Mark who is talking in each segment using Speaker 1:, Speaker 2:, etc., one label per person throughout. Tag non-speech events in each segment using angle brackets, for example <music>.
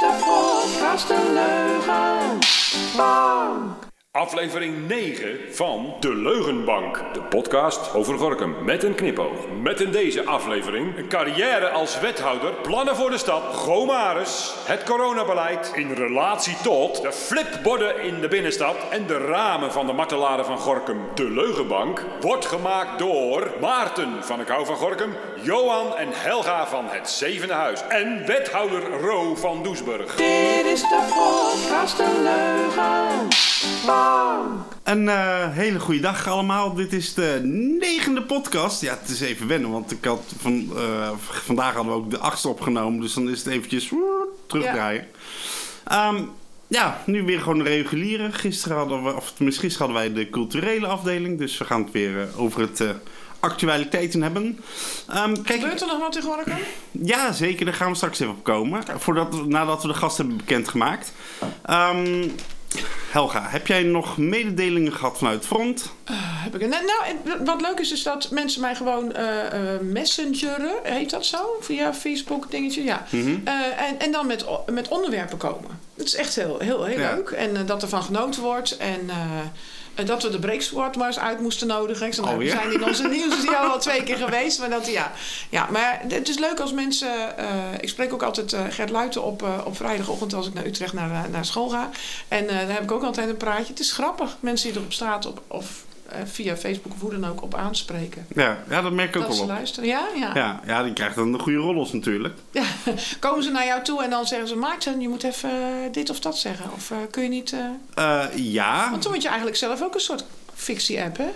Speaker 1: de podcast De Leugenbank.
Speaker 2: Aflevering 9 van De Leugenbank. De podcast over Gorkum met een knipoog. Met in deze aflevering een carrière als wethouder, plannen voor de stad, Gomaris, het coronabeleid in relatie tot de flipborden in de binnenstad en de ramen van de martelaren van Gorkum. De Leugenbank wordt gemaakt door Maarten van ik hou van Gorkum, Johan en Helga van het Zevende Huis en wethouder Ro van Doesburg.
Speaker 1: Dit is de podcast De Leugenbank.
Speaker 3: Een eh, hele goede dag allemaal. Dit is de negende podcast. Ja, het is even wennen, want ik had van, eh, vandaag hadden we ook de achtste opgenomen. Dus dan is het eventjes terugdraaien. Ja. ja, nu weer gewoon een reguliere. Gisteren hadden we, of tenminste gisteren hadden wij de culturele afdeling. Dus we gaan het weer eh, over het actualiteiten hebben. Ehm, kijk,
Speaker 4: Gebeurt er nog wat Gorkum?
Speaker 3: ja, zeker. Daar gaan we straks even op komen. Voordat, nadat we de gast hebben bekendgemaakt. Ehm Helga, heb jij nog mededelingen gehad vanuit front?
Speaker 4: Heb ik een- nou, wat leuk is, is dat mensen mij gewoon eh, eh, messengeren, heet dat zo? Via Facebook dingetje, ja.
Speaker 3: Mhm.
Speaker 4: Eh, en, en dan met, met onderwerpen komen. Dat is echt heel, heel, heel
Speaker 3: Ja.
Speaker 4: leuk. En eh, dat er van genoten wordt. En eh, eh, dat we de maar eens uit moesten nodigen. Ik zei, nou, we
Speaker 3: Alweer?
Speaker 4: zijn in onze nieuws die al twee keer geweest. Maar, dat, ja. Ja, maar het is leuk als mensen... eh, ik spreek ook altijd eh, Gert Luiten op, eh, op vrijdagochtend als ik naar Utrecht naar, naar school ga. En daar heb ik ook altijd een praatje. Het is grappig. Mensen die er op straat op, of via Facebook of hoe dan ook op aanspreken.
Speaker 3: Ja, ja dat merk ik ook
Speaker 4: Dat
Speaker 3: wel
Speaker 4: ze
Speaker 3: op.
Speaker 4: luisteren. Ja, ja.
Speaker 3: Ja, ja, die krijgt dan de goede rollers natuurlijk.
Speaker 4: Ja, <laughs> komen ze naar jou toe en dan zeggen ze... Maarten, je moet even eh, dit of dat zeggen. Of eh, kun je niet... eh,
Speaker 3: Eh, ja,
Speaker 4: Want toen had je eigenlijk zelf ook een soort fictie-app, hè?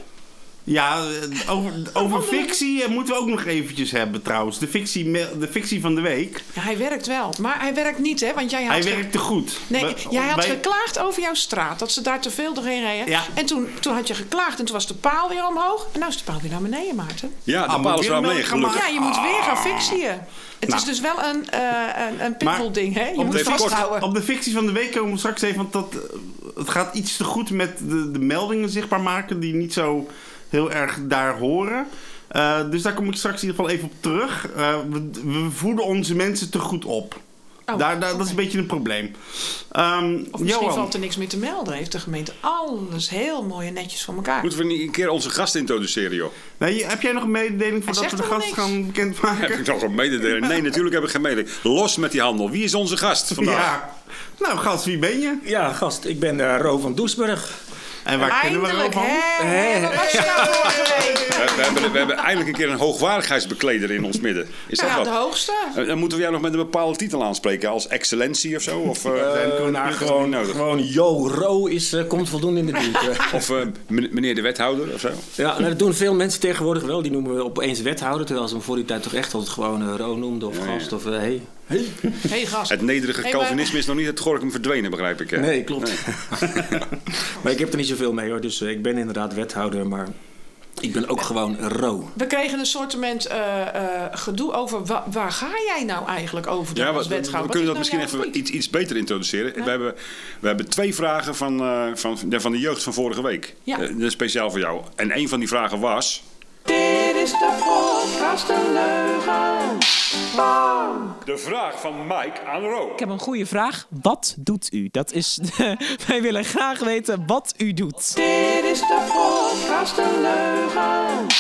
Speaker 3: Ja eh, over, over fictie eh, moeten we ook nog eventjes hebben trouwens. De fictie, de fictie van de week.
Speaker 4: Ja, hij werkt wel. Maar hij werkt niet, hè? Want jij had...
Speaker 3: Hij
Speaker 4: ge-
Speaker 3: werkte goed.
Speaker 4: Nee,
Speaker 3: Bij-
Speaker 4: jij had
Speaker 3: bij-
Speaker 4: geklaagd over jouw straat. Dat ze daar te veel doorheen reden.
Speaker 3: Ja.
Speaker 4: En toen, toen had je geklaagd en toen was de paal weer omhoog. En nu is de paal weer naar beneden, Maarten.
Speaker 2: Ja, de
Speaker 3: Ah,
Speaker 2: paal is
Speaker 3: weer
Speaker 2: wel
Speaker 3: gaan
Speaker 2: gelukkig.
Speaker 4: Ja, je moet weer gaan fictieën. Het
Speaker 3: Nou.
Speaker 4: is dus wel een, eh een, een pitbull-ding, hè? Je moet
Speaker 2: kort-
Speaker 4: vasthouden.
Speaker 3: op de fictie van de week komen we straks even. Want dat, het gaat iets te goed met de, de meldingen zichtbaar maken. Die niet zo heel erg daar horen. Eh, dus daar kom ik straks in ieder geval even op terug. Eh, we, we voeden onze mensen te goed op.
Speaker 4: Oh,
Speaker 3: daar, daar, Dat is een beetje een probleem. Ehm,
Speaker 4: Of misschien
Speaker 3: Johan,
Speaker 4: valt er niks meer te melden. Heeft de gemeente alles heel mooi en netjes voor elkaar.
Speaker 2: Moeten we niet een keer onze gast introduceren, joh?
Speaker 3: nee, heb jij nog een mededeling voordat we de gast
Speaker 4: niks.
Speaker 3: gaan bekendmaken?
Speaker 2: Heb ik nog een mededeling? Nee, <laughs> natuurlijk heb ik geen mededeling. Los met die handel. Wie is onze gast vandaag?
Speaker 3: Ja. Nou, gast, wie ben je?
Speaker 5: Ja, gast, ik ben eh Ro van Doesburg.
Speaker 3: En waar kennen we
Speaker 4: Eindelijk,
Speaker 3: er van?
Speaker 4: hè? Wat was je nou vorige week?
Speaker 2: We, we hebben, we hebben eindelijk een keer een hoogwaardigheidsbekleder in ons midden. Is dat
Speaker 4: Ja, de
Speaker 2: wat?
Speaker 4: hoogste.
Speaker 2: Eh, Dan moeten we jou nog met een bepaalde titel aanspreken, als excellentie of zo? Of, eh,
Speaker 5: Eh, nou, gewoon,
Speaker 2: nodig.
Speaker 5: gewoon Yo Ro is, eh, komt voldoende in de buurt.
Speaker 2: of eh, men- meneer de wethouder of zo?
Speaker 5: ja, nou, dat doen veel mensen tegenwoordig wel. Die noemen we opeens wethouder. Terwijl ze hem voor die tijd toch echt altijd gewoon Ro noemden of
Speaker 2: Ja, ja.
Speaker 5: gast of eh, hey. Hey.
Speaker 4: hey, gast.
Speaker 2: Het nederige
Speaker 4: Hey, maar-
Speaker 2: Calvinisme is nog niet het Gorkum verdwenen, begrijp ik. hè?
Speaker 5: Nee, klopt. <laughs> maar ik heb er niet zoveel mee hoor. Dus eh, ik ben inderdaad wethouder, maar ik ben ook gewoon Ro.
Speaker 4: We kregen een soort eh, eh, gedoe over wa- waar ga jij nou eigenlijk over
Speaker 2: Ja, we,
Speaker 4: als
Speaker 2: we- we
Speaker 4: wethouder?
Speaker 2: kunnen dat misschien
Speaker 4: nou jouw
Speaker 2: even iets, iets beter introduceren. We, hebben, we hebben twee vragen van, eh, van, ja, van de jeugd van vorige week.
Speaker 4: Ja.
Speaker 2: Eh, speciaal voor jou. En een van die vragen was...
Speaker 1: Dit is de podcast De Leugenbank.
Speaker 2: De vraag van Mike aan Ro.
Speaker 6: Ik heb een goede vraag. Wat doet u? Dat is. <laughs> wij willen graag weten wat u doet.
Speaker 1: Dit is de podcast De Leugenbank.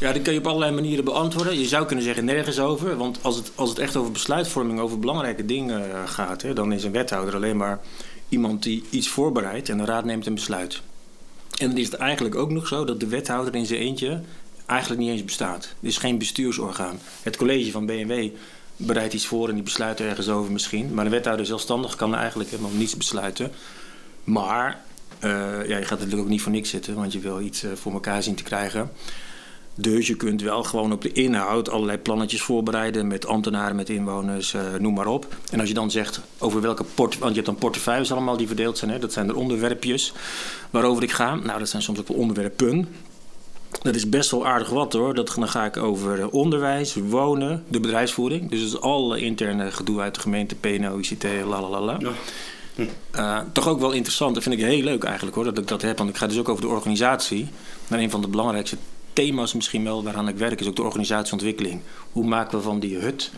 Speaker 5: Ja, die kun je op allerlei manieren beantwoorden. Je zou kunnen zeggen nergens over. Want als het, als het echt over besluitvorming, over belangrijke dingen eh, gaat... Hè, dan is een wethouder alleen maar iemand die iets voorbereidt... en de raad neemt een besluit. En dan is het eigenlijk ook nog zo dat de wethouder in zijn eentje... eigenlijk niet eens bestaat. Er is geen bestuursorgaan. Het college van BMW bereidt iets voor en die besluit ergens over misschien. Maar de wethouder zelfstandig kan eigenlijk helemaal niets besluiten. Maar eh, ja, je gaat natuurlijk ook niet voor niks zitten... want je wil iets eh, voor elkaar zien te krijgen... Dus je kunt wel gewoon op de inhoud allerlei plannetjes voorbereiden met ambtenaren, met inwoners, eh, noem maar op. En als je dan zegt over welke port, want je hebt dan portefeuilles allemaal die verdeeld zijn, hè? dat zijn er onderwerpjes waarover ik ga. Nou, dat zijn soms ook wel onderwerpen. Dat is best wel aardig wat hoor. Dat, dan ga ik over eh, onderwijs, wonen, de bedrijfsvoering. Dus dat is alle interne gedoe uit de gemeente, PNO, ICT, lalalala. Eh, toch ook wel interessant. Dat vind ik heel leuk eigenlijk hoor, dat ik dat heb. Want ik ga dus ook over de organisatie. Maar een van de belangrijkste thema's misschien wel waaraan ik werk is ook de organisatieontwikkeling. Hoe maken we van die hut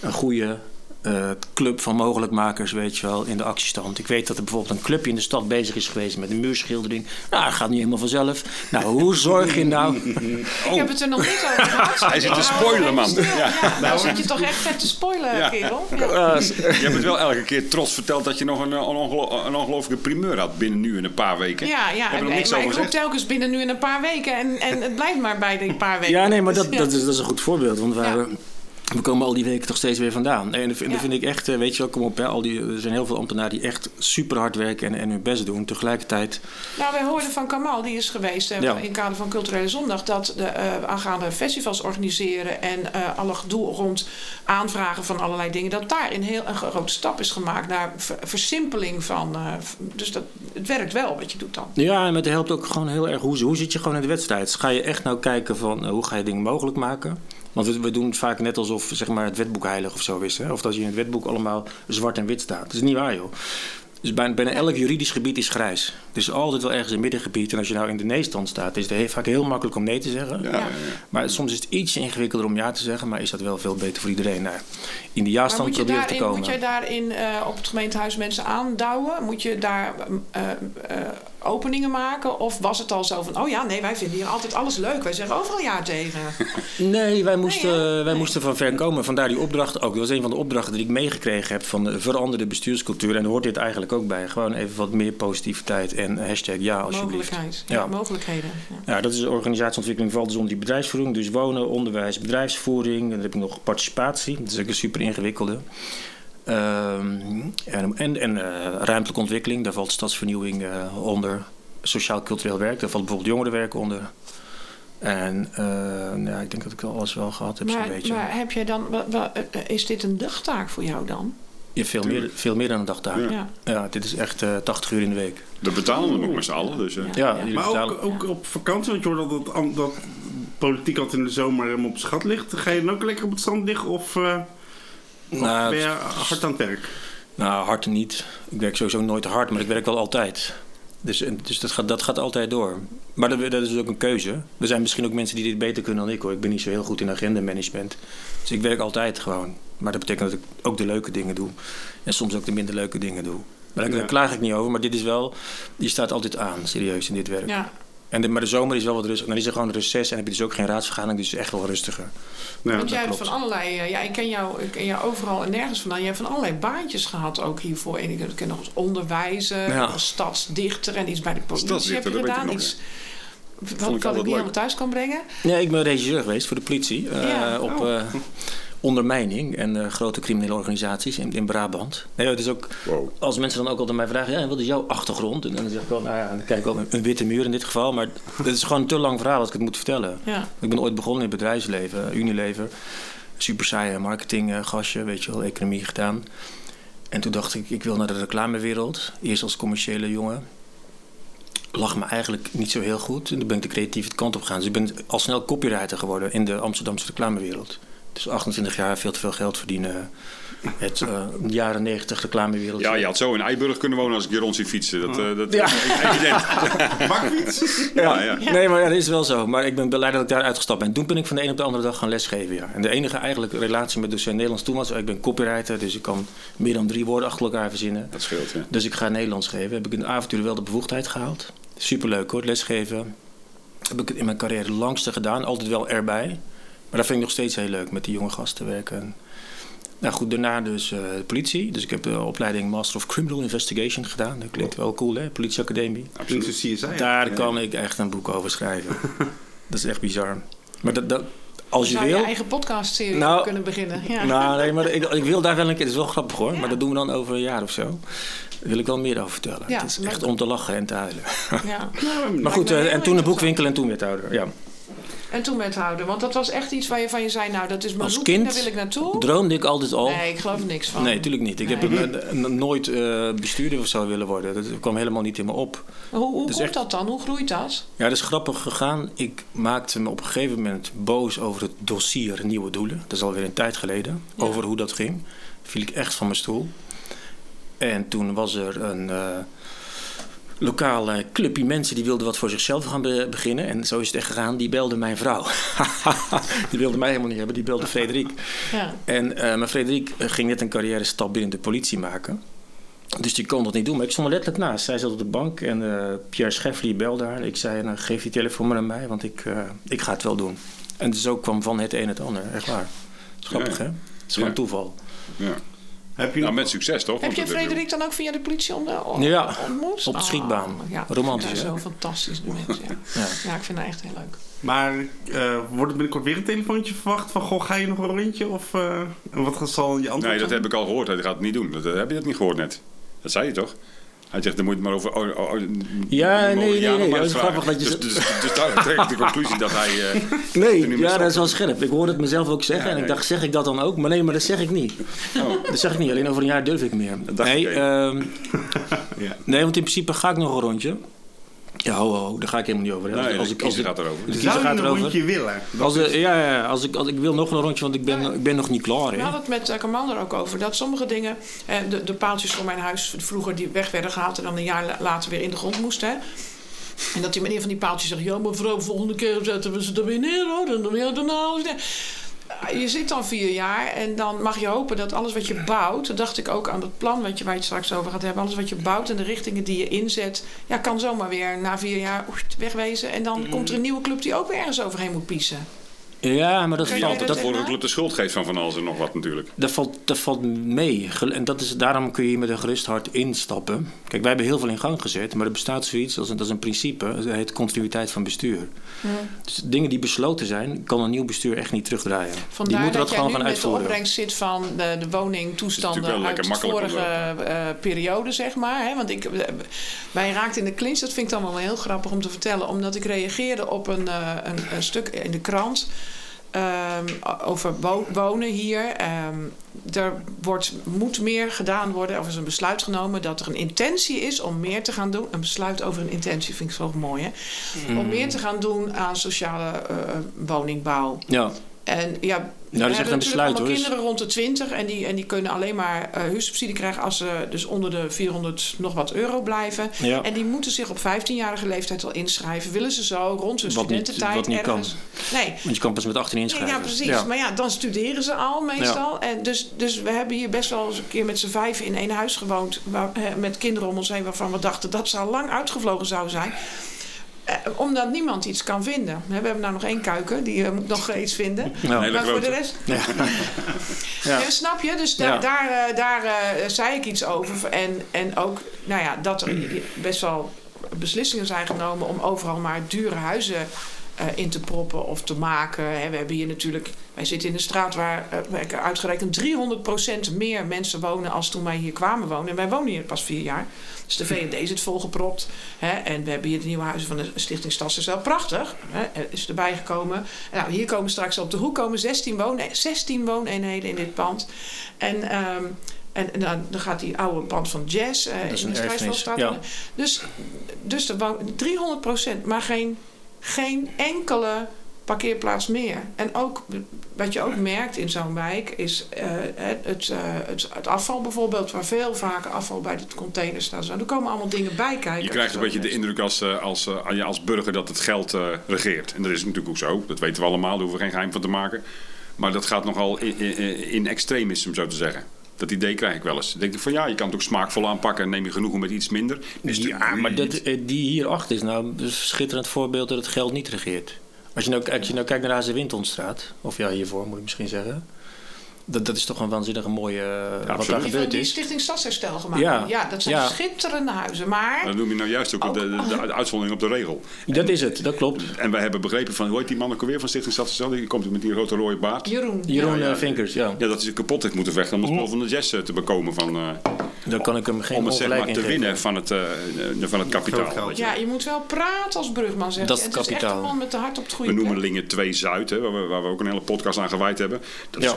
Speaker 5: een goede eh, club van mogelijkmakers, weet je wel, in de actiestand. Ik weet dat er bijvoorbeeld een clubje in de stad bezig is geweest met een muurschildering. Nou, dat gaat niet helemaal vanzelf. Nou, hoe zorg je nou... <laughs>
Speaker 4: Ik heb het er nog niet over gehad.
Speaker 2: Hij zit te spoilen, man. Ja.
Speaker 4: Ja, nou zit je toch echt vet te spoilen,
Speaker 2: Ja.
Speaker 4: kerel. Ja.
Speaker 2: Je hebt het wel elke keer trots verteld dat je nog een, een, ongelo- een ongelofelijke primeur had binnen nu in een paar weken.
Speaker 4: Ja, ja.
Speaker 2: Heb je
Speaker 4: En,
Speaker 2: nog niks
Speaker 4: maar
Speaker 2: over
Speaker 4: ik roep telkens binnen nu in een paar weken. En, en het blijft maar bij die paar weken.
Speaker 5: Ja, nee, maar dat, dat, is, dat is een goed voorbeeld. Want wij,
Speaker 4: Ja.
Speaker 5: We komen al die weken toch steeds weer vandaan. En dat vind, dat vind ik echt, eh, weet je wel, kom op. Hè, al die, er zijn heel veel ambtenaren die echt super hard werken en, en hun best doen. Tegelijkertijd,
Speaker 4: Nou, wij hoorden van Kamal, die is geweest eh,
Speaker 5: Ja.
Speaker 4: in het kader van Culturele Zondag, dat de eh, aangaande festivals organiseren en alle gedoe rond aanvragen van allerlei dingen, dat daarin heel een grote stap is gemaakt naar ver- versimpeling van. dus dat, het werkt wel wat je doet dan.
Speaker 5: ja, en het helpt ook gewoon heel erg. Hoe, hoe zit je gewoon in de wedstrijd? Ga je echt nou kijken van hoe ga je dingen mogelijk maken? Want we, we doen het vaak net alsof zeg maar, het wetboek heilig of zo is. Hè? Of dat je in het wetboek allemaal zwart en wit staat. Dat is niet waar, joh. Dus bijna, bijna elk juridisch gebied is grijs. Er is altijd wel ergens een middengebied. En als je nou in de nee-stand staat, is het heel, vaak heel makkelijk om nee te zeggen.
Speaker 2: Ja.
Speaker 5: Maar soms is het iets ingewikkelder om ja te zeggen. Maar is dat wel veel beter voor iedereen. Nou, in de ja-stand ik te komen.
Speaker 4: moet jij daarin eh, op het gemeentehuis mensen aandouwen? Moet je daar eh, eh, openingen maken? Of was het al zo van, oh ja, nee, wij vinden hier altijd alles leuk. Wij zeggen overal ja tegen.
Speaker 5: Nee, wij moesten,
Speaker 4: Nee,
Speaker 5: wij moesten van ver komen. Vandaar die opdracht ook. Dat was een van de opdrachten die ik meegekregen heb van de veranderde bestuurscultuur. En daar hoort dit eigenlijk ook bij. Gewoon even wat meer positiviteit en hashtag ja alsjeblieft.
Speaker 4: Mogelijkheid. Ja,
Speaker 5: Ja.
Speaker 4: mogelijkheden. Ja.
Speaker 5: Ja, dat is organisatieontwikkeling valt dus onder die bedrijfsvoering. Dus wonen, onderwijs, bedrijfsvoering. En dan heb ik nog participatie. Dat is ook een super ingewikkelde. Ehm, en en, eh, ruimtelijke ontwikkeling, daar valt stadsvernieuwing eh, onder. Sociaal-cultureel werk, daar valt bijvoorbeeld jongerenwerk onder. En eh, ja, ik denk dat ik alles wel gehad heb, zo'n
Speaker 4: Maar,
Speaker 5: beetje.
Speaker 4: maar heb jij dan, wa- wa- is dit een dagtaak voor jou dan?
Speaker 5: Ja, veel, meer, veel meer dan een dagtaak.
Speaker 2: Ja.
Speaker 5: Ja.
Speaker 4: Ja.
Speaker 5: dit is echt eh 80 uur in de week.
Speaker 2: We betalen hem ook met z'n allen. Dus, eh.
Speaker 4: Ja.
Speaker 5: Ja,
Speaker 4: Ja.
Speaker 5: jullie
Speaker 3: Maar
Speaker 5: betalen-
Speaker 3: ook, ook op vakantie, want je hoort dat, dat, dat politiek altijd in de zomer helemaal op schat ligt. Ga je dan ook lekker op het strand liggen of, eh, of
Speaker 5: Nou,
Speaker 3: ben je hard aan het werk?
Speaker 5: Nou, hard niet. Ik werk sowieso nooit hard, maar ik werk wel altijd. Dus, en- dus dat, gaat, dat gaat altijd door. Maar dat, dat is dus ook een keuze. Er zijn misschien ook mensen die dit beter kunnen dan ik hoor. Ik ben niet zo heel goed in agendamanagement. Dus ik werk altijd gewoon. Maar dat betekent dat ik ook de leuke dingen doe. En soms ook de minder leuke dingen doe. Maar daar, daar
Speaker 3: Ja.
Speaker 5: klaag ik niet over. Maar dit is wel... Je staat altijd aan, serieus, in dit werk.
Speaker 4: Ja.
Speaker 5: En de, maar de zomer is wel wat rustig. Dan is er gewoon een reces en heb je dus ook geen raadsvergadering. Dus het is echt wel rustiger.
Speaker 3: Ja,
Speaker 4: Want jij hebt van allerlei, eh, ja, ik ken, jou, ik ken jou overal en nergens vandaan. Je hebt van allerlei baantjes gehad ook hiervoor. En ik ken nog eens onderwijzer,
Speaker 5: Ja.
Speaker 4: als stadsdichter en iets bij de politie heb je gedaan. Iets wat, wat ik niet helemaal thuis kan brengen.
Speaker 5: Ja, ik ben regisseur geweest voor de politie. eh,
Speaker 4: Ja,
Speaker 5: op
Speaker 3: oh.
Speaker 5: eh, ondermijning en eh, grote criminele organisaties in, in Brabant. Nee, het is ook,
Speaker 2: Wow.
Speaker 5: als mensen dan ook altijd mij vragen... Ja, wat is jouw achtergrond? En dan zeg ik wel, nou ja, dan kijk ik wel een, een witte muur in dit geval. Maar <laughs> dat is gewoon een te lang verhaal als ik het moet vertellen.
Speaker 4: Ja.
Speaker 5: Ik ben ooit begonnen in het bedrijfsleven, Unilever. Super saaie marketing eh, gastje, weet je wel, economie gedaan. En toen dacht ik, ik wil naar de reclamewereld. Eerst als commerciële jongen. Lag me eigenlijk niet zo heel goed. En toen ben ik de creatieve kant op gegaan. Dus ik ben al snel copywriter geworden in de Amsterdamse reclamewereld. Dus 28 jaar veel te veel geld verdienen. Het eh, jaren 90 reclamewereld.
Speaker 2: Ja, je had zo in Eiburg kunnen wonen als ik je rond zie fietsen. Dat, eh, dat
Speaker 5: Ja.
Speaker 2: evident. <laughs>
Speaker 3: Bakfiets?
Speaker 2: Ja, ja.
Speaker 5: Nee, maar ja, dat is wel zo. Maar ik ben blij dat ik daar uitgestapt ben. Toen ben ik van de een op de andere dag gaan lesgeven. Ja. En de enige eigenlijk relatie met docent Nederlands toen was... Ik ben copywriter, dus ik kan meer dan drie woorden achter elkaar verzinnen.
Speaker 2: Dat scheelt, ja.
Speaker 5: Dus ik ga Nederlands geven. Heb ik in de avontuur wel de bevoegdheid gehaald. Superleuk hoor, lesgeven. Heb ik het in mijn carrière het langste gedaan. Altijd wel erbij. Maar dat vind ik nog steeds heel leuk met die jonge gasten werken. Nou goed, daarna dus eh, de politie. Dus ik heb de opleiding Master of Criminal Investigation gedaan. Dat klinkt wel cool hè, politieacademie.
Speaker 3: Zijn CSI. ja.
Speaker 5: Daar kan ik echt een boek over schrijven. <laughs> dat is echt bizar. Maar dat, dat, als je
Speaker 4: Zou
Speaker 5: wil...
Speaker 4: je eigen podcastserie
Speaker 5: Nou,
Speaker 4: kunnen beginnen. Ja.
Speaker 5: Nou, nee, maar ik, ik wil daar wel een keer. Het is wel grappig hoor, maar dat doen we dan over een jaar of zo. Daar wil ik wel meer over vertellen.
Speaker 4: Ja,
Speaker 5: het is echt om te lachen en te huilen.
Speaker 4: ja. <laughs>
Speaker 5: Maar goed, eh, en toen een boekwinkel en toen wethouder. Ja.
Speaker 4: En toen wethouder. Want dat was echt iets waar je van je zei, nou dat is mijn
Speaker 5: Als kind
Speaker 4: daar wil ik naartoe.
Speaker 5: droomde ik altijd al.
Speaker 4: Nee, ik geloof er niks van.
Speaker 5: Nee, natuurlijk niet. Ik heb nooit eh, bestuurder of zo willen worden. Dat kwam helemaal niet in me op.
Speaker 4: Hoe, hoe
Speaker 5: Dus
Speaker 4: komt
Speaker 5: echt-
Speaker 4: dat dan? Hoe groeit dat?
Speaker 5: Ja, dat is grappig gegaan. Ik maakte me op een gegeven moment boos over het dossier Nieuwe Doelen. Dat is alweer een tijd geleden.
Speaker 4: Ja.
Speaker 5: Over hoe dat ging. Viel ik echt van mijn stoel. En toen was er een, eh, lokaal eh, clubje mensen die wilden wat voor zichzelf gaan be- beginnen. En zo is het echt gegaan. Die belde mijn vrouw. <laughs> die wilde mij helemaal niet hebben, die belde Frederik.
Speaker 4: Ja.
Speaker 5: En eh maar Frederik eh, ging net een carrière stap binnen de politie maken. Dus die kon dat niet doen. Maar ik stond er letterlijk naast. Zij zat op de bank en eh, Pierre Scheffler belde haar. Ik zei, nou, geef je telefoon maar aan mij, want ik, eh, ik ga het wel doen. En zo kwam van het een het ander. Echt waar. Grappig,
Speaker 2: Ja.
Speaker 5: hè? Het is gewoon
Speaker 2: Ja.
Speaker 5: toeval.
Speaker 2: Ja.
Speaker 3: Heb je
Speaker 2: Nou,
Speaker 3: nog-
Speaker 2: met succes toch?
Speaker 4: Heb je Frederik dan ook via de politie om de, om-
Speaker 5: Ja,
Speaker 4: ontmoet?
Speaker 5: op de schietbaan.
Speaker 4: Oh, ja,
Speaker 5: Romantisch,
Speaker 4: ja? Zo fantastisch, <laughs> die mensen. Ja.
Speaker 5: Ja.
Speaker 4: ja, ik vind dat echt heel leuk.
Speaker 3: Maar eh, wordt er binnenkort weer een telefoontje verwacht van... Goh, ga je nog een rondje? Of eh, en wat zal je antwoord
Speaker 2: Nee, dat
Speaker 3: zijn?
Speaker 2: heb ik al gehoord. Hij gaat het niet doen. Dat- heb je dat niet gehoord net? Dat zei je toch? Hij zegt, dan moet je het maar over... Oh, oh, oh,
Speaker 5: Ja, nee, nee, nee, dat is grappig dat je
Speaker 2: Dus, dus, dus daar trek ik de <laughs> conclusie dat hij... eh,
Speaker 5: Nee, ja, dat is wel scherp. Ik hoorde het mezelf ook zeggen
Speaker 2: Ja,
Speaker 5: en ik dacht, zeg ik dat dan ook? Maar nee, maar dat zeg ik niet.
Speaker 2: Oh.
Speaker 5: Dat zeg ik niet, alleen over een jaar durf ik meer.
Speaker 2: dacht
Speaker 5: nee,
Speaker 2: ik
Speaker 5: ehm, <laughs>
Speaker 3: Ja.
Speaker 5: nee, want in principe ga ik nog een rondje. Ja, ho, ho, daar ga ik helemaal niet over. hè.
Speaker 2: Nee,
Speaker 5: als
Speaker 2: de
Speaker 5: ik, als
Speaker 2: gaat erover.
Speaker 5: de
Speaker 3: Zou
Speaker 5: kiezer
Speaker 3: je
Speaker 5: gaat
Speaker 3: een
Speaker 5: erover.
Speaker 3: rondje willen?
Speaker 5: Als, de-
Speaker 3: is-
Speaker 5: ja, ja, als ik, als ik wil nog een rondje, want ik ben, ik ben nog niet klaar.
Speaker 4: We
Speaker 5: Hè.
Speaker 4: hadden het met uh, Commander ook over. Dat sommige dingen, eh, de, de paaltjes voor mijn huis vroeger die weg werden gehaald en dan een jaar la- later weer in de grond moesten. Hè. En dat die meneer van die paaltjes zegt: Ja, mevrouw, volgende keer zetten we ze er weer neer hoor. En dan weer daarna. Je zit dan vier jaar en dan mag je hopen dat alles wat je bouwt, dat dacht ik ook aan het plan wat je, waar je het straks over gaat hebben, alles wat je bouwt en de richtingen die je inzet, ja, kan zomaar weer na vier jaar wegwezen. En dan komt er een nieuwe club die ook weer ergens overheen moet piezen.
Speaker 5: Ja, maar dat valt,
Speaker 4: dat
Speaker 2: voor een club de schuld geeft van van alles en nog wat natuurlijk.
Speaker 5: dat, valt, dat valt mee. En dat is, daarom kun je hier met een gerust hart instappen. Kijk, wij hebben heel veel in gang gezet, maar er bestaat zoiets, als een, dat is een principe, dat heet continuïteit van bestuur. Dus dingen die besloten zijn, kan een nieuw bestuur echt niet terugdraaien. die
Speaker 4: Vandaar
Speaker 5: moeten
Speaker 4: dat,
Speaker 5: dat
Speaker 4: jij
Speaker 5: gewoon
Speaker 4: nu
Speaker 5: gaan
Speaker 4: met de
Speaker 5: uitvoeren.
Speaker 4: opbrengst zit van de, de woningtoestanden
Speaker 2: Het
Speaker 4: uit de vorige
Speaker 2: makkelijk
Speaker 4: eh, periode, zeg maar. Hè? Want ik, eh, wij raakten in de clinch, dat vind ik dan wel heel grappig om te vertellen. Omdat ik reageerde op een, eh, een, een stuk in de krant ehm, over wo- wonen hier. Ehm, er wordt, moet meer gedaan worden, of er is een besluit genomen dat er een intentie is om meer te gaan doen. Een besluit over een intentie vind ik zo mooi, hè? Om meer te gaan doen aan sociale eh, woningbouw.
Speaker 5: Ja,
Speaker 4: En ja,
Speaker 5: Nou, dat is echt een besluit, hoor.
Speaker 4: kinderen rond de 20 en die, en die kunnen alleen maar eh huursubsidie krijgen als ze dus onder de 400 nog wat euro blijven.
Speaker 5: Ja.
Speaker 4: En die moeten zich op 15-jarige leeftijd al inschrijven. Willen ze zo rond hun
Speaker 5: Wat niet-
Speaker 4: studententijd
Speaker 5: wat niet
Speaker 4: ergens. Nee.
Speaker 5: want je kan pas met 18
Speaker 4: Nee,
Speaker 5: inschrijven.
Speaker 4: ja, precies. Maar ja, dan studeren ze al meestal. En dus, dus we hebben hier best wel eens een keer met z'n vijf in één huis gewoond. Waar, eh, met kinderen om ons heen waarvan we dachten dat ze al lang uitgevlogen zouden zijn. Eh, omdat niemand iets kan vinden. We hebben nou nog één kuiken, die eh, moet nog iets vinden.
Speaker 5: Ja.
Speaker 4: Maar voor de rest. <laughs>
Speaker 5: Ja.
Speaker 4: Ja. snap je? Dus da-
Speaker 5: Ja.
Speaker 4: daar, eh, daar zei ik iets over. En, en ook nou ja, dat er best wel beslissingen zijn genomen om overal maar dure huizen in te proppen of te maken. Hè, we hebben hier natuurlijk, wij zitten in een straat waar eh, uitgerekend 300% meer mensen wonen als toen wij hier kwamen wonen. En wij wonen hier pas vier jaar. Dus de VND zit volgepropt. Hè, en we hebben hier de nieuwe huizen van de Stichting Stadsherstel. Prachtig. Hè, er is erbij gekomen. Nou, hier komen straks op de hoek komen 16, woon, 16 wooneenheden in dit pand. En... ehm, en, en dan, dan gaat die oude pand van Jazz eh,
Speaker 5: is
Speaker 4: in
Speaker 5: een
Speaker 4: de
Speaker 5: ja.
Speaker 4: Dus, dus er woont 300 procent, maar geen, geen enkele parkeerplaats meer. En ook wat je ook merkt in zo'n wijk is eh, het, eh, het, het afval bijvoorbeeld, waar veel vaker afval bij de containers staat. Zo, er komen allemaal dingen bij kijken.
Speaker 2: Je krijgt een beetje de indruk als, eh, als, ja, als burger dat het geld eh, regeert. En dat is natuurlijk ook zo. Dat weten we allemaal. Daar hoeven we geen geheim van te maken. Maar dat gaat nogal in, in, in extremis, om zo te zeggen. Dat idee krijg ik wel eens. Dan denk ik van ja, je kan het ook smaakvol aanpakken en neem je genoegen met iets minder. Is het
Speaker 5: Ja,
Speaker 2: natuurlijk
Speaker 5: maar dat, eh, die hierachter is nou een schitterend voorbeeld dat het geld niet regeert. Als je nou, als je nou kijkt naar de Windhondstraat, of ja, hiervoor moet ik misschien zeggen. Dat, dat is toch een waanzinnige mooie, eh, wat daar gebeurd
Speaker 4: die
Speaker 5: is.
Speaker 4: Stichting Stadsherstel gemaakt.
Speaker 5: Ja.
Speaker 4: Ja, dat zijn
Speaker 5: Ja.
Speaker 4: schitterende huizen. Maar
Speaker 2: Dan noem je nou juist ook,
Speaker 4: Ook-
Speaker 2: de, de, de uitzondering op de regel.
Speaker 5: Dat is het, dat klopt.
Speaker 2: En wij hebben begrepen van, hoe heet die man ook alweer van Stichting Stadstelsel? Die komt met die grote rode baard.
Speaker 4: Jeroen.
Speaker 5: Jeroen
Speaker 2: Ja, ja.
Speaker 5: eh, Vinkers, ja.
Speaker 2: Ja, dat hij ze kapot heeft moeten vechten om het spel van de jazz eh, te bekomen. Van, eh,
Speaker 5: Dan kan ik hem geen
Speaker 2: om het zeg maar te
Speaker 5: geven.
Speaker 2: winnen van het, van het kapitaal.
Speaker 4: Ja, je moet wel praten als brugman, zeg
Speaker 5: Dat is
Speaker 4: En het is echt
Speaker 5: kapitaal.
Speaker 4: een man met de hart op het goede
Speaker 2: We noemen. Lingen 2 Zuid, hè, waar, we, waar we ook een hele podcast aan gewijd hebben. Dat is
Speaker 5: Ja.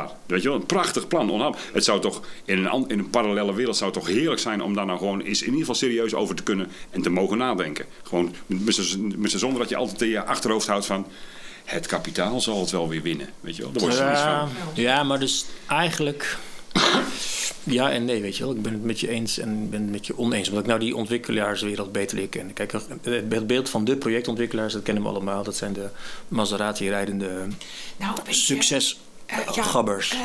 Speaker 2: Onhaalbaar. Weet je wel, een prachtig plan. Onhaalbaar. Het zou toch in een, in een parallele wereld zou het toch heerlijk zijn om daar nou gewoon eens in ieder geval serieus over te kunnen en te mogen nadenken. Gewoon met zonder dat je altijd in je achterhoofd houdt van het kapitaal zal het wel weer winnen. Weet je wel, daar
Speaker 5: Ja,
Speaker 2: van.
Speaker 5: ja, maar dus eigenlijk. Ja en nee, weet je wel. Ik ben het met je eens en ik ben het met je oneens. Omdat ik nou die ontwikkelaarswereld beter leer kennen. Kijk, het beeld van de projectontwikkelaars, dat kennen we allemaal. Dat zijn de Maserati-rijdende
Speaker 4: Nou, weet je,
Speaker 5: succesgabbers.
Speaker 4: eh,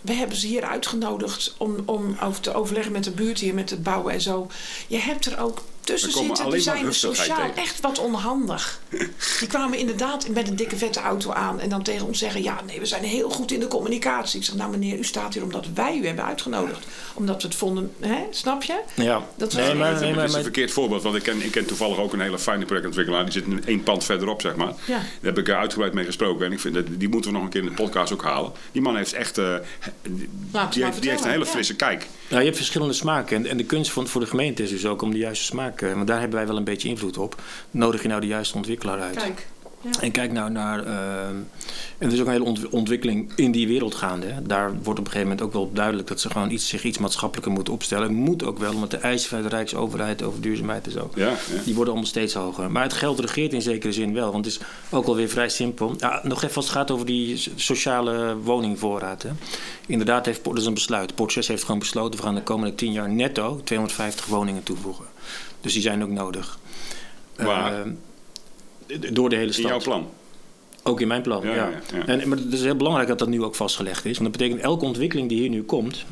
Speaker 4: we hebben ze hier uitgenodigd om, om over te overleggen met de buurt hier, met het bouwen en zo. Je hebt er ook tussen zitten, die zijn sociaal
Speaker 2: tegen.
Speaker 4: echt wat onhandig. <laughs> Die kwamen inderdaad met een dikke vette auto aan en dan tegen ons zeggen: Ja, nee, we zijn heel goed in de communicatie. Ik zeg: Nou, meneer, u staat hier omdat wij u hebben uitgenodigd. Omdat we het vonden, hè? snap je?
Speaker 5: Ja,
Speaker 4: Dat
Speaker 5: nee, maar,
Speaker 2: Het
Speaker 5: nee,
Speaker 2: is een verkeerd voorbeeld, want ik ken, ik ken toevallig ook een hele fijne projectontwikkelaar. Die zit in één pand verderop, zeg maar.
Speaker 4: Ja.
Speaker 2: Daar heb ik er uitgebreid mee gesproken. En ik vind dat, die moeten we nog een keer in de podcast ook halen. Die man heeft echt, eh, die, heeft, die heeft een hele frisse kijk.
Speaker 5: Nou, je hebt verschillende smaken. En, en de kunst van, voor de gemeente is dus ook om de juiste smaak. eh, want daar hebben wij wel een beetje invloed op. Nodig je nou de juiste ontwikkelaar uit?
Speaker 4: Kijk. Ja.
Speaker 5: En kijk nou naar. eh, en er is ook een hele ont- ontwikkeling in die wereld gaande. Hè. Daar wordt op een gegeven moment ook wel duidelijk dat ze gewoon iets, zich iets maatschappelijker moeten opstellen. Moet ook wel, want de eisen van de Rijksoverheid over duurzaamheid en zo.
Speaker 2: Ja, ja.
Speaker 5: Die worden allemaal steeds hoger. Maar het geld regeert in zekere zin wel. Want het is ook wel weer vrij simpel. Ja, nog even als het gaat over die so- sociale woningvoorraad. Hè. Inderdaad heeft dat is een besluit. Port 6 heeft gewoon besloten... we gaan de komende 10 jaar netto 250 woningen toevoegen. Dus die zijn ook nodig.
Speaker 2: Waar?
Speaker 5: Eh, d- door de hele
Speaker 2: In
Speaker 5: stad.
Speaker 2: jouw plan.
Speaker 5: Ook in mijn plan,
Speaker 2: Ja,
Speaker 5: ja.
Speaker 2: ja, ja.
Speaker 5: En, maar het is heel belangrijk dat dat nu ook vastgelegd is. Want dat betekent elke ontwikkeling die hier nu komt...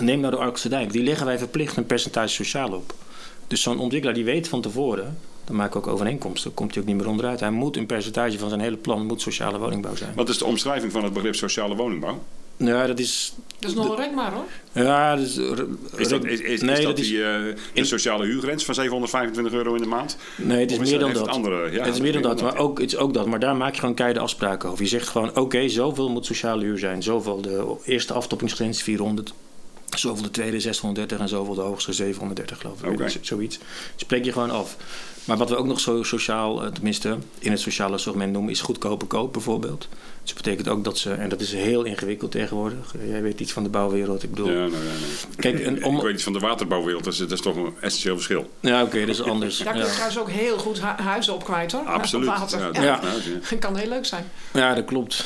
Speaker 5: Neem nou de Arkelse Dijk. Die leggen wij verplicht een percentage sociaal op. Dus zo'n ontwikkelaar die weet van tevoren... dan maken we ook overeenkomsten. komt hij ook niet meer onderuit. Hij moet een percentage van zijn hele plan... moet sociale woningbouw zijn.
Speaker 2: Wat is de omschrijving van het begrip sociale woningbouw?
Speaker 5: Ja, dat is...
Speaker 4: Dat is nog een rekbaar hoor.
Speaker 5: Ja, dat is...
Speaker 2: Is dat, is, is,
Speaker 5: nee,
Speaker 2: is dat, die, eh, de sociale huurgrens van 725 euro in de maand?
Speaker 5: nee, het is meer dan dat.
Speaker 2: het andere- ja,
Speaker 5: het is meer dan dat,
Speaker 2: dan
Speaker 5: maar
Speaker 2: dat,
Speaker 5: ook, het is ook dat. Maar daar maak je gewoon keiharde afspraken over. Je zegt gewoon, oké, zoveel moet sociale huur zijn. Zoveel de eerste aftoppingsgrens 400. Zoveel de tweede 630 en zoveel de hoogste 730 geloof ik.
Speaker 2: Oké.
Speaker 5: Z- Zoiets. Spreek je gewoon af. Maar wat we ook nog zo sociaal, eh, tenminste in het sociale segment noemen, is goedkope koop bijvoorbeeld. Dus dat betekent ook dat ze, en dat is heel ingewikkeld tegenwoordig. Jij weet iets van de bouwwereld, ik bedoel.
Speaker 2: Ja, nou, ja, nee.
Speaker 5: Kijk, <laughs> en om,
Speaker 2: Ik weet iets van de waterbouwwereld, dat is, dat is toch een essentieel verschil.
Speaker 5: ja, oké, dat is anders.
Speaker 4: Daar kun je
Speaker 5: Ja.
Speaker 4: trouwens ook heel goed hu- huizen op kwijt hoor.
Speaker 2: Absoluut. <laughs> Ja,
Speaker 4: Ja.
Speaker 5: Ja.
Speaker 2: ja.
Speaker 4: kan heel leuk zijn.
Speaker 5: Ja, dat klopt.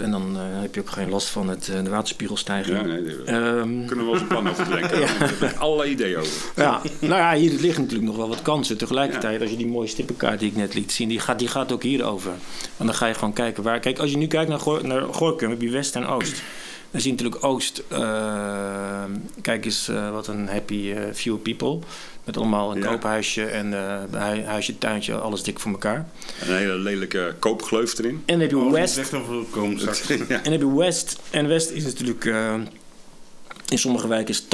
Speaker 5: En dan eh, heb je ook geen last van het, eh, de waterspiegelstijging.
Speaker 2: Ja, nee, daar
Speaker 5: Ehm,
Speaker 2: kunnen we wel eens een plan over bedenken. Daar heb ik allerlei ideeën over.
Speaker 5: ja, nou ja, hier liggen natuurlijk nog wel wat kansen. Tegelijkertijd, als je die mooie stippenkaart die ik net liet zien, die gaat, die gaat ook hierover. En dan ga je gewoon kijken waar. Kijk, als je nu kijkt naar, Gor naar Gorkum, heb je West en Oost. Dan zie je natuurlijk Oost. eh, kijk eens eh, wat een happy eh, few people. Met allemaal een
Speaker 2: Ja.
Speaker 5: koophuisje en eh, hui- huisje, tuintje, alles dik voor elkaar.
Speaker 2: Een hele lelijke koopgleuf erin.
Speaker 5: En dan heb je
Speaker 3: Oh,
Speaker 5: West.
Speaker 3: Echt over. <laughs>
Speaker 2: Ja.
Speaker 5: En dan heb je West. En West is natuurlijk in sommige wijken is 80%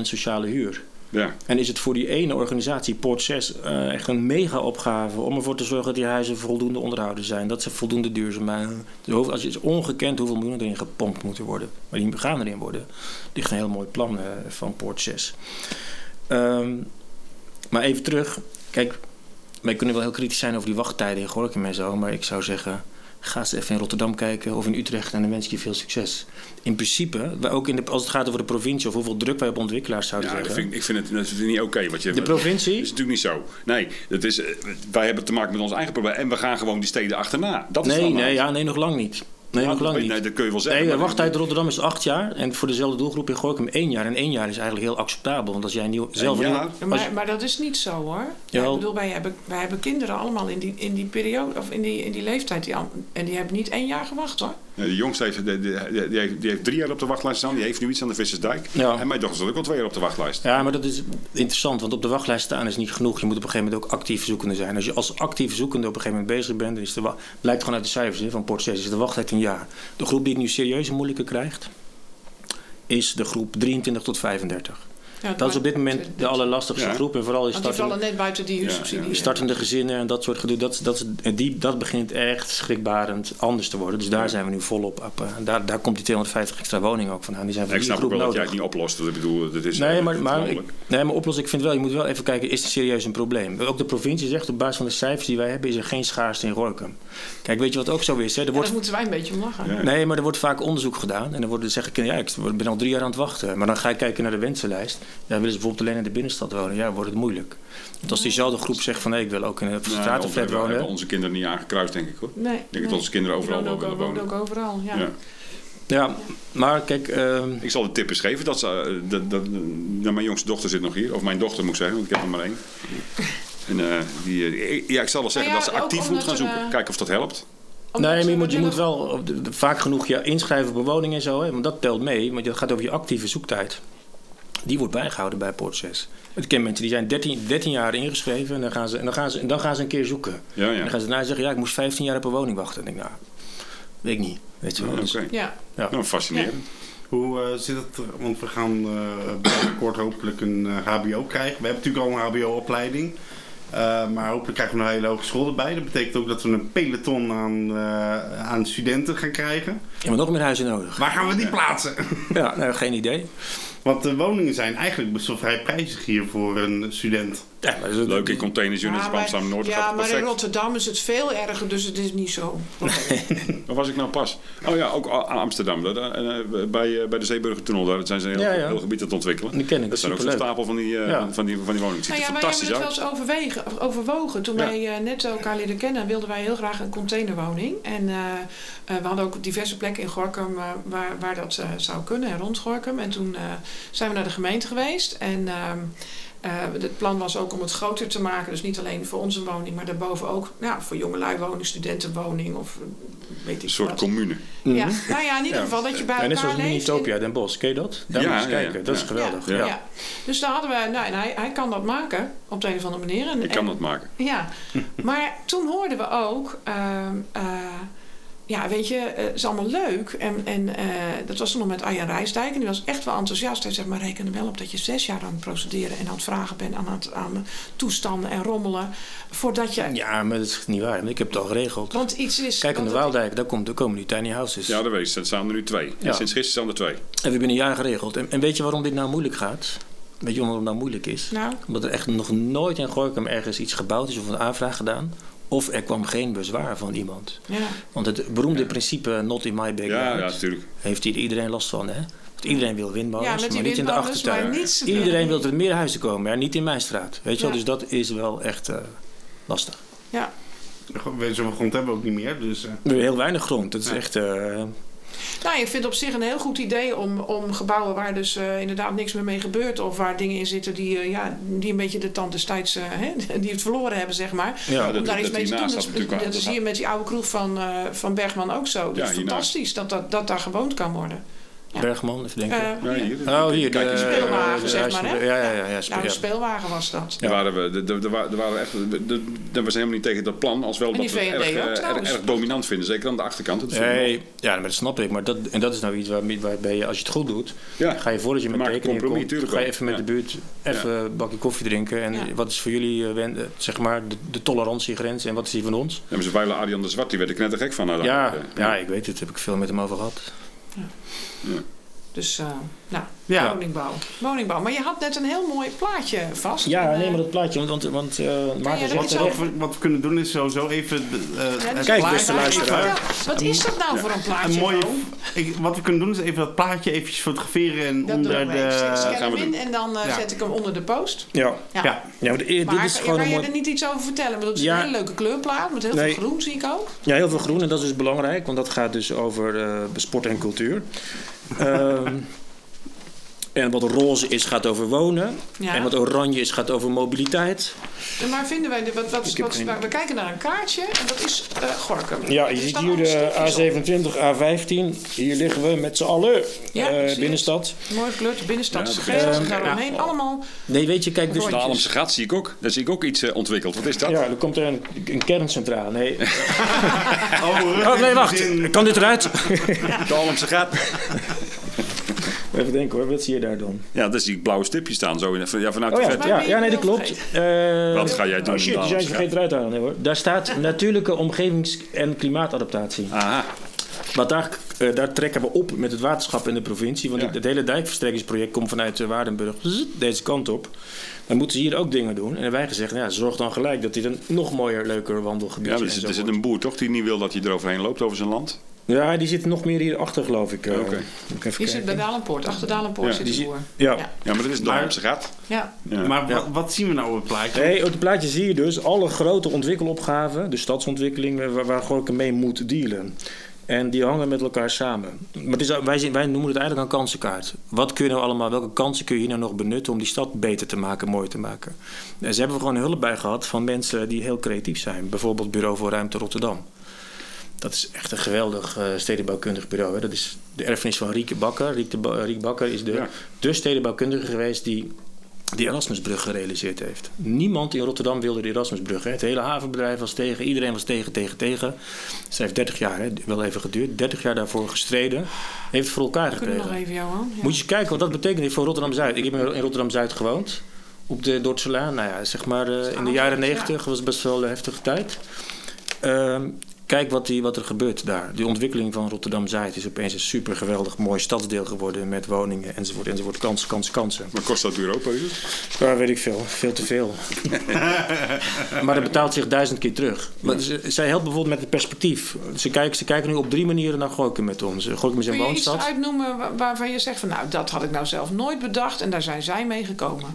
Speaker 5: sociale huur.
Speaker 2: Ja.
Speaker 5: En is het voor die ene organisatie, Poort 6, eh, echt een mega opgave om ervoor te zorgen dat die huizen voldoende onderhouden zijn. Dat ze voldoende duurzaam zijn. Als het is ongekend hoeveel miljoenen erin gepompt moeten worden. Maar die gaan erin worden. Ligt een heel mooi plan eh, van Poort 6. Ehm, maar even terug. Kijk, wij kunnen wel heel kritisch zijn over die wachttijden in Gorkum en zo. Maar ik zou zeggen, ga eens even in Rotterdam kijken of in Utrecht. En dan wens ik je veel succes. In principe, wij ook in de, als het gaat over de provincie of hoeveel druk wij op ontwikkelaars zouden
Speaker 2: Ja,
Speaker 5: zetten.
Speaker 2: vind, ik- ik vind het, dat vind ik niet oké. wat je
Speaker 5: De provincie?
Speaker 2: Dat is natuurlijk niet zo. Nee, dat is, eh, wij hebben te maken met ons eigen probleem. En we gaan gewoon die steden achterna. Dat is
Speaker 5: Nee, nee, ja, nee, nog lang niet. Nee, nog lang niet.
Speaker 2: Nee, dat kun je wel zeggen.
Speaker 5: Nee, de wachttijd in Rotterdam is acht jaar. En voor dezelfde doelgroep in Gorkum één jaar. En één jaar is eigenlijk heel acceptabel. Want als jij nieuw, zelf een
Speaker 2: jaar?
Speaker 5: nieuw-
Speaker 4: Ja,
Speaker 5: je-
Speaker 4: maar, maar dat is niet zo hoor. Ja, ik bedoel, wij hebben, wij hebben kinderen allemaal in die, in die periode, of in die, in die leeftijd. Die, en die hebben niet één jaar gewacht hoor.
Speaker 2: Nee, de jongste heeft, die, die, die heeft, die heeft drie jaar op de wachtlijst staan. Die heeft nu iets aan de Vissersdijk.
Speaker 5: Ja.
Speaker 2: En mijn dochter zat ook al twee jaar op de wachtlijst.
Speaker 5: Ja, maar dat is interessant, want op de wachtlijst staan is niet genoeg. Je moet op een gegeven moment ook actief zoekende zijn. Als je als actief zoekende op een gegeven moment bezig bent, dan is de blijkt gewoon uit de cijfers hè, van Port 6, is de wachttijd een jaar. De groep die het nu serieus moeilijker krijgt, is de groep 23 tot 35.
Speaker 4: Ja,
Speaker 5: Dat is op dit moment de allerlastigste
Speaker 2: Ja.
Speaker 5: groep. En vooral
Speaker 4: die
Speaker 5: startende,
Speaker 4: vallen net buiten die huursubsidie.
Speaker 2: ja.
Speaker 5: startende gezinnen en dat soort gedoe. Dat, dat, die, dat begint echt schrikbarend anders te worden. Dus daar zijn we nu volop op. eh, en daar, daar komt die 250 extra woningen ook vandaan. Die zijn voor
Speaker 2: ik snap ook wel dat jij
Speaker 5: nodig.
Speaker 2: het niet oplost. Dat ik bedoel, dat is
Speaker 5: Nee, maar, maar, ik, nee, maar oplossen, ik vind wel, je moet wel even kijken, is het serieus een probleem? Ook de provincie zegt, op basis van de cijfers die wij hebben, is er geen schaarste in Gorkum. Kijk, weet je wat ook zo is? Hè? Er
Speaker 4: Ja,
Speaker 5: wordt,
Speaker 4: daar moeten wij een beetje om lachen.
Speaker 2: Ja.
Speaker 5: nee, maar er wordt vaak onderzoek gedaan. En dan worden, zeg ik, ja, ik ben al drie jaar aan het wachten. Maar dan ga je kijken naar de wensenlijst. Ja, willen ze bijvoorbeeld alleen in de binnenstad wonen? Ja, wordt het moeilijk. Want als diezelfde groep zegt van, nee, ik wil ook in een
Speaker 2: Nee,
Speaker 5: stratenflat
Speaker 2: we hebben
Speaker 5: wonen.
Speaker 2: onze kinderen niet aangekruist, denk ik hoor.
Speaker 4: Nee,
Speaker 2: Ik denk
Speaker 4: nee.
Speaker 2: dat onze kinderen overal wel
Speaker 4: wonen
Speaker 2: willen
Speaker 4: ook,
Speaker 2: wonen.
Speaker 4: wonen ook overal, ja.
Speaker 2: Ja.
Speaker 5: Ja, maar kijk, ehm,
Speaker 2: Ik zal de tip eens geven. Dat, ze, eh, dat, dat, nou, mijn jongste dochter zit nog hier. Of mijn dochter moet ik zeggen, want ik heb er maar één. <laughs> En, eh, die, eh, ja, ik zal wel zeggen
Speaker 4: ja,
Speaker 2: dat ze actief moet gaan zoeken. Kijken of dat helpt.
Speaker 4: Omdat
Speaker 5: nee, maar je moet, je moet wel op de- de- vaak genoeg je inschrijven op een woning en zo. Hè, want dat telt mee, want dat gaat over je actieve zoektijd. Die wordt bijgehouden bij Poort Ik ken mensen die zijn 13, 13 jaar ingeschreven en dan gaan ze, en dan gaan ze, en dan gaan ze een keer zoeken.
Speaker 2: Ja,
Speaker 5: En
Speaker 2: ja.
Speaker 5: dan gaan ze daarna zeggen, ja, ik moest 15 jaar op een woning wachten. En ik denk, nou, weet ik niet. Weet je wel.
Speaker 2: Oké.
Speaker 5: Dus-
Speaker 4: Ja,
Speaker 5: ja.
Speaker 2: Nou, fascinerend.
Speaker 3: Hoe eh, zit het? Want we gaan eh binnenkort hopelijk een eh, HBO krijgen. We hebben natuurlijk al een HBO-opleiding. Eh, maar hopelijk krijgen we nog een hele hogeschool erbij. Dat betekent ook dat we een peloton aan, eh, aan studenten gaan krijgen.
Speaker 5: Je hebt nog meer huizen nodig.
Speaker 3: Waar gaan we die plaatsen?
Speaker 5: Ja, nou, geen idee.
Speaker 3: Want de woningen zijn eigenlijk best wel vrij prijzig hier voor een student.
Speaker 5: Ja, maar is-
Speaker 2: Leuk in containers op Amsterdam Noord.
Speaker 4: ja,
Speaker 2: gaat het
Speaker 4: maar in. Rotterdam is het veel erger, dus het is niet zo.
Speaker 2: Waar <laughs> was ik nou pas? Oh ja, ook A- Amsterdam. Eh, eh, bij, eh, bij de Zeeburgertunnel. Daar zijn ze een heel,
Speaker 5: Ja, ja.
Speaker 2: heel gebied aan het ontwikkelen.
Speaker 5: Die ken ik,
Speaker 2: Dat
Speaker 5: dat
Speaker 2: zijn
Speaker 5: is
Speaker 2: ook zo'n
Speaker 5: superleuk.
Speaker 2: stapel van die,
Speaker 5: Ja.
Speaker 2: van die, van die woningen. Het ziet er
Speaker 4: ja, wij hebben
Speaker 2: fantastisch
Speaker 4: het wel eens overwegen, overwogen. Toen
Speaker 2: Ja.
Speaker 4: wij net elkaar leren kennen, wilden wij heel graag een containerwoning. En eh, eh, we hadden ook diverse plekken in Gorkum waar, waar dat zou kunnen, en rond Gorkum. En toen eh, zijn we naar de gemeente geweest. En ehm, eh, het plan was ook om het groter te maken. Dus niet alleen voor onze woning, maar daarboven ook ja, voor jongelui woning, studentenwoning of eh, weet ik
Speaker 2: Een soort
Speaker 4: wat.
Speaker 2: commune.
Speaker 4: Ja, nou ja, in ieder geval dat je bij
Speaker 5: Ja, net
Speaker 4: elkaar
Speaker 5: zoals
Speaker 4: leeft.
Speaker 5: Minitopia Den Bosch. Ken je dat? Daar
Speaker 2: Ja,
Speaker 5: moet je eens
Speaker 2: ja, ja.
Speaker 5: kijken. Dat is
Speaker 2: Ja.
Speaker 5: geweldig.
Speaker 4: Ja,
Speaker 5: Ja.
Speaker 4: ja. Dus daar hadden we, nou, en hij, hij kan dat maken op de een of andere manier. En,
Speaker 2: Ik kan
Speaker 4: en-
Speaker 2: dat maken.
Speaker 4: Ja, <laughs> maar toen hoorden we ook, ehm, eh, ja, weet je, eh, het is allemaal leuk. En, en eh, dat was toen nog met Arjan Rijsdijk en die was echt wel enthousiast. Hij zegt, maar reken er wel op dat je zes jaar aan het procederen en aan het vragen bent aan, het, aan toestanden en rommelen. Voordat je,
Speaker 5: Ja, maar dat is niet waar. Ik heb het al geregeld.
Speaker 4: want iets is...
Speaker 5: Kijk, aan de Waaldijk, daar, komt, daar komen nu tiny houses.
Speaker 2: Ja, dat weet ik. Er staan er nu twee.
Speaker 5: Ja.
Speaker 2: Sinds gisteren staan er twee.
Speaker 5: En we hebben een jaar geregeld. En, en weet je waarom dit nou moeilijk gaat? Weet je waarom het nou moeilijk is?
Speaker 4: Nou,
Speaker 5: Omdat er echt nog nooit in Gorkum ergens iets gebouwd is of een aanvraag gedaan. Of er kwam geen bezwaar van iemand.
Speaker 4: ja.
Speaker 5: Want het beroemde principe not in my
Speaker 2: Ja,
Speaker 5: backyard
Speaker 2: ja, natuurlijk.
Speaker 5: heeft hier iedereen last van. Hè? Want iedereen wil windmolens,
Speaker 4: ja,
Speaker 5: maar niet in de achtertuin. Iedereen wil dat er meer huizen komen, maar niet in mijn straat. Weet je wel?
Speaker 4: Ja.
Speaker 5: Dus dat is wel echt eh, lastig.
Speaker 4: Ja.
Speaker 3: Zoveel grond hebben we ook niet meer. Dus, eh,
Speaker 5: heel weinig grond. Dat is
Speaker 3: Ja.
Speaker 5: echt... eh,
Speaker 4: Nou, ik vind het op zich een heel goed idee om, om gebouwen waar dus eh, inderdaad niks meer mee gebeurt. Of waar dingen in zitten die, eh, ja, die een beetje de tand destijds, eh, hè, <laughs> die het verloren hebben, zeg maar.
Speaker 5: ja,
Speaker 2: dat-
Speaker 4: om daar iets mee te doen. Dat, is hier met die oude kroeg van, van Bergman ook zo. Dat
Speaker 2: Ja,
Speaker 4: fantastisch dat, dat, dat daar gewoond kan worden.
Speaker 5: Bergman, even denken.
Speaker 4: Eh,
Speaker 2: Ja,
Speaker 4: ja.
Speaker 2: hier.
Speaker 5: oh, hier.
Speaker 2: Kijk
Speaker 5: de,
Speaker 2: eens.
Speaker 4: Speelwagen,
Speaker 5: de-
Speaker 4: zeg
Speaker 5: de-
Speaker 4: maar, hè?
Speaker 5: Ja, ja, ja. ja,
Speaker 4: Nou, een speelwagen was dat.
Speaker 2: Daar waren we, de- de- de- er waren echt, de- de- daar was helemaal niet tegen dat plan, als wel dat
Speaker 4: die
Speaker 2: we erg,
Speaker 4: ook
Speaker 2: eh, erg, dominant vinden, zeker aan de achterkant.
Speaker 5: Nee, ja, maar dat snap ik. Maar dat, en dat is nou iets waar, waarbij je, als je het goed doet,
Speaker 2: Ja.
Speaker 5: ga je voordat je met
Speaker 2: compromis,
Speaker 5: komt, ga je even met
Speaker 2: Ja.
Speaker 5: de buurt even een bakje koffie drinken. En
Speaker 4: Ja.
Speaker 5: wat is voor jullie eh, eh, zeg maar de, de tolerantiegrens en wat is die van ons?
Speaker 2: Hebben ze vuile Arjan de Zwart, die werd ik net gek van.
Speaker 5: Ja, ja, ik weet het. Heb ik veel met hem over gehad. Yeah.
Speaker 4: Dus, eh, nou,
Speaker 3: Ja.
Speaker 4: woningbouw. Woningbouw. Maar je had net een heel mooi plaatje vast.
Speaker 5: Ja,
Speaker 4: En,
Speaker 5: nee,
Speaker 4: eh,
Speaker 5: maar dat plaatje, want, want, uh, Maarten zegt
Speaker 4: over?
Speaker 3: wat, we, wat we kunnen doen is sowieso even... eh,
Speaker 4: ja, dus
Speaker 5: Kijk, beste luisteraar.
Speaker 4: Wat is dat nou voor een plaatje?
Speaker 3: Een mooie, ik, wat we kunnen doen is even dat plaatje eventjes fotograferen en
Speaker 4: Dat doen
Speaker 3: onder
Speaker 4: we.
Speaker 3: de...
Speaker 4: Ik
Speaker 2: gaan
Speaker 4: scan
Speaker 2: we
Speaker 4: hem in
Speaker 2: doen.
Speaker 4: en dan eh,
Speaker 3: Ja.
Speaker 4: zet ik hem onder de post.
Speaker 5: Ja,
Speaker 4: Ja.
Speaker 3: Ja.
Speaker 5: ja maar dit
Speaker 4: Maar
Speaker 5: is
Speaker 4: kan,
Speaker 5: gewoon
Speaker 4: kan je
Speaker 5: mooi...
Speaker 4: er niet iets over vertellen? Want het is
Speaker 5: Ja.
Speaker 4: een hele leuke kleurplaat met heel
Speaker 5: Nee.
Speaker 4: veel groen, zie ik ook.
Speaker 5: Ja, heel veel groen en dat is dus belangrijk, want dat gaat dus over eh, sport en cultuur. Ehm, en wat roze is, gaat over wonen.
Speaker 4: Ja.
Speaker 5: En wat oranje is, gaat over mobiliteit.
Speaker 4: Maar vinden wij, de, wat, wat,
Speaker 5: geen-
Speaker 4: we kijken naar een kaartje en dat is eh Gorkum.
Speaker 5: Ja, je ziet hier de
Speaker 4: stipjes op.
Speaker 5: A27, A15. Hier liggen we met z'n allen.
Speaker 4: Ja,
Speaker 5: eh, binnenstad.
Speaker 4: Mooi gekleurd, de binnenstad,
Speaker 2: Ja,
Speaker 4: geel,
Speaker 5: binnenstad.
Speaker 4: daaromheen. Allemaal
Speaker 5: Nee, weet je, kijk, dus...
Speaker 2: De Allemse gat zie ik ook. Daar zie ik ook iets eh, ontwikkeld. Wat is dat?
Speaker 5: Ja, er komt er een, een kerncentrale. Nee.
Speaker 3: Oh, <laughs>
Speaker 5: Oh, nee, wacht. Kan dit eruit?
Speaker 2: De Allemse gat. <laughs>
Speaker 5: Even denken hoor, wat zie je daar dan?
Speaker 2: Ja, daar zie ik blauwe stipjes staan. Zo in, ja, vanuit
Speaker 5: Oh
Speaker 2: de
Speaker 5: ja,
Speaker 2: verte.
Speaker 5: ja, ja, nee, dat klopt. Eh,
Speaker 2: Wat ga jij doen
Speaker 5: Oh shit,
Speaker 2: de
Speaker 5: die zijn ze vergeten eruit te halen. Nee, hoor. Daar staat natuurlijke omgevings- en klimaatadaptatie.
Speaker 2: Aha.
Speaker 5: Want daar, eh, daar trekken we op met het waterschap in de provincie. Want
Speaker 2: Ja.
Speaker 5: het, het hele dijkverstrekkingsproject komt vanuit eh, Waardenburg deze kant op. Dan moeten ze hier ook dingen doen. En hebben wij gezegd, nou ja, zorg dan gelijk dat dit een nog mooier, leuker wandelgebied
Speaker 2: Ja,
Speaker 5: is.
Speaker 2: er zit,
Speaker 5: zo
Speaker 2: er zit
Speaker 5: wordt.
Speaker 2: een boer toch die niet wil dat je eroverheen loopt over zijn land?
Speaker 5: Ja, die zit nog meer hierachter, geloof ik. eh.
Speaker 2: Oké.
Speaker 5: Even
Speaker 4: Die zit bij. Dalenpoort, achter Dalenpoort
Speaker 2: Ja,
Speaker 4: zit
Speaker 5: die
Speaker 4: de boer.
Speaker 5: Ja.
Speaker 4: Ja.
Speaker 2: Ja, maar dat is de Allemse gat.
Speaker 4: Ja.
Speaker 2: Ja.
Speaker 3: Maar
Speaker 5: Ja.
Speaker 3: wat, wat zien we nou op het plaatje?
Speaker 5: Nee, op het plaatje zie je dus alle grote ontwikkelopgaven, de stadsontwikkeling, waar, waar Gorkum mee moet dealen. En die hangen met elkaar samen. Maar het is, wij, zien- wij noemen het eigenlijk een kansenkaart. Wat kun je nou allemaal, welke kansen kun je hier nou nog benutten om die stad beter te maken, mooier te maken? En ze hebben we gewoon hulp bij gehad van mensen die heel creatief zijn. Bijvoorbeeld Bureau voor Ruimte Rotterdam. Dat is echt een geweldig eh, stedenbouwkundig bureau. Hè. Dat is de erfenis van Rieke Bakker. Riek, de Ba- Riek Bakker is de,
Speaker 2: Ja.
Speaker 5: de stedenbouwkundige geweest die die Erasmusbrug gerealiseerd heeft. Niemand in Rotterdam wilde de Erasmusbrug. Hè. Het hele havenbedrijf was tegen, iedereen was tegen, tegen, tegen. Ze heeft 30 jaar, hè, wel even geduurd, 30 jaar daarvoor gestreden. Heeft het voor elkaar
Speaker 4: Kunnen we nog
Speaker 5: gekregen.
Speaker 4: even, Johan? Ja.
Speaker 5: Moet je eens kijken wat dat betekent voor Rotterdam-Zuid. Ik heb in Rotterdam-Zuid gewoond. Op de Dordtselaan. Nou ja, zeg maar eh, in de jaren
Speaker 4: ja.
Speaker 5: 90 was best wel een heftige tijd. Ehm, kijk wat, die, wat er gebeurt daar. Die ontwikkeling van Rotterdam-Zuid is opeens een super geweldig mooi stadsdeel geworden. Met woningen enzovoort enzovoort. Kansen, kansen, kansen.
Speaker 2: Maar kost dat uur?
Speaker 5: Ja, weet ik veel. Veel te veel. <laughs> maar dat betaalt zich duizend keer terug. Maar ze, zij helpt bijvoorbeeld met het perspectief. Ze kijken, ze kijken nu op drie manieren naar Gorkum met ons. Gorkum is een
Speaker 4: Kun je iets
Speaker 5: woonstad.
Speaker 4: uitnoemen wa- waarvan je zegt van nou, dat had ik nou zelf nooit bedacht en daar zijn zij mee gekomen.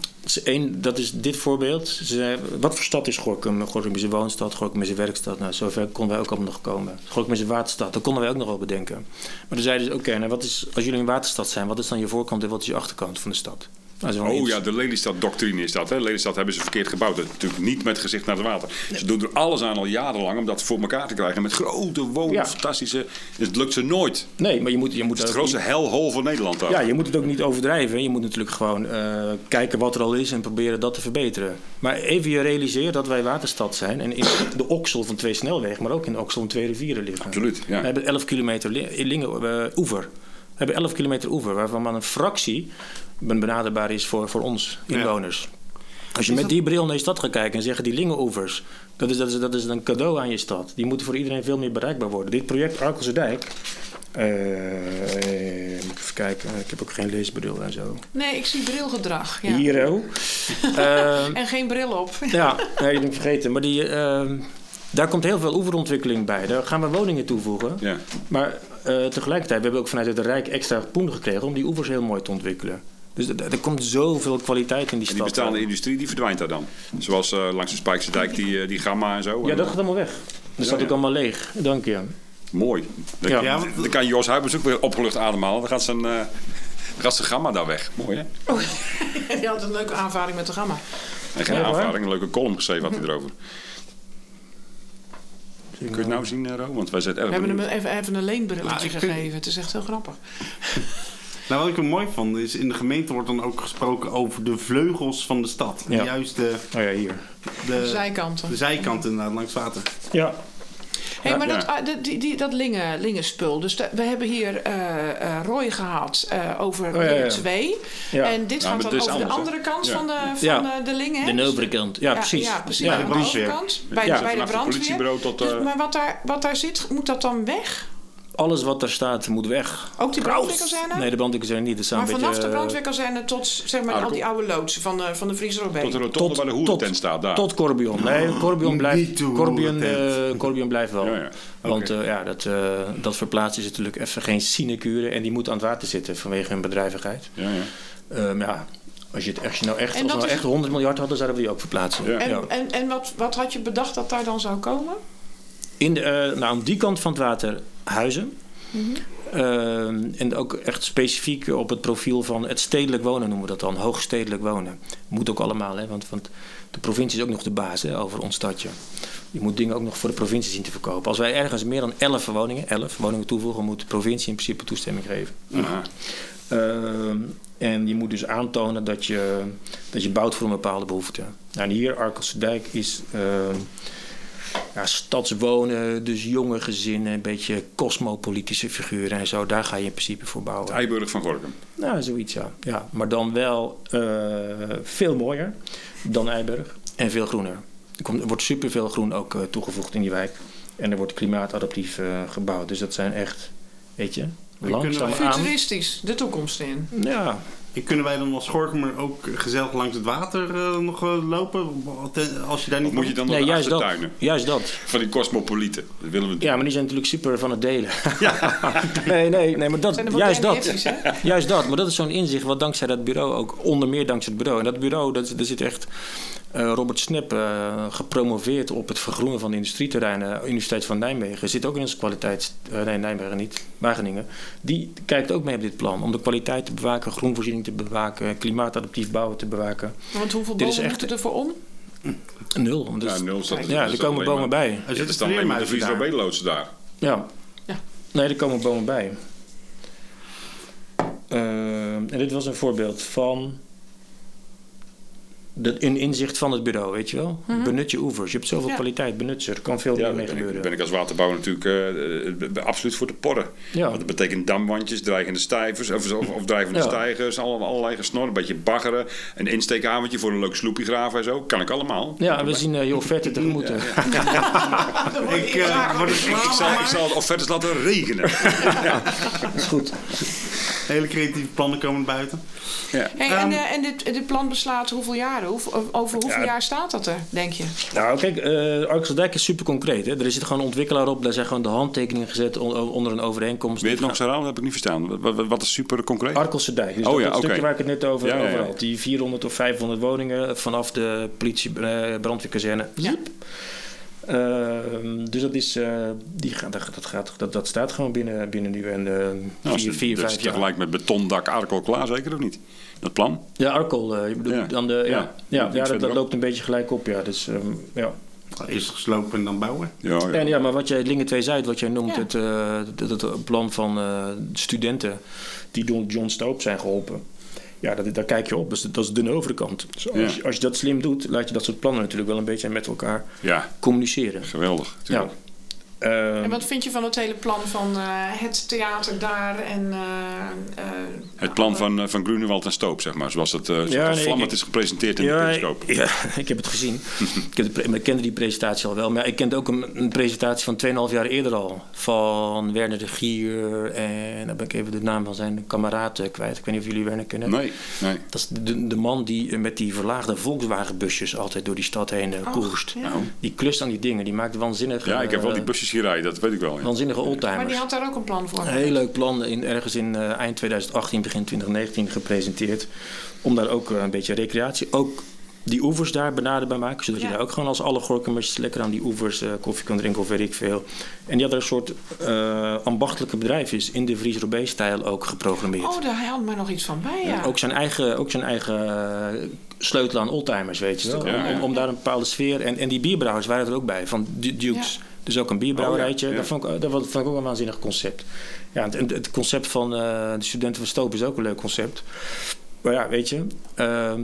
Speaker 5: Dat is dit voorbeeld. Ze wat voor stad is Gorkum? Gorkum is een woonstad, Gorkum is een werkstad. Nou, zover konden wij ook allemaal nog komen. Gorkum is een waterstad, dat konden wij ook nog wel bedenken. Maar dan zeiden ze, oké, nou, wat is, als jullie een waterstad zijn, wat is dan je voorkant en wat is je achterkant van de stad? Is
Speaker 2: Oh ja, de Lelystad-doctrine is dat. Hè? Lelystad hebben ze verkeerd gebouwd. Dat is natuurlijk niet met gezicht naar het water. Ze doen er alles aan al jarenlang om dat voor elkaar te krijgen. Met grote wonen,
Speaker 5: Ja.
Speaker 2: fantastische... Dus het lukt ze nooit.
Speaker 5: Nee, maar je moet, je moet
Speaker 2: is het
Speaker 5: ook
Speaker 2: grootste
Speaker 5: niet-
Speaker 2: helhol van Nederland. daar.
Speaker 5: Ja, je moet het ook niet overdrijven. Je moet natuurlijk gewoon eh, kijken wat er al is en proberen dat te verbeteren. Maar even je realiseert dat wij waterstad zijn en in de oksel van twee snelwegen, maar ook in de oksel van twee rivieren liggen.
Speaker 2: Absoluut, ja.
Speaker 5: We hebben 11 kilometer li- in Lingen, eh, oever. We hebben 11 kilometer oever, waarvan maar een fractie benaderbaar is voor, voor ons inwoners. Als je met die bril naar je stad gaat kijken en zeggen die Lingenoevers, dat is, dat, is, dat is een cadeau aan je stad. Die moeten voor iedereen veel meer bereikbaar worden. Dit project Arkelse Dijk, eh, ik even kijken, ik heb ook geen leesbril en zo.
Speaker 4: Nee, ik zie brilgedrag. Ja.
Speaker 5: Hier ook. <laughs> Ehm,
Speaker 4: En geen bril op.
Speaker 5: ja, nee, die ben ik vergeten. Maar die, ehm, daar komt heel veel oeverontwikkeling bij. Daar gaan we woningen toevoegen.
Speaker 2: Ja.
Speaker 5: Maar eh, tegelijkertijd, we hebben ook vanuit het Rijk extra poen gekregen om die oevers heel mooi te ontwikkelen. Dus er, er komt zoveel kwaliteit in die
Speaker 2: En die
Speaker 5: stad.
Speaker 2: bestaande industrie die verdwijnt daar dan. Zoals eh, langs de Spijkse dijk, die, eh, die gamma en zo.
Speaker 5: Ja,
Speaker 2: En,
Speaker 5: dat gaat allemaal weg. Dat staat
Speaker 2: ja.
Speaker 5: ook allemaal leeg. Dank je.
Speaker 2: Mooi. Dan,
Speaker 5: Ja.
Speaker 2: Dan kan Jos Huibers ook weer opgelucht ademhalen. Dan gaat zijn, eh, dan gaat zijn gamma daar weg. Mooi hè? <laughs>
Speaker 4: Je had een leuke aanvaring met de gamma.
Speaker 2: En geen
Speaker 5: Ja,
Speaker 2: aanvaring, een leuke column geschreven had hij erover. Kun je het nou zien, Ro? Want wij zijn erg
Speaker 4: We hebben hem even, even een leenbrilletje
Speaker 3: Nou, vind-
Speaker 4: gegeven. Het is echt heel grappig. <laughs>
Speaker 3: Nou, wat ik er mooi vond, is in de gemeente wordt dan ook gesproken over de vleugels van de stad.
Speaker 5: Ja.
Speaker 3: Juist de,
Speaker 5: Oh ja, hier.
Speaker 3: de,
Speaker 4: De zijkanten.
Speaker 3: de zijkant inderdaad, langs het water.
Speaker 5: Ja.
Speaker 4: Hé, maar
Speaker 2: Ja.
Speaker 4: dat, ah, de- die, die, dat Lingen, Lingenspul. Dus de- we hebben hier eh eh Roy gehad eh, over
Speaker 5: Oh, ja, ja.
Speaker 4: Lingen 2.
Speaker 5: Ja.
Speaker 4: En dit
Speaker 2: Ja,
Speaker 4: gaat
Speaker 2: maar
Speaker 4: dan
Speaker 2: is
Speaker 4: over de
Speaker 2: anders,
Speaker 4: andere kant
Speaker 2: Ja.
Speaker 4: van de, van eh, de Lingen. hè?
Speaker 5: De
Speaker 4: Dus-
Speaker 5: overkant. Ja, precies.
Speaker 4: Ja, precies. De
Speaker 3: brandweer.
Speaker 4: Bij,
Speaker 5: Ja.
Speaker 4: de, bij de brandweer.
Speaker 2: politiebureau tot,
Speaker 4: Dus, maar wat daar, wat daar zit, moet dat dan weg?
Speaker 5: Alles wat daar staat moet weg.
Speaker 4: Ook die brandweerkazerne?
Speaker 5: Nee, de brandweerkazerne niet. Dat zijn
Speaker 4: maar vanaf
Speaker 5: beetje,
Speaker 4: de
Speaker 5: eh,
Speaker 4: brandweerkazerne tot zeg maar,
Speaker 2: Ah,
Speaker 4: al die oude loodsen van de, van de Friese Robé.
Speaker 2: Tot de rotonde waar de hoerentent staat, daar.
Speaker 5: Tot Corbion. Nee, Corbion
Speaker 3: Niet
Speaker 5: blijft, Corbion, eh, Corbion blijft wel.
Speaker 2: Ja, ja.
Speaker 5: Want eh, ja, dat, eh, dat verplaatsen is natuurlijk even geen sinecure. En die moet aan het water zitten vanwege hun bedrijvigheid.
Speaker 2: Ja, ja.
Speaker 5: Ehm, ja, als je het echt, als je nou echt, als nou echt 100 miljard hadden, zouden we die ook verplaatsen.
Speaker 2: Ja.
Speaker 4: En,
Speaker 5: Ja.
Speaker 4: en, en wat, wat had je bedacht dat daar dan zou komen?
Speaker 5: In de, eh, nou, aan die kant van het water huizen. Ehm, en ook echt specifiek op het profiel van het stedelijk wonen noemen we dat dan. Hoogstedelijk wonen. Moet ook allemaal, hè, want, want de provincie is ook nog de baas hè, over ons stadje. Je moet dingen ook nog voor de provincie zien te verkopen. Als wij ergens meer dan 11 woningen, 11 woningen toevoegen, moet de provincie in principe toestemming geven.
Speaker 2: Aha.
Speaker 5: Ehm, en je moet dus aantonen dat je, dat je bouwt voor een bepaalde behoefte. Nou, en hier, Arkelse Dijk, is ehm, ja, stadswonen, dus jonge gezinnen, een beetje cosmopolitische figuren en zo. Daar ga je in principe voor bouwen.
Speaker 2: Eiburg van Gorkum.
Speaker 5: Nou, zoiets ja. ja. Maar dan wel eh, veel mooier dan Eiburg en veel groener. Er, komt, er wordt superveel groen ook eh, toegevoegd in die wijk. En er wordt klimaatadaptief eh, gebouwd. Dus dat zijn echt, weet je, langzaam aan.
Speaker 4: Futuristisch, de toekomst in.
Speaker 5: Ja,
Speaker 3: kunnen wij dan als Gorkumer ook gezellig langs het water eh, nog eh, lopen? Als je daar niet
Speaker 2: Of moet je dan nog
Speaker 5: nee,
Speaker 2: de
Speaker 5: juist dat.
Speaker 2: achtertuinen
Speaker 5: Juist dat.
Speaker 2: van die cosmopolieten? Dat willen we
Speaker 5: Ja, maar die zijn natuurlijk super van het delen. <laughs> <laughs> nee, nee, nee, maar dat, juist dat. Juist dat. Maar dat is zo'n inzicht wat dankzij dat bureau ook, onder meer dankzij het bureau. En dat bureau, dat, er zit echt Eh, Robert Snep, eh, gepromoveerd op het vergroenen van de industrieterreinen, Universiteit van Nijmegen, zit ook in onze kwaliteit, eh, nee Nijmegen niet, Wageningen. Die kijkt ook mee op dit plan om de kwaliteit te bewaken, groenvoorziening te bewaken, klimaatadaptief bouwen te bewaken.
Speaker 4: Want hoeveel
Speaker 5: Dit is
Speaker 4: bomen
Speaker 5: echt-
Speaker 4: moeten er voor om?
Speaker 5: Nul. Dus,
Speaker 2: Ja, nul staat
Speaker 5: ja, er komen bomen bij.
Speaker 3: Er zitten
Speaker 2: staan alleen maar de
Speaker 3: daar.
Speaker 5: Ja.
Speaker 4: Ja.
Speaker 5: Nee, er komen bomen bij. Eh, en dit was een voorbeeld van de, een inzicht van het bureau, weet je wel? Benut je oevers. Je hebt zoveel
Speaker 4: Mhm. Ja.
Speaker 5: kwaliteit, benut ze. Er kan veel
Speaker 2: Ja,
Speaker 5: meer
Speaker 2: daar
Speaker 5: mee
Speaker 2: ben ik,
Speaker 5: gebeuren.
Speaker 2: ben ik als waterbouwer natuurlijk eh, eh, absoluut voor te porren.
Speaker 5: Ja.
Speaker 2: Want dat betekent damwandjes, dreigende stijvers of, of, of drijvende
Speaker 5: Ja.
Speaker 2: stijgers, alle- allerlei gesnor, een beetje baggeren, een insteekhamertje voor een leuk sloepje graven en zo. Kan ik allemaal.
Speaker 5: Ja, en we zien eh heel vette tegemoet. <laughs>
Speaker 3: Ik
Speaker 2: Ik zal,
Speaker 3: van.
Speaker 2: ik zal het offertes laten regenen. <laughs>
Speaker 5: Dat is goed.
Speaker 3: Hele creatieve plannen komen buiten.
Speaker 2: Ja.
Speaker 4: Hey,
Speaker 3: Ehm,
Speaker 4: en eh, en dit, dit plan beslaat hoeveel jaren? Hoe, over hoeveel
Speaker 5: Ja.
Speaker 4: jaar staat dat er, denk je?
Speaker 5: Nou, kijk, eh Arksel is super concreet. Hè? Er zit gewoon een ontwikkelaar op. Daar zijn gewoon de handtekeningen gezet on- onder een overeenkomst.
Speaker 2: Weet je het nog eens herhalen? Dat heb ik niet verstaan. Wat, is super concreet?
Speaker 5: Arkelse dijk. Dus
Speaker 2: Oh
Speaker 5: dat,
Speaker 2: ja,
Speaker 5: stukje waar ik het net over,
Speaker 2: Ja, ja, ja.
Speaker 5: over had. Die 400 of 500 woningen vanaf de politie eh, brandweerkazerne.
Speaker 4: Ja.
Speaker 5: Ehm, dus dat, is, eh, die gaat, dat, gaat, dat, dat staat gewoon binnen, binnen nu en eh
Speaker 2: Nou,
Speaker 5: vier, vier,
Speaker 2: dat is
Speaker 5: jaar.
Speaker 2: tegelijk met betondak Arkel klaar, zeker of niet? Dat plan?
Speaker 5: Ja, Arkel. eh, je bedoelt
Speaker 2: Ja.
Speaker 5: dan de, ja,
Speaker 2: Ja.
Speaker 5: ja, dat, loopt een beetje gelijk op. Ja, dus, ehm, ja.
Speaker 3: Eerst geslopen en dan bouwen.
Speaker 2: Ja, ja.
Speaker 5: En ja, maar wat jij, Lingen 2 Zuid, wat jij noemt,
Speaker 4: Ja.
Speaker 5: het, eh, het, het plan van eh, studenten die door John Stoop zijn geholpen. Ja, dat, daar kijk je op. Dus dat is de overkant. Dus als,
Speaker 2: Ja.
Speaker 5: als je dat slim doet, laat je dat soort plannen natuurlijk wel een beetje met elkaar
Speaker 2: ja,
Speaker 5: communiceren.
Speaker 2: geweldig.
Speaker 5: Ja. Ehm,
Speaker 4: En wat vind je van het hele plan van eh, het theater daar en... eh, eh,
Speaker 2: Het plan van, van Grunewald en Stoop, zeg maar. Zoals het, eh zoals
Speaker 5: Ja,
Speaker 2: het
Speaker 5: nee,
Speaker 2: vlammend is gepresenteerd in de periscoop.
Speaker 5: ja, <laughs> ik heb het gezien. <laughs> ik, heb de ik kende die presentatie al wel. Maar ik kende ook een, een presentatie van 2,5 jaar eerder al. Van Werner de Gier. En dan ben ik even de naam van zijn kameraad kwijt. Ik weet niet of jullie Werner kennen.
Speaker 2: Nee, nee.
Speaker 5: Dat is de, de man die met die verlaagde Volkswagenbusjes altijd door die stad heen
Speaker 4: Och,
Speaker 5: koerst.
Speaker 4: ja.
Speaker 5: Die klust aan die dingen. Die maakt waanzinnige,
Speaker 2: Ja, ik heb wel die busjes dat weet ik wel. ja.
Speaker 5: waanzinnige
Speaker 4: maar
Speaker 5: oldtimers.
Speaker 4: die had daar ook een plan voor.
Speaker 5: Een heel leuk plan in, ergens in eh, eind 2018, begin 2019 gepresenteerd. Om daar ook eh, een beetje recreatie, ook die oevers daar benaderbaar maken. Zodat
Speaker 4: Ja.
Speaker 5: je daar ook gewoon als alle gorkemers lekker aan die oevers eh, koffie kan drinken of weet ik veel. En die had er een soort eh, ambachtelijke bedrijf is in de Vries Robé-stijl ook geprogrammeerd.
Speaker 4: Oh, daar had me nog iets van bij, ja.
Speaker 5: Ook zijn eigen, ook zijn eigen sleutel aan oldtimers, weet je wel.
Speaker 2: Ja, ja.
Speaker 5: Om, om daar een bepaalde sfeer... En, en die bierbrouwers waren er ook bij, van Du- Dukes. Dus ook een bierbrouwerijtje.
Speaker 2: Oh, ja, ja.
Speaker 5: Dat, vond ik, dat vond ik ook een waanzinnig concept. Ja, het, het concept van eh, de studenten van Stoop is ook een leuk concept. Maar ja, weet je... ehm,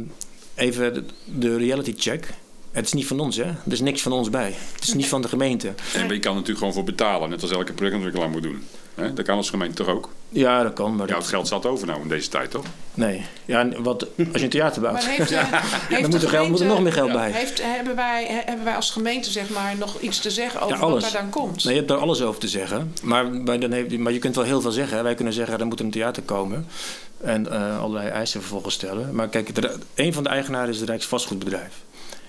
Speaker 5: even de, de reality check. Het is niet van ons, hè. Er is niks van ons bij. Het is niet van de gemeente.
Speaker 2: En je kan er natuurlijk gewoon voor betalen, net als elke projectontwikkelaar moet doen. Hè? Dat kan als gemeente toch ook?
Speaker 5: Ja, dat kan, maar
Speaker 2: Ja,
Speaker 5: dat,
Speaker 2: het geld zat over nou in deze tijd, toch?
Speaker 5: Nee. Ja, wat, als je een theater bouwt...
Speaker 4: Maar heeft, eh, <laughs> heeft
Speaker 5: dan moet er, geld, moet er nog meer geld
Speaker 2: Ja.
Speaker 5: bij.
Speaker 4: Heeft, hebben, wij, he- hebben wij als gemeente zeg maar, nog iets te zeggen over
Speaker 5: Ja,
Speaker 4: wat
Speaker 5: alles.
Speaker 4: daar dan komt?
Speaker 5: Nee, je hebt daar alles over te zeggen. Maar, maar, dan heeft, maar je kunt wel heel veel zeggen. hè. Wij kunnen zeggen, er moet een theater komen. En eh, allerlei eisen vervolgens stellen. Maar kijk, de- een van de eigenaren is het Rijksvastgoedbedrijf.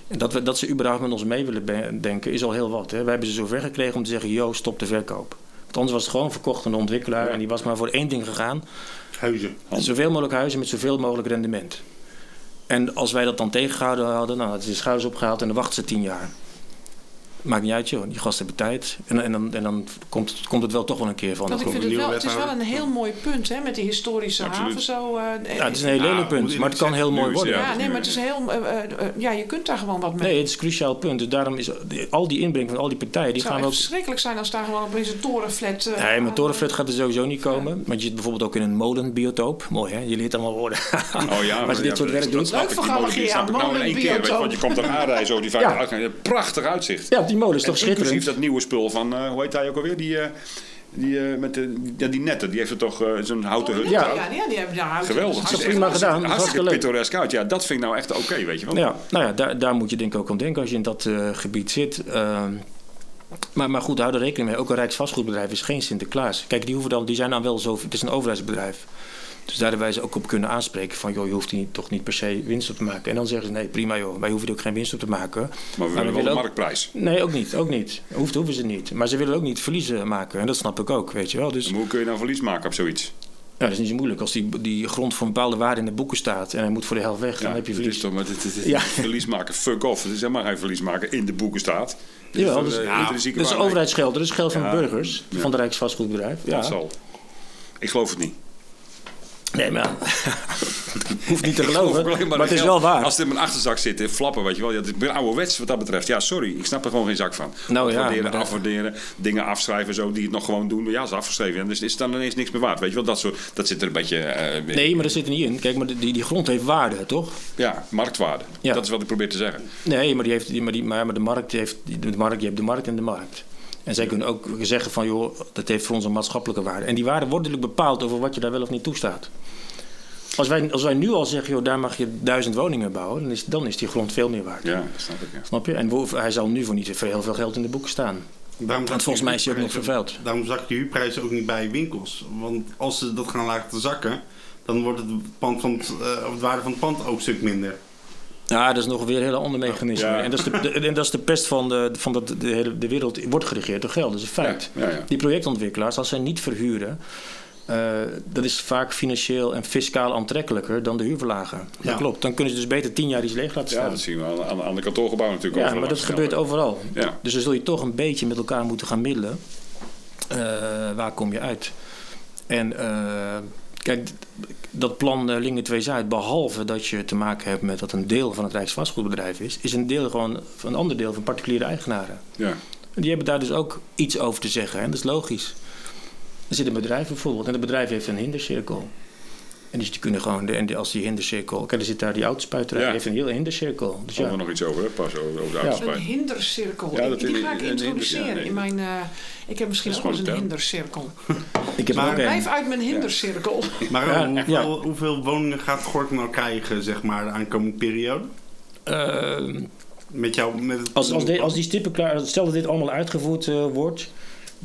Speaker 5: En dat, we, dat ze überhaupt met ons mee willen denken, is al heel wat. Hè. Wij hebben ze zover gekregen om te zeggen, yo, stop de verkoop. Want anders was het gewoon verkocht aan de ontwikkelaar. En die was maar voor één ding gegaan.
Speaker 3: Huizen.
Speaker 5: Zoveel mogelijk huizen met zoveel mogelijk rendement. En als wij dat dan tegengehouden hadden, nou, het is de schouders opgehaald en dan wachten ze tien jaar. Maakt niet uit, joh. Die gasten hebben tijd. En, en dan, en dan komt, het- komt het wel toch wel een keer van.
Speaker 4: Want ik
Speaker 3: ook
Speaker 4: vind
Speaker 3: een
Speaker 4: het, wel, het is wel een heel mooi punt hè, met die historische
Speaker 2: Absoluut.
Speaker 4: haven. Zo, eh,
Speaker 5: Ja, het is een heel
Speaker 3: Nou,
Speaker 5: lelijk punt, maar het kan heel mooi worden.
Speaker 2: ja.
Speaker 4: nee, maar het is heel. eh, eh, ja, je kunt daar gewoon wat mee.
Speaker 5: Nee, het is een cruciaal punt. Dus daarom is al die inbreng van al die partijen, die
Speaker 4: het zou
Speaker 5: gaan ook...
Speaker 4: verschrikkelijk zijn als daar gewoon opeens een torenflat... eh,
Speaker 5: Nee, maar Torenflat gaat er sowieso niet komen. Want je zit bijvoorbeeld ook in een molenbiotoop. Mooi, hè? Je leert allemaal woorden.
Speaker 2: Oh ja, <laughs>
Speaker 5: als je dit soort
Speaker 2: dat-
Speaker 5: werk
Speaker 2: dat
Speaker 5: doet.
Speaker 4: Leuk voor
Speaker 2: nou je,
Speaker 4: molenbiotoop.
Speaker 2: want je komt er aanrijden, zo die <laughs> uitgangen. Prachtig uitzicht.
Speaker 5: Ja, die molen is toch
Speaker 2: inclusief
Speaker 5: schitterend?
Speaker 2: dat nieuwe spul van, eh, hoe heet hij ook alweer? Die, eh, die, eh, met de, ja, die netten, die heeft er toch zo'n houten hut.
Speaker 5: Ja.
Speaker 4: Ja, die, die hebben daar.
Speaker 2: Geweldig.
Speaker 4: dat is
Speaker 5: prima gedaan.
Speaker 2: Hartstikke
Speaker 5: leuk.
Speaker 2: pittoresk uit. Ja, dat vind ik nou echt oké, weet je wel.
Speaker 5: Ja, nou ja, daar, daar moet je denk ik ook aan denken als je in dat eh, gebied zit. Ehm, maar, maar goed, hou er rekening mee. Ook een Rijksvastgoedbedrijf is geen Sinterklaas. Kijk, die, hoeven dan, die zijn dan wel zo... Het is een overheidsbedrijf. Dus daar hebben wij ze ook op kunnen aanspreken. Van, joh, je hoeft hier toch niet per se winst op te maken. En dan zeggen ze, nee, prima joh. Wij hoeven er ook geen winst op te maken.
Speaker 2: Maar we willen wel de
Speaker 5: ook-
Speaker 2: marktprijs.
Speaker 5: Nee, ook niet. Ook niet. Hoeft, hoeven ze niet. Maar ze willen ook niet verliezen maken. En dat snap ik ook, weet je wel. Dus
Speaker 2: En hoe kun je nou verlies maken op zoiets?
Speaker 5: Ja, dat is niet zo moeilijk. Als die, die grond voor een bepaalde waarde in de boeken staat en hij moet voor de helft weg, dan heb je verlies.
Speaker 2: toch maar dit, dit, dit-
Speaker 5: Ja. <laughs>
Speaker 2: verlies maken, fuck off. Het is helemaal geen verlies maken in de boeken staat. Dit toch,
Speaker 5: dat is-
Speaker 2: eh,
Speaker 5: ja, Dat is overheidsgeld, dat is geld van
Speaker 2: Ja.
Speaker 5: de burgers,
Speaker 2: Ja.
Speaker 5: van de Rijksvastgoedbedrijf. Ja.
Speaker 2: Dat zal. Ik geloof het niet.
Speaker 5: Nee, maar <laughs> hoeft niet te
Speaker 2: geloof
Speaker 5: geloven, maar, het is wel waar.
Speaker 2: Als het in mijn achterzak zit, in flappen, weet je wel. Ja, ik ben ouderwets wat dat betreft. Ja, sorry. Ik snap er gewoon geen zak van.
Speaker 5: Nou ja,
Speaker 2: Waarderen, afwaarderen, dingen afschrijven, zo, die het nog gewoon doen. Ja, ze afgeschreven. En dus is het dan ineens niks meer waard. Weet je wel, dat soort, dat zit er een beetje... eh.
Speaker 5: Nee, maar dat zit er niet in. Kijk, maar die, die grond heeft waarde, toch?
Speaker 2: Ja, marktwaarde.
Speaker 5: Ja.
Speaker 2: Dat is wat ik probeer te zeggen.
Speaker 5: Nee, maar, die heeft, die, maar, die, maar, de markt heeft de markt, je hebt de markt en de markt. En zij kunnen ook zeggen van, joh, dat heeft voor ons een maatschappelijke waarde. En die waarde wordt natuurlijk bepaald over wat je daar wel of niet toestaat. Als wij, als wij nu al zeggen, joh, daar mag je duizend woningen bouwen, dan is, dan is die grond veel meer waard.
Speaker 2: Ja, dat snap ik. Ja.
Speaker 5: Snap je? En hij zal nu voor niet voor heel veel geld in de boeken staan.
Speaker 3: Daarom
Speaker 5: Want volgens mij is hij ook nog vervuild.
Speaker 3: Daarom zakt de huurprijs ook niet bij winkels. Want als ze dat gaan laten zakken, dan wordt het, pand van het, eh, het waarde van het pand ook een stuk minder.
Speaker 5: Ja, dat is nog weer een heel ander mechanisme.
Speaker 2: Ja.
Speaker 5: En, dat is de, de- en dat is de pest van, de, van dat de, hele, de wereld wordt geregeerd door geld. Dat is een feit.
Speaker 2: Ja, ja, ja.
Speaker 5: Die projectontwikkelaars, als zij niet verhuren, eh, dat is vaak financieel en fiscaal aantrekkelijker dan de huurverlager.
Speaker 3: Ja.
Speaker 5: Dat klopt. Dan kunnen ze dus beter tien jaar iets leeg laten
Speaker 2: Ja,
Speaker 5: staan.
Speaker 2: dat zien we aan, aan, de kantoorgebouwen natuurlijk
Speaker 5: Ja, maar dat gebeurt overal.
Speaker 2: Ja.
Speaker 5: Dus dan zul je toch een beetje met elkaar moeten gaan middelen. Eh, waar kom je uit? En eh, kijk, dat plan eh, Lingen 2 Zuid, behalve dat je te maken hebt met dat een deel van het Rijksvastgoedbedrijf is, is een deel gewoon van een ander deel van particuliere eigenaren.
Speaker 2: Ja.
Speaker 5: En die hebben daar dus ook iets over te zeggen. En dat is logisch. Er zit een bedrijf bijvoorbeeld en het bedrijf heeft een hindercirkel. En dus die kunnen gewoon, de, en die- als die hindercirkel, kijk, er zit daar die autospuiterij,
Speaker 2: Ja.
Speaker 5: die heeft een heel hindercirkel. Dus ja.
Speaker 2: we nog iets over, hè? Pas over, over de
Speaker 5: Ja.
Speaker 2: autospijt.
Speaker 4: Een hindercirkel.
Speaker 2: Ja, dat
Speaker 4: die
Speaker 2: in-
Speaker 4: ga ik
Speaker 2: in- in-
Speaker 4: introduceren
Speaker 2: ja, nee.
Speaker 4: in mijn... eh, ik heb misschien ook wel eens een hindercirkel. <laughs>
Speaker 5: Ik heb er
Speaker 3: Maar-
Speaker 5: ook een.
Speaker 4: Blijf uit mijn hindercirkel. <laughs>
Speaker 3: Maar
Speaker 5: Ja,
Speaker 3: hoeveel,
Speaker 5: ja.
Speaker 3: hoeveel woningen gaat Gorkum nou krijgen, zeg maar, de aankomende periode?
Speaker 5: Ehm,
Speaker 3: Met jou, met
Speaker 5: als, als, de- als die stippen klaar, stel dat dit allemaal uitgevoerd eh, wordt.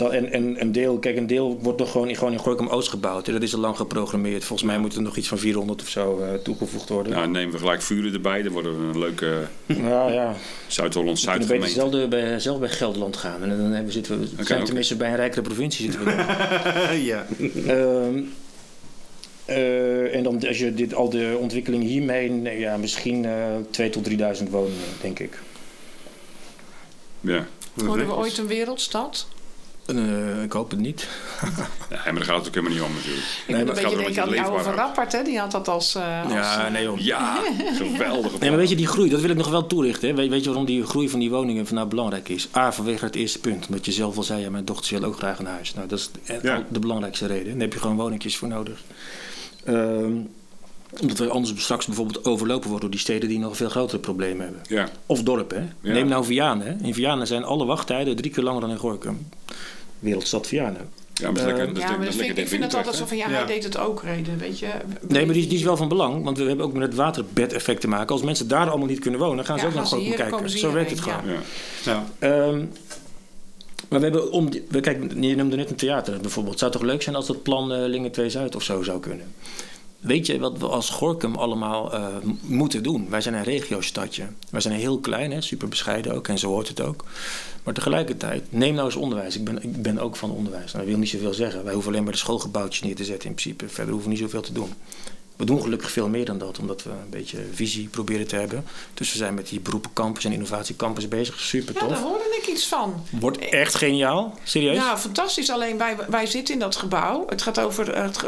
Speaker 5: Dan, en, en een deel, kijk, een deel wordt nog gewoon, in- gewoon in Gorkum Oost gebouwd. hè. Dat is al lang geprogrammeerd. Volgens mij moet er nog iets van 400 of zo eh, toegevoegd worden.
Speaker 2: Nou, nemen we gelijk vuren erbij. Dan worden we een leuke
Speaker 5: Nou <laughs> ja,
Speaker 2: Zuid-Holland
Speaker 5: we kunnen beter
Speaker 2: Zuid-gemeente.
Speaker 5: zelf bij, zelf bij Gelderland gaan. En dan hebben we, zitten we, zijn
Speaker 2: oké.
Speaker 5: tenminste bij een rijkere provincie zitten we dan. <laughs>
Speaker 3: ja.
Speaker 5: Ehm, eh, en dan als je dit, al de ontwikkeling hiermee, nee, ja, misschien eh 2 tot 3000 woningen, denk ik.
Speaker 2: Ja.
Speaker 4: Worden we ooit een wereldstad?
Speaker 5: Eh, ik hoop het niet. <laughs>
Speaker 2: ja, maar daar gaat het ook helemaal niet om natuurlijk.
Speaker 4: Ik
Speaker 5: Nee, maar
Speaker 4: een beetje denken aan
Speaker 2: om
Speaker 4: die
Speaker 2: wat
Speaker 4: oude van Rappert, hè? Die had dat als... eh, als
Speaker 5: Ja,
Speaker 4: eh,
Speaker 5: nee joh.
Speaker 2: Ja, <laughs> geweldige
Speaker 5: Nee, maar weet je, die groei, dat wil ik nog wel toelichten. Hè. Weet, weet je waarom die groei van die woningen nou belangrijk is? A, vanwege het eerste punt. Omdat je zelf al zei, ja, mijn dochter wil ook graag een huis. Nou, dat is de,
Speaker 2: Ja.
Speaker 5: de belangrijkste reden. Daar heb je gewoon woningjes voor nodig. Ehm, omdat we anders straks bijvoorbeeld overlopen worden door die steden die nog veel grotere problemen hebben.
Speaker 2: Ja,
Speaker 5: Of dorpen. Hè. Neem nou Vianen. Hè. In Vianen zijn alle wachttijden drie keer langer dan in Gorkum. Wereldstad Vianen.
Speaker 2: ja maar lekker. Is
Speaker 4: Ja, maar
Speaker 2: dat
Speaker 4: vind, ik vind het altijd zo van, ja,
Speaker 3: Ja.
Speaker 4: hij deed het ook, reden, weet je.
Speaker 5: Nee, maar die, is- die is wel van belang, want we hebben ook met het waterbed-effect te maken. Als mensen daar allemaal niet kunnen wonen, dan gaan ze
Speaker 4: Ja,
Speaker 5: ook naar Gorkum
Speaker 4: hier,
Speaker 5: kijken. Zo werkt het gewoon.
Speaker 3: Ja.
Speaker 2: hè? Ja.
Speaker 5: Ehm, maar we hebben om. die- We, kijk, je noemde net een theater bijvoorbeeld. Het zou toch leuk zijn als dat plan eh, Lingen 2 Zuid of zo zou kunnen? Weet je wat we als Gorkum allemaal eh, moeten doen? Wij zijn een regiostadje. Wij zijn heel klein, hè, super bescheiden ook, en zo hoort het ook. Maar tegelijkertijd, neem nou eens onderwijs. Ik ben, ik ben ook van onderwijs. Nou, dat wil niet zoveel zeggen. Wij hoeven alleen maar de schoolgebouwtjes neer te zetten in principe. Verder hoeven we niet zoveel te doen. We doen gelukkig veel meer dan dat, omdat we een beetje visie proberen te hebben. Dus we zijn met die beroepencampus en innovatiecampus bezig. Super
Speaker 4: Ja,
Speaker 5: tof.
Speaker 4: daar hoorde ik iets van.
Speaker 5: Wordt echt geniaal. Serieus?
Speaker 4: Ja, fantastisch. Alleen wij, wij zitten in dat gebouw. Het gaat over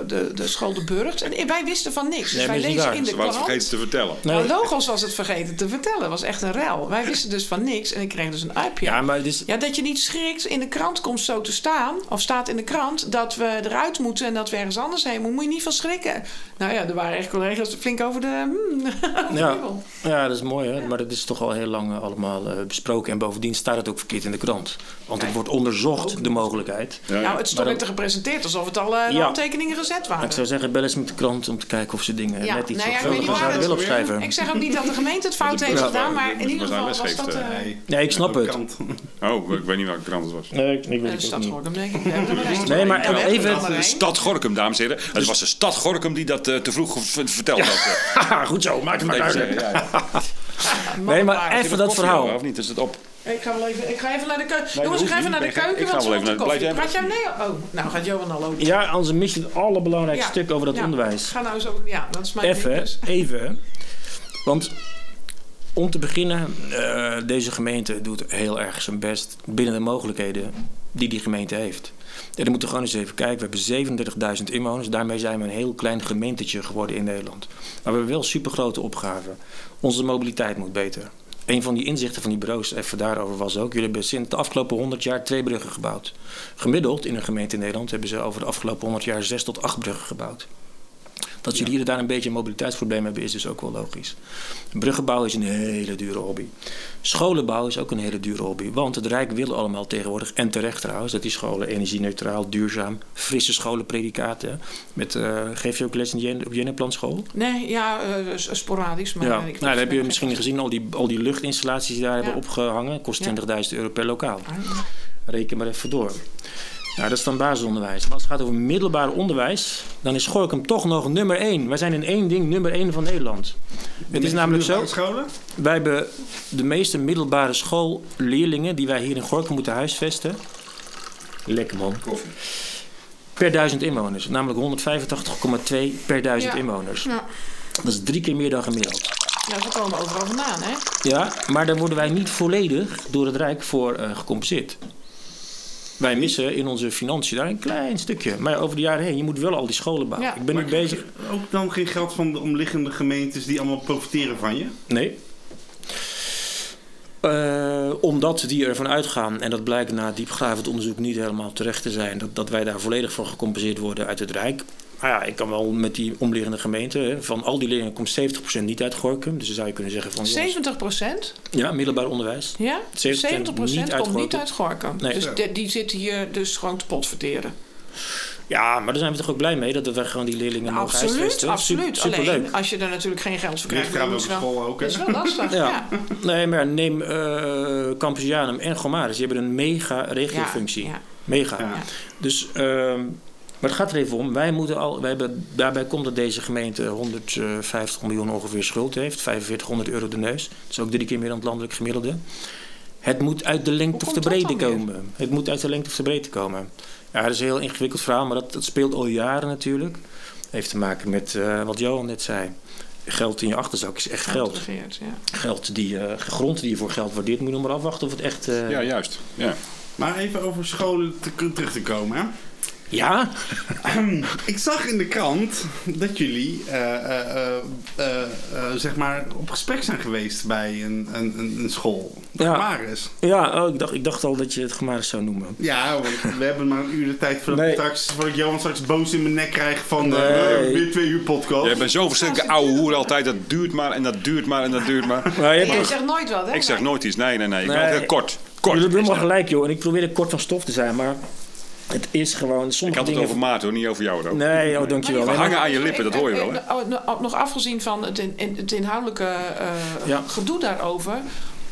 Speaker 4: de, de school De Burgt. En wij wisten van niks. Dus
Speaker 5: Nee,
Speaker 4: wij lezen in de krant.
Speaker 2: vergeten te vertellen.
Speaker 5: Nee.
Speaker 4: Nou, Logos was het vergeten te vertellen. was echt een rel. Wij wisten dus van niks. En ik kreeg dus een appje.
Speaker 5: Ja, maar het is...
Speaker 4: Ja, dat je niet schrikt. In de krant komt zo te staan. Of staat in de krant dat we eruit moeten en dat we ergens anders heen moeten. Moet je niet van schrikken. Nou ja, er waren echt collega's flink over de. hmm, <laughs> over de
Speaker 5: Ja, ja, dat is mooi, hè? maar dat is toch al heel lang eh, allemaal eh, besproken. En bovendien staat het ook verkeerd in de krant. Want het wordt onderzocht, de mogelijkheid.
Speaker 2: Ja, ja.
Speaker 4: Nou, het stond te gepresenteerd alsof het al
Speaker 5: Ja.
Speaker 4: handtekeningen gezet waren.
Speaker 5: Ik zou zeggen, bel eens met de krant om te kijken of ze dingen
Speaker 4: Ja,
Speaker 5: net iets
Speaker 4: nou ja,
Speaker 5: zouden willen opschrijven.
Speaker 4: Ik zeg ook niet dat de gemeente het fout <laughs> heeft
Speaker 2: ja,
Speaker 4: gedaan, maar in ieder
Speaker 2: was
Speaker 4: geval was dat... eh,
Speaker 3: Nee.
Speaker 5: Nee, ik snap het. <laughs>
Speaker 2: Oh, ik weet niet welke krant het was.
Speaker 5: Nee, ik, ik weet
Speaker 4: de
Speaker 5: het ook
Speaker 4: stad
Speaker 5: niet.
Speaker 4: Gorkum, denk ik. Er
Speaker 5: Nee, maar even-
Speaker 4: er
Speaker 2: stad Gorkum, dames en heren. Het was de stad Gorkum die dat te vroeg ge- verteld had. eh.
Speaker 5: Haha, <laughs> goed zo, maak het maar
Speaker 2: Even ja, ja. <laughs>
Speaker 5: Nee, maar even dat verhaal.
Speaker 2: Of niet? Is het op?
Speaker 4: Ik ga wel even, ik ga even naar de keuken.
Speaker 2: dat
Speaker 4: Jongens, ik ga even naar de
Speaker 2: Ik ga-
Speaker 4: keuken.
Speaker 2: ik ga
Speaker 4: want
Speaker 2: wel
Speaker 4: ze
Speaker 2: even
Speaker 4: moeten
Speaker 2: naar-
Speaker 4: koffie.
Speaker 2: blijf jij
Speaker 4: Gaat jij nee? Oh, nou gaat Johan al lopen.
Speaker 5: Ja, anders mis je het allerbelangrijkste
Speaker 4: Ja.
Speaker 5: stuk over dat
Speaker 4: Ja.
Speaker 5: onderwijs.
Speaker 4: Ga nou eens over. Ja, dat is mijn
Speaker 5: Even,
Speaker 4: ding dus.
Speaker 5: even. Want om te beginnen, eh, deze gemeente doet heel erg zijn best binnen de mogelijkheden die die gemeente heeft. En dan moeten we gewoon eens even kijken. We hebben 37.000 inwoners. Daarmee zijn we een heel klein gemeentetje geworden in Nederland. Maar we hebben wel supergrote opgaven. Onze mobiliteit moet beter. Een van die inzichten van die bureaus, even daarover was ook... jullie hebben sinds de afgelopen 100 jaar twee bruggen gebouwd. Gemiddeld in een gemeente in Nederland hebben ze over de afgelopen 100 jaar zes tot acht bruggen gebouwd. Dat jullie hier daar een beetje een mobiliteitsprobleem hebben, is dus ook wel logisch. Bruggenbouw is een hele dure hobby. Scholenbouw is ook een hele dure hobby. Want het Rijk wil allemaal tegenwoordig, en terecht trouwens, dat die scholen energie-neutraal, duurzaam, frisse scholenpredicaten. Met, eh, geef je ook les in de Jenneplanschool?
Speaker 4: Nee, ja, eh, sporadisch. Maar
Speaker 5: Ja, nou, dan heb je misschien gezien al die, al die luchtinstallaties die daar hebben
Speaker 4: Ja.
Speaker 5: opgehangen. Kost
Speaker 4: Ja.
Speaker 5: 20.000 euro per lokaal.
Speaker 4: Ah,
Speaker 5: Reken maar even door. Nou, dat is dan basisonderwijs. Maar als het gaat over middelbaar onderwijs, dan is Gorkum toch nog nummer één. Wij zijn in één ding nummer één van Nederland. Het is namelijk zo,
Speaker 3: Scholen?
Speaker 5: wij hebben de meeste middelbare schoolleerlingen die wij hier in Gorkum moeten huisvesten. Lekker man.
Speaker 2: Koffie.
Speaker 5: Per duizend inwoners. Namelijk 185,2 per duizend
Speaker 4: Ja.
Speaker 5: inwoners.
Speaker 4: Ja.
Speaker 5: Dat is drie keer meer dan gemiddeld.
Speaker 4: Ja, ze komen overal vandaan, hè?
Speaker 5: Ja, maar daar worden wij niet volledig door het Rijk voor eh, gecompenseerd. Wij missen in onze financiën daar een klein stukje. Maar over de jaren heen, je moet wel al die scholen bouwen.
Speaker 4: Ja.
Speaker 5: Ik ben nu
Speaker 3: Maar
Speaker 5: bezig.
Speaker 3: Ook dan geen geld van de omliggende gemeentes die allemaal profiteren van je?
Speaker 5: Nee. Eh, omdat die ervan uitgaan, en dat blijkt na diepgravend onderzoek niet helemaal terecht te zijn, dat, dat wij daar volledig voor gecompenseerd worden uit het Rijk. Nou ja, ik kan wel met die omliggende gemeenten, hè, van al die leerlingen komt 70% niet uit Gorkum. Dus dan zou je kunnen zeggen van... jongens,
Speaker 4: 70 procent?
Speaker 5: Ja, middelbaar onderwijs.
Speaker 4: Ja?
Speaker 5: 70%
Speaker 4: 70 procent
Speaker 5: niet
Speaker 4: komt niet uit Gorkum.
Speaker 5: Nee.
Speaker 4: Dus
Speaker 3: Ja.
Speaker 4: die, die zitten hier dus gewoon te potverteren.
Speaker 5: Ja, maar daar zijn we toch ook blij mee dat wij gewoon die leerlingen mogen
Speaker 4: absoluut,
Speaker 5: huisvesten.
Speaker 4: absoluut.
Speaker 5: Super,
Speaker 4: Alleen, als je er natuurlijk geen geld voor krijgt... Dan is het wel-
Speaker 3: school ook, hè?
Speaker 4: Dat is wel lastig, <laughs> ja.
Speaker 5: Ja. Nee, maar neem eh Campus Janum en Gomaris. Die hebben een mega regiofunctie.
Speaker 4: Ja,
Speaker 5: Mega.
Speaker 3: Ja.
Speaker 5: Dus, ehm, maar het gaat er even om. Wij moeten al, wij hebben, daarbij komt dat deze gemeente 150 miljoen ongeveer schuld heeft. 4500 euro de neus. Dat is ook drie keer meer dan het landelijk gemiddelde. Het moet uit de lengte of de breedte komen. Het moet uit de lengte of de breedte komen. Ja, dat is een heel ingewikkeld verhaal, maar dat, dat speelt al jaren natuurlijk. Heeft te maken met eh, wat Johan net zei. Geld in je achterzak is echt geld.
Speaker 4: Regeert, ja.
Speaker 5: Geld die, eh, grond die je voor geld waardeert, moet je nog maar afwachten of het echt... eh,
Speaker 2: Ja, juist. Ja.
Speaker 3: Maar even over scholen te- terug te komen. Hè?
Speaker 5: Ja?
Speaker 3: Ik zag in de krant dat jullie eh, eh, eh, zeg maar op gesprek zijn geweest bij een, een, een school. De
Speaker 5: Ja.
Speaker 3: Gemaris.
Speaker 5: Ja, oh, ik, dacht, ik dacht al dat je het gemaris zou noemen.
Speaker 3: Ja, want we hebben maar een uur de tijd voordat,
Speaker 5: Nee.
Speaker 3: straks, voordat Johan straks boos in mijn nek krijgt van
Speaker 5: Nee.
Speaker 3: eh, weer twee uur podcast.
Speaker 2: Jij bent zo'n verschrikkelijke ouwe hoer altijd. Dat duurt maar en dat duurt maar en dat duurt maar.
Speaker 5: Maar je
Speaker 4: zegt nooit wat, hè?
Speaker 2: Ik zeg nooit iets. Nee, nee, nee. Ik ben
Speaker 5: Nee.
Speaker 2: altijd kort. Kort.
Speaker 5: Jullie hebben
Speaker 2: is
Speaker 5: helemaal
Speaker 2: het.
Speaker 5: gelijk, joh. En ik probeer er kort van stof te zijn, maar het is gewoon
Speaker 2: Ik
Speaker 5: sommige
Speaker 2: had het
Speaker 5: dingen...
Speaker 2: over Maarten, hoor, niet over jou. Hoor.
Speaker 5: Nee, oh, dankjewel.
Speaker 2: We hangen aan je lippen, dat hoor je wel, hè?
Speaker 4: Eh, eh, eh, Nog afgezien van het, in, in- het inhoudelijke eh,
Speaker 5: Ja.
Speaker 4: gedoe daarover.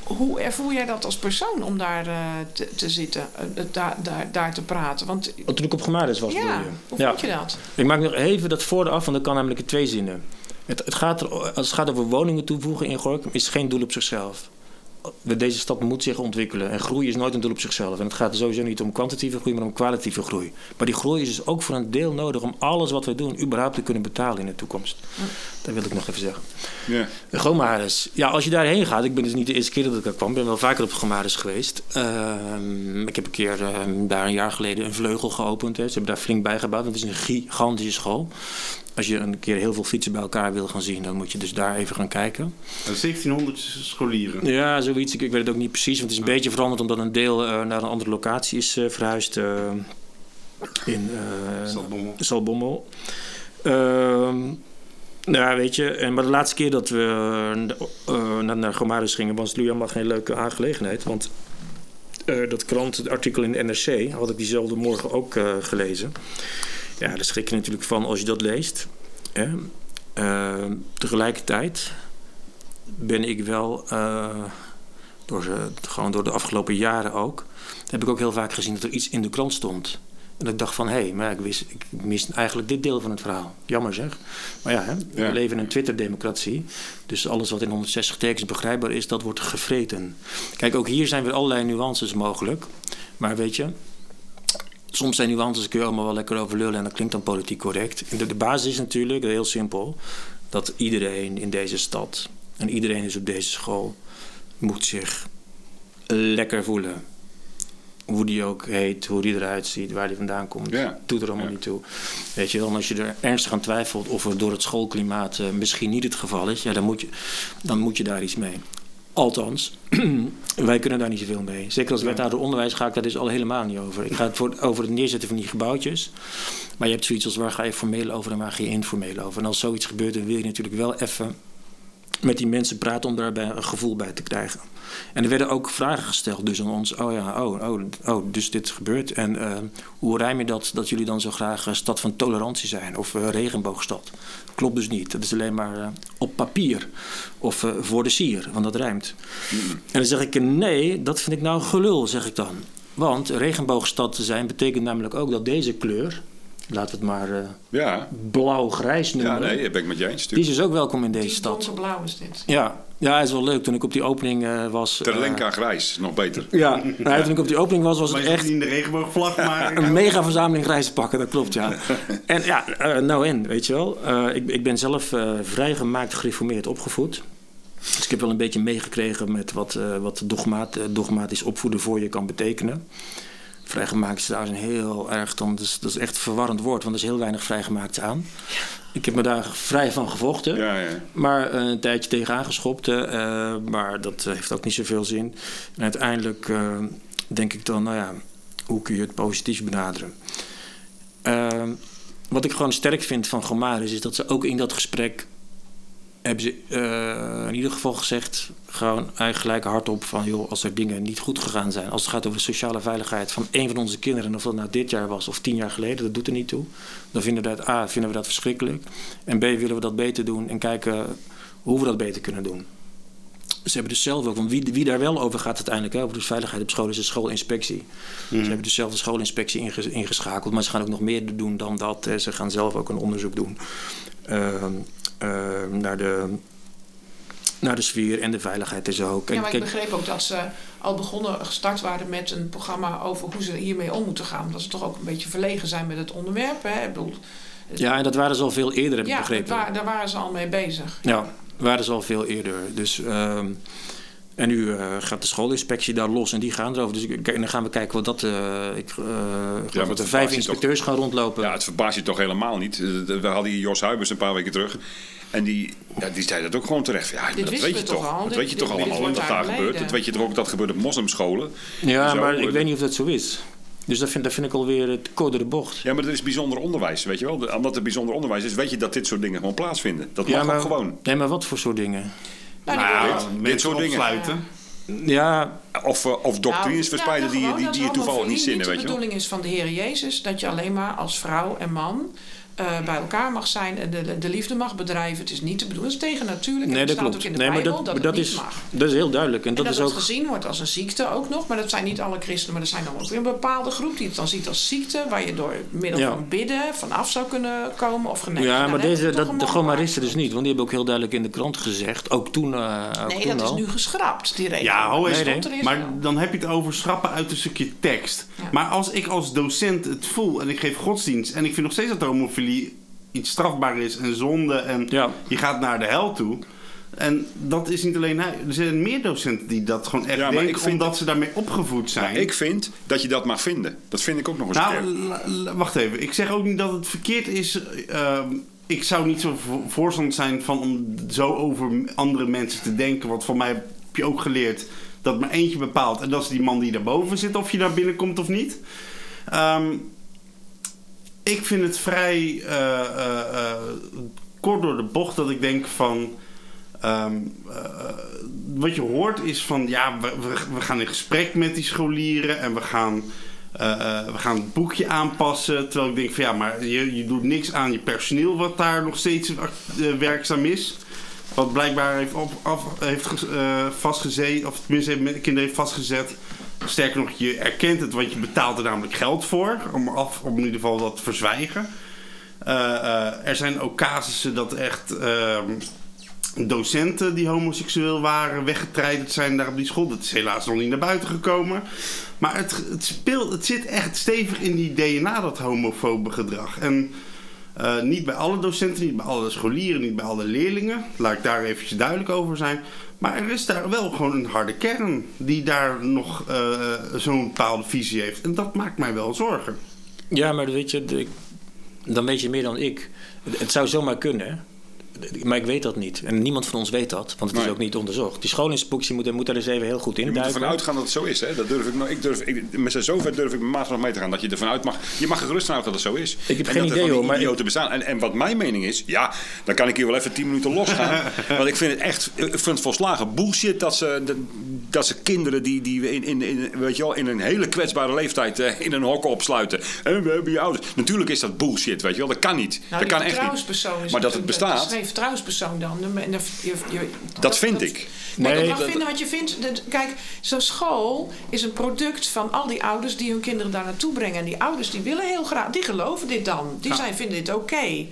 Speaker 4: Hoe ervoer jij dat als persoon om daar eh, te, te zitten, eh, daar, daar, daar te praten? Want
Speaker 5: Oh, Toen ik op gemaris was, bedoel
Speaker 4: ja,
Speaker 5: je?
Speaker 4: hoe
Speaker 5: Ja.
Speaker 4: vond je dat?
Speaker 5: Ik maak nog even dat voor af, want dat kan namelijk in twee zinnen. Het, het gaat er, als het gaat over woningen toevoegen in Gorkum, is het geen doel op zichzelf. Deze stad moet zich ontwikkelen. En groei is nooit een doel op zichzelf. En het gaat sowieso niet om kwantitatieve groei, maar om kwalitatieve groei. Maar die groei is dus ook voor een deel nodig om alles wat we doen überhaupt te kunnen betalen in de toekomst. Dat wil ik nog even zeggen.
Speaker 2: Ja.
Speaker 5: Gomaris. Ja, als je daarheen gaat, ik ben dus niet de eerste keer dat ik daar kwam, ik ben wel vaker op Gomaris geweest. Ehm, ik heb een keer ehm, daar een jaar geleden een vleugel geopend. Hè. Ze hebben daar flink bijgebouwd, want het is een gigantische school. Als je een keer heel veel fietsen bij elkaar wil gaan zien, dan moet je dus daar even gaan kijken.
Speaker 3: 1700 scholieren.
Speaker 5: Ja, zoiets. Ik, ik weet het ook niet precies, want het is een beetje veranderd omdat een deel eh, naar een andere locatie is eh, verhuisd. eh, in
Speaker 3: Zaltbommel.
Speaker 5: Zaltbommel. Ehm, nou, weet je, en, maar de laatste keer dat we naar, naar Gomaris gingen, was het nu helemaal geen leuke aangelegenheid. Want dat krant, het artikel in de NRC, had ik diezelfde morgen ook gelezen. Ja, daar schrik je natuurlijk van als je dat leest. Hè. Ehm, tegelijkertijd ben ik wel, eh, door, ze- gewoon door de afgelopen jaren ook, heb ik ook heel vaak gezien dat er iets in de krant stond. En ik dacht van, hé, hey, maar ik, wist, ik mis eigenlijk dit deel van het verhaal. Jammer zeg. Maar ja, hè,
Speaker 2: Ja.
Speaker 5: we leven in een Twitter-democratie. Dus alles wat in 160 tekens begrijpbaar is, dat wordt gevreten. Kijk, ook hier zijn weer allerlei nuances mogelijk. Maar weet je, soms zijn nuances, kun je allemaal wel lekker over lullen... en dat klinkt dan politiek correct. De, de basis is natuurlijk, heel simpel... dat iedereen in deze stad en iedereen is op deze school... moet zich lekker voelen hoe die ook heet, hoe die eruit ziet, waar die vandaan komt. Doet er allemaal niet toe. Weet je wel, als je er ernstig aan twijfelt of het door het schoolklimaat eh, misschien niet het geval is, ja, dan, moet je, dan moet je daar iets mee. Althans, <clears throat> wij kunnen daar niet zoveel mee. Zeker als wethouder onderwijs ga ik daar dus al helemaal niet over. Ik ga het voor, over het neerzetten van die gebouwtjes. Maar je hebt zoiets als waar ga je formeel over en waar ga je informeel over. En als zoiets gebeurt, dan wil je natuurlijk wel even met die mensen praten om daarbij een gevoel bij te krijgen. En er werden ook vragen gesteld dus aan ons. Oh ja, oh, oh, oh dus dit gebeurt. En eh, hoe rijm je dat dat jullie dan zo graag een stad van tolerantie zijn? Of eh, regenboogstad? Klopt dus niet. Dat is alleen maar eh, op papier. Of voor de sier, want dat rijmt. En dan zeg ik, nee, dat vind ik nou gelul, zeg ik dan. Want regenboogstad te zijn betekent namelijk ook dat deze kleur... laten we het maar eh,
Speaker 2: Ja,
Speaker 5: blauw-grijs noemen...
Speaker 2: ja nee, dat ben ik met je eens.
Speaker 5: die is dus ook welkom in deze
Speaker 4: Die
Speaker 5: stad.
Speaker 4: donkerblauw is dit.
Speaker 5: Ja, ja, het is wel leuk. Toen ik op die opening eh, was... eh,
Speaker 2: Terlenka grijs, nog beter.
Speaker 5: ja, nou, toen ik op die opening was, was
Speaker 3: Maar
Speaker 5: het echt
Speaker 3: in de regenboogvlag, <laughs> maar...
Speaker 5: een mega verzameling grijze pakken. Dat klopt, ja. <laughs> En ja, eh, nou en, weet je wel. Eh, ik, ik ben zelf eh, vrijgemaakt gereformeerd opgevoed. Dus ik heb wel een beetje meegekregen met wat, eh, wat dogmaat, dogmatisch opvoeden voor je kan betekenen. Vrijgemaakt is trouwens een heel erg, dan, dat, is, dat is echt een verwarrend woord, want er is heel weinig vrijgemaakt aan. Ik heb me daar vrij van gevochten.
Speaker 2: Ja, ja.
Speaker 5: Maar eh, een tijdje tegenaan geschopt. eh, maar dat heeft ook niet zoveel zin. En uiteindelijk eh, denk ik dan, nou ja, hoe kun je het positief benaderen? Eh, wat ik gewoon sterk vind van Gomaris is dat ze ook in dat gesprek hebben ze eh, in ieder geval gezegd, gewoon eigenlijk hardop van joh, als er dingen niet goed gegaan zijn, als het gaat over de sociale veiligheid van een van onze kinderen, of dat nou dit jaar was of tien jaar geleden, dat doet er niet toe. Dan vinden we dat A, vinden we dat verschrikkelijk. En B, willen we dat beter doen en kijken hoe we dat beter kunnen doen. Ze hebben dus zelf ook, want wie, wie daar wel over gaat uiteindelijk, hè, over de veiligheid op school, is de schoolinspectie. Ze hebben dus zelf de schoolinspectie inges- ingeschakeld, maar ze gaan ook nog meer doen dan dat. Ze gaan zelf ook een onderzoek doen naar, de, naar de sfeer en de veiligheid en zo.
Speaker 4: Ja, maar ik
Speaker 5: kijk,
Speaker 4: begreep ook dat ze al begonnen, gestart waren met een programma over hoe ze hiermee om moeten gaan. Dat ze toch ook een beetje verlegen zijn met het onderwerp. Hè? Ik bedoel,
Speaker 5: ja, en dat waren ze al veel eerder, heb ik
Speaker 4: ja,
Speaker 5: begrepen.
Speaker 4: waar- daar waren ze al mee bezig.
Speaker 5: Ja, waren ze al veel eerder. Dus, ehm, en nu eh, gaat de schoolinspectie daar los en die gaan erover. Dus ik- en dan gaan we kijken wat dat... eh ik uh, dat
Speaker 2: het
Speaker 5: er vijf inspecteurs gaan rondlopen.
Speaker 2: Ja, het verbaast je toch helemaal niet. Eh, We hadden hier Jos Huibers een paar weken terug. En die, ja, die zei dat ook gewoon terecht. Ja,
Speaker 4: Dit
Speaker 2: dat weet je
Speaker 4: we toch
Speaker 2: toch.
Speaker 4: al?
Speaker 2: Dat weet je
Speaker 4: dit-
Speaker 2: toch
Speaker 4: dit
Speaker 2: allemaal dat
Speaker 4: daar
Speaker 2: gebeurt. Dat weet je toch ook dat gebeurt op moslimscholen.
Speaker 5: Ja, maar ik
Speaker 2: eh,
Speaker 5: weet niet of dat zo is. Dus dat vind, dat vind ik alweer het code de bocht.
Speaker 2: Ja, maar dat is bijzonder onderwijs, weet je wel. Omdat het bijzonder onderwijs is, weet je dat dit soort dingen gewoon plaatsvinden. Dat mag
Speaker 5: ja, maar,
Speaker 2: ook gewoon.
Speaker 5: Nee, maar wat voor soort dingen?
Speaker 4: Nou,
Speaker 3: Nou,
Speaker 2: dit soort dingen.
Speaker 3: opsluiten.
Speaker 5: Ja,
Speaker 2: Of, eh, of doctrines
Speaker 4: Nou,
Speaker 2: verspreiden
Speaker 4: ja,
Speaker 2: die, die, die je
Speaker 4: het
Speaker 2: toevallig niet zinnen, weet je
Speaker 4: de bedoeling is van de Heer Jezus dat je alleen maar als vrouw en man eh, bij elkaar mag zijn en de, de liefde mag bedrijven. Het is niet te bedoelen. Het is tegen natuurlijk.
Speaker 5: nee, dat
Speaker 4: staat
Speaker 5: klopt.
Speaker 4: ook in de
Speaker 5: Nee, maar
Speaker 4: Bijbel
Speaker 5: dat,
Speaker 4: dat,
Speaker 5: maar
Speaker 4: het
Speaker 5: dat,
Speaker 4: niet
Speaker 5: is,
Speaker 4: mag.
Speaker 5: dat is heel duidelijk. En
Speaker 4: En
Speaker 5: dat,
Speaker 4: dat,
Speaker 5: is
Speaker 4: het
Speaker 5: ook.
Speaker 4: gezien wordt als een ziekte ook nog. Maar dat zijn niet alle christenen. Maar er zijn dan ook weer een bepaalde groep die het dan ziet als ziekte. Waar je door middel
Speaker 5: Ja.
Speaker 4: van bidden vanaf zou kunnen komen of genezen.
Speaker 5: Ja,
Speaker 4: Nou,
Speaker 5: maar deze, dat, de gomaristen dus niet. Want die hebben ook heel duidelijk in de krant gezegd. Ook toen, eh ook
Speaker 4: Nee,
Speaker 5: toen
Speaker 4: dat is nu geschrapt, die regel.
Speaker 3: Ja, ho.
Speaker 5: Nee, nee.
Speaker 3: Maar dan heb je het over schrappen uit een stukje tekst.
Speaker 4: Ja.
Speaker 3: Maar als ik als docent het voel en ik geef godsdienst... en ik vind nog steeds dat homofilie iets strafbaar is en zonde... en
Speaker 5: Ja.
Speaker 3: je gaat naar de hel toe... En dat is niet alleen hij. Er zijn meer docenten die dat gewoon echt
Speaker 2: Ja, maar
Speaker 3: denken...
Speaker 2: ik vind
Speaker 3: omdat
Speaker 2: dat-
Speaker 3: ze daarmee opgevoed zijn.
Speaker 2: Ik vind dat je dat mag vinden. Dat vind ik ook nog eens een
Speaker 3: Nou,
Speaker 2: keer.
Speaker 3: wacht even. Ik zeg ook niet dat het verkeerd is. Ehm, ik zou niet zo voor- voorstander zijn van om zo over andere mensen te denken. Want van mij heb je ook geleerd dat maar eentje bepaalt. En dat is die man die daarboven zit, of je daar binnenkomt of niet. Ehm, ik vind het vrij eh, eh, eh, kort door de bocht dat ik denk van. ehm, eh, wat je hoort is van ja, we, we, gaan in gesprek met die scholieren en we gaan, we gaan het boekje aanpassen. Terwijl ik denk van ja, maar je, je doet niks aan je personeel wat daar nog steeds werkzaam is. Wat blijkbaar heeft, op, af, heeft vastgezet, of tenminste heeft met de kinderen heeft vastgezet. Sterker nog, je erkent het, want je betaalt er namelijk geld voor. Om, af, om in ieder geval dat te verzwijgen. Eh, eh, er zijn ook casussen dat echt ehm, docenten die homoseksueel waren weggetreiderd zijn daar op die school. Dat is helaas nog niet naar buiten gekomen. Maar het, het, speelt, het zit echt stevig in die DNA, dat homofobe gedrag. En eh, niet bij alle docenten, niet bij alle scholieren, niet bij alle leerlingen. Laat ik daar eventjes duidelijk over zijn. Maar er is daar wel gewoon een harde kern die daar nog eh, zo'n bepaalde visie heeft. En dat maakt mij wel zorgen.
Speaker 5: Ja, maar weet je, dan weet je meer dan ik. Het- Het zou zomaar kunnen? Maar ik weet dat niet. En niemand van ons weet dat, want het is ook niet onderzocht. Die schoolinspectie moet, moet daar eens even heel goed in
Speaker 2: Je moet ervan uitgaan dat het zo is. Hè? Dat durf ik, nog- ik durf, ik, met zover durf ik mijn maat nog mee te gaan. Dat je ervan uit mag. Je mag er gerust van uit dat het zo is.
Speaker 5: Ik heb
Speaker 2: en
Speaker 5: geen
Speaker 2: dat er
Speaker 5: idee,
Speaker 2: van die
Speaker 5: hoor, maar
Speaker 2: idioten bestaan. En, en wat mijn mening is, ja, dan kan ik hier wel even 10 minuten losgaan. <laughs> want ik vind het echt, ik vind het volslagen bullshit dat ze, dat, dat ze kinderen die, die we in, in, in, weet je wel, in een hele kwetsbare leeftijd eh, in een hok opsluiten. En we hebben je ouders. Natuurlijk is dat bullshit, weet je wel. Dat kan niet.
Speaker 4: Nou,
Speaker 2: dat kan echt niet. Maar dat het bestaat.
Speaker 4: Dat vertrouwenspersoon dan. En dat, je, je,
Speaker 2: Dat vind ik.
Speaker 4: Kijk,
Speaker 5: Nee,
Speaker 4: je mag
Speaker 5: dat-
Speaker 4: vinden wat je vindt. Dat- Kijk, zo'n school is een product van al die ouders die hun kinderen daar naartoe brengen. En die ouders die willen heel graag, die geloven dit dan. Die zijn, vinden dit oké.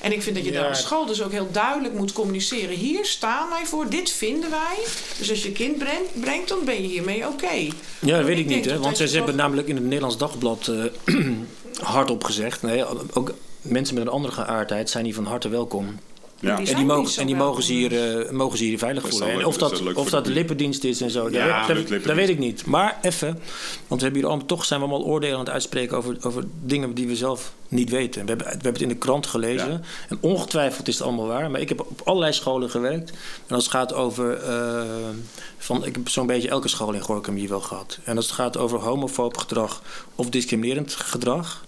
Speaker 4: En ik vind dat je
Speaker 5: Ja.
Speaker 4: daar als school dus ook heel duidelijk moet communiceren. Hier staan wij voor, dit vinden wij. Dus als je kind brengt, brengt dan ben je hiermee oké.
Speaker 5: Ja, dat weet ik niet, hè?
Speaker 4: dat
Speaker 5: want
Speaker 4: dat
Speaker 5: ze hebben namelijk in het Nederlands Dagblad eh, <clears throat> hardop gezegd. Nee, ook mensen met een andere geaardheid zijn hier van harte welkom.
Speaker 2: Ja.
Speaker 4: Die
Speaker 5: En die, mogen, en die mogen ze hier,
Speaker 4: dus.
Speaker 5: eh, mogen ze hier veilig voelen. En of
Speaker 2: dat
Speaker 5: of dat
Speaker 2: de
Speaker 5: lippendienst is en zo, dat,
Speaker 3: Ja,
Speaker 5: dat, weet ik niet. Maar even, want we hebben hier allemaal, toch zijn we allemaal oordelen aan het uitspreken over, over dingen die we zelf niet weten. We hebben, we hebben het in de krant gelezen.
Speaker 2: Ja.
Speaker 5: En ongetwijfeld is het allemaal waar. Maar ik heb op allerlei scholen gewerkt. En als het gaat over. eh, van, ik heb zo'n beetje elke school in Gorkum hier wel gehad. En als het gaat over homofoob gedrag of discriminerend gedrag.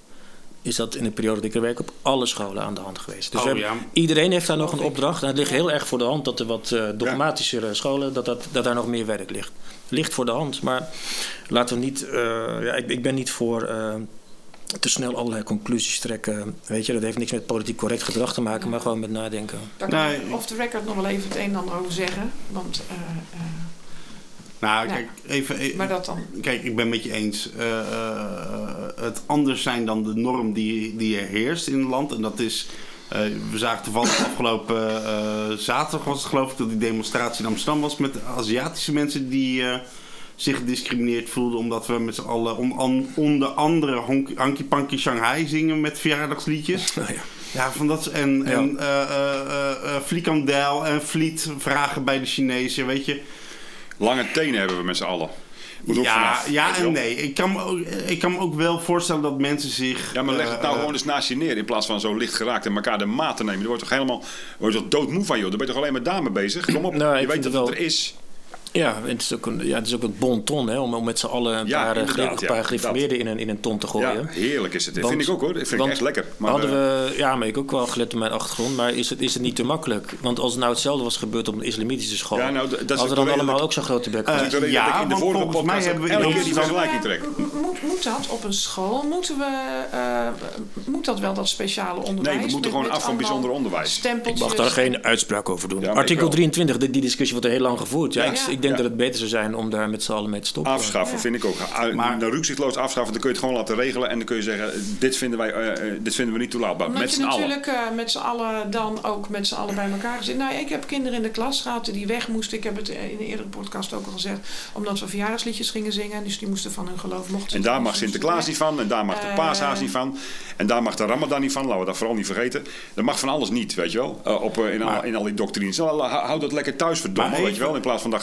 Speaker 5: Is dat in de periode dat ik er werk op alle scholen aan de hand geweest. Dus
Speaker 3: Oh,
Speaker 5: we hebben-
Speaker 3: ja.
Speaker 5: iedereen heeft daar nog een opdracht. En het ligt heel erg voor de hand dat er wat eh dogmatischere scholen, dat, dat, dat daar nog meer werk ligt. Ligt voor de hand, maar laten we niet. eh, ja, ik, ik ben niet voor eh, te snel allerlei conclusies trekken. Weet je, dat heeft niks met politiek correct gedrag te maken, maar gewoon met nadenken.
Speaker 4: Daar kan
Speaker 3: Nee.
Speaker 4: ik off the record nog wel even het een en ander over zeggen. Want, eh, eh,
Speaker 3: Nou, kijk, even... e-
Speaker 4: maar dat dan.
Speaker 3: Kijk, ik ben met je eens. Eh, eh, het anders zijn dan de norm die, die er heerst in het land. En dat is. eh, we zagen toevallig <coughs> afgelopen eh, zaterdag was het geloof ik dat die demonstratie in Amsterdam was met Aziatische mensen die eh, zich gediscrimineerd voelden omdat we met z'n allen on- onder andere Hanky Panky Shanghai zingen met verjaardagsliedjes.
Speaker 5: Nou <laughs> ja.
Speaker 3: Ja, van dat en,
Speaker 5: Ja.
Speaker 3: en eh, eh, eh, eh, frikandel en vliet vragen bij de Chinezen, weet je.
Speaker 2: Lange tenen hebben we met z'n allen. Moet ook
Speaker 3: Ja,
Speaker 2: vanaf,
Speaker 3: ja
Speaker 2: je
Speaker 3: en nee. Ik kan, me ook, ik kan me ook wel voorstellen dat mensen zich...
Speaker 2: Ja, maar leg het nou
Speaker 3: eh,
Speaker 2: gewoon eens naast je neer in plaats van zo licht geraakt en elkaar de maat te nemen. Je wordt toch helemaal word je toch doodmoe van, joh. Dan ben je toch alleen maar daarmee bezig? Kom op,
Speaker 5: Nou,
Speaker 2: je weet dat
Speaker 5: het
Speaker 2: het
Speaker 5: wel-
Speaker 2: er is.
Speaker 5: Ja, het is ook een, ja, het is ook een bon ton hè, om, om met z'n allen een
Speaker 2: Ja,
Speaker 5: paar,
Speaker 2: ja,
Speaker 5: paar gereformeerden in een, in een ton te gooien.
Speaker 2: Ja, heerlijk is het.
Speaker 5: Want-
Speaker 2: vind ik ook hoor. Dat vind ik
Speaker 5: want
Speaker 2: echt lekker. Maar,
Speaker 5: hadden
Speaker 2: eh,
Speaker 5: we, ja, maar ik ook wel gelet op mijn achtergrond. Maar is het, is het niet te makkelijk? Want als het nou hetzelfde was gebeurd op een islamitische school...
Speaker 2: Ja, nou, dat is
Speaker 5: hadden we dan allemaal
Speaker 2: ik-
Speaker 5: ook zo'n grote bek
Speaker 3: ja,
Speaker 2: dat ik in de
Speaker 3: want
Speaker 2: vorige
Speaker 3: volgens mij hebben we
Speaker 2: elke
Speaker 3: in
Speaker 2: keer die vergelijking trek.
Speaker 4: Moet, moet dat op een school? Moeten we, eh, moet dat wel dat speciale onderwijs?
Speaker 2: Nee, we moeten
Speaker 4: Met-
Speaker 2: gewoon
Speaker 4: met
Speaker 2: af van bijzonder onderwijs.
Speaker 5: Ik mag daar geen uitspraak over doen.
Speaker 2: Ik
Speaker 5: Artikel
Speaker 2: wel.
Speaker 5: 23, die, discussie wordt er heel lang gevoerd. Ja, ik, ik denk
Speaker 2: Ja.
Speaker 5: dat het beter zou zijn om daar met z'n allen mee te stoppen.
Speaker 2: Afschaffen
Speaker 4: Ja.
Speaker 2: vind ik ook. Uh,
Speaker 3: Maar-
Speaker 2: nou, rukzichtloos afschaffen, dan kun je het gewoon laten regelen. En dan kun je zeggen, dit vinden, wij, eh, eh, dit vinden we niet toelaatbaar.
Speaker 4: Omdat
Speaker 2: Met
Speaker 4: je
Speaker 2: z'n allen.
Speaker 4: natuurlijk eh, met z'n allen dan ook met z'n allen bij elkaar gezet. Nou, ik heb kinderen in de klas gehad die weg moesten. Ik heb het in een eerdere podcast ook al gezegd. Omdat we verjaardagsliedjes gingen zingen. Dus die moesten van hun geloof mochten.
Speaker 2: En daar mag Sinterklaas niet van, en daar mag de paashaas niet van, en daar mag de Ramadan niet van, laten we dat vooral niet vergeten. Er mag van alles niet, weet je wel, op, in, al,
Speaker 3: Maar-
Speaker 2: in al die doctrines. Nou, hou houd dat lekker thuis, verdomme, weet je wel, in plaats van dat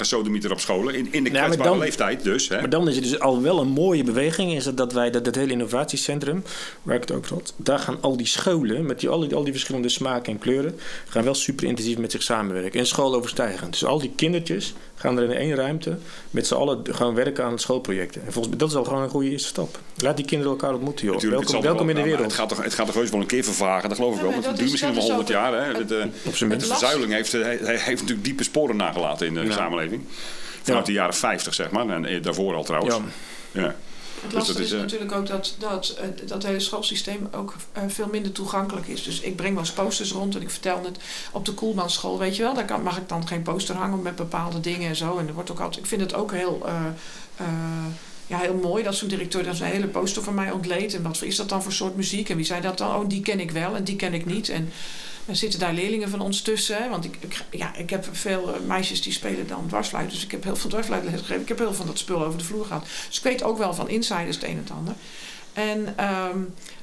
Speaker 2: op scholen. In, in de kwetsbare
Speaker 5: dan-
Speaker 2: leeftijd dus. Hè.
Speaker 5: Maar dan is het dus al wel een mooie beweging. Is dat, dat wij dat, dat hele innovatiecentrum, waar ik het over had, daar gaan al die scholen met die, al, die, al die verschillende smaken en kleuren, gaan wel super intensief met zich samenwerken. En schooloverstijgend. Dus al die kindertjes gaan er in één ruimte met z'n allen gaan werken aan schoolprojecten. En volgens mij, dat is al gewoon een goede eerste stap. Laat die kinderen elkaar ontmoeten, joh.
Speaker 2: Natuurlijk,
Speaker 5: welkom in de
Speaker 2: nou,
Speaker 5: wereld.
Speaker 2: Het gaat, toch, het gaat toch heus wel een keer vervagen, dat geloof ik
Speaker 4: Ja,
Speaker 2: wel. Want het
Speaker 4: dat
Speaker 2: duurt
Speaker 4: is-
Speaker 2: misschien wel
Speaker 4: is
Speaker 2: 100
Speaker 4: ook
Speaker 2: jaar. Hè.
Speaker 4: het-
Speaker 2: Het, eh,
Speaker 5: Op zijn
Speaker 2: de verzuiling heeft, eh, hij heeft natuurlijk diepe sporen nagelaten in de
Speaker 5: Ja.
Speaker 2: samenleving. Vanuit de jaren 50, zeg maar. En eh, daarvoor al trouwens.
Speaker 5: Ja.
Speaker 2: Ja.
Speaker 4: Het
Speaker 2: Dus
Speaker 4: lastige
Speaker 2: dat
Speaker 4: is,
Speaker 2: is, eh,
Speaker 4: natuurlijk ook dat dat, eh, dat hele schoolsysteem ook eh, veel minder toegankelijk is. Dus ik breng wel eens posters rond en ik vertel het op de Koelmanschool, weet je wel. Daar kan, mag ik dan geen poster hangen met bepaalde dingen en zo. En er wordt ook altijd, ik vind het ook heel... ja, heel mooi dat zo'n directeur dan zijn hele poster van mij ontleed. En wat is dat dan voor soort muziek? En wie zei dat dan? Oh, die ken ik wel en die ken ik niet. En er zitten daar leerlingen van ons tussen. hè. Want ik, ik, ja, ik heb veel eh, meisjes die spelen dan dwarsfluit. Dus ik heb heel veel dwarsfluitles gegeven. Ik heb heel veel van dat spul over de vloer gehad. Dus ik weet ook wel van insiders het een en het ander. En, ehm,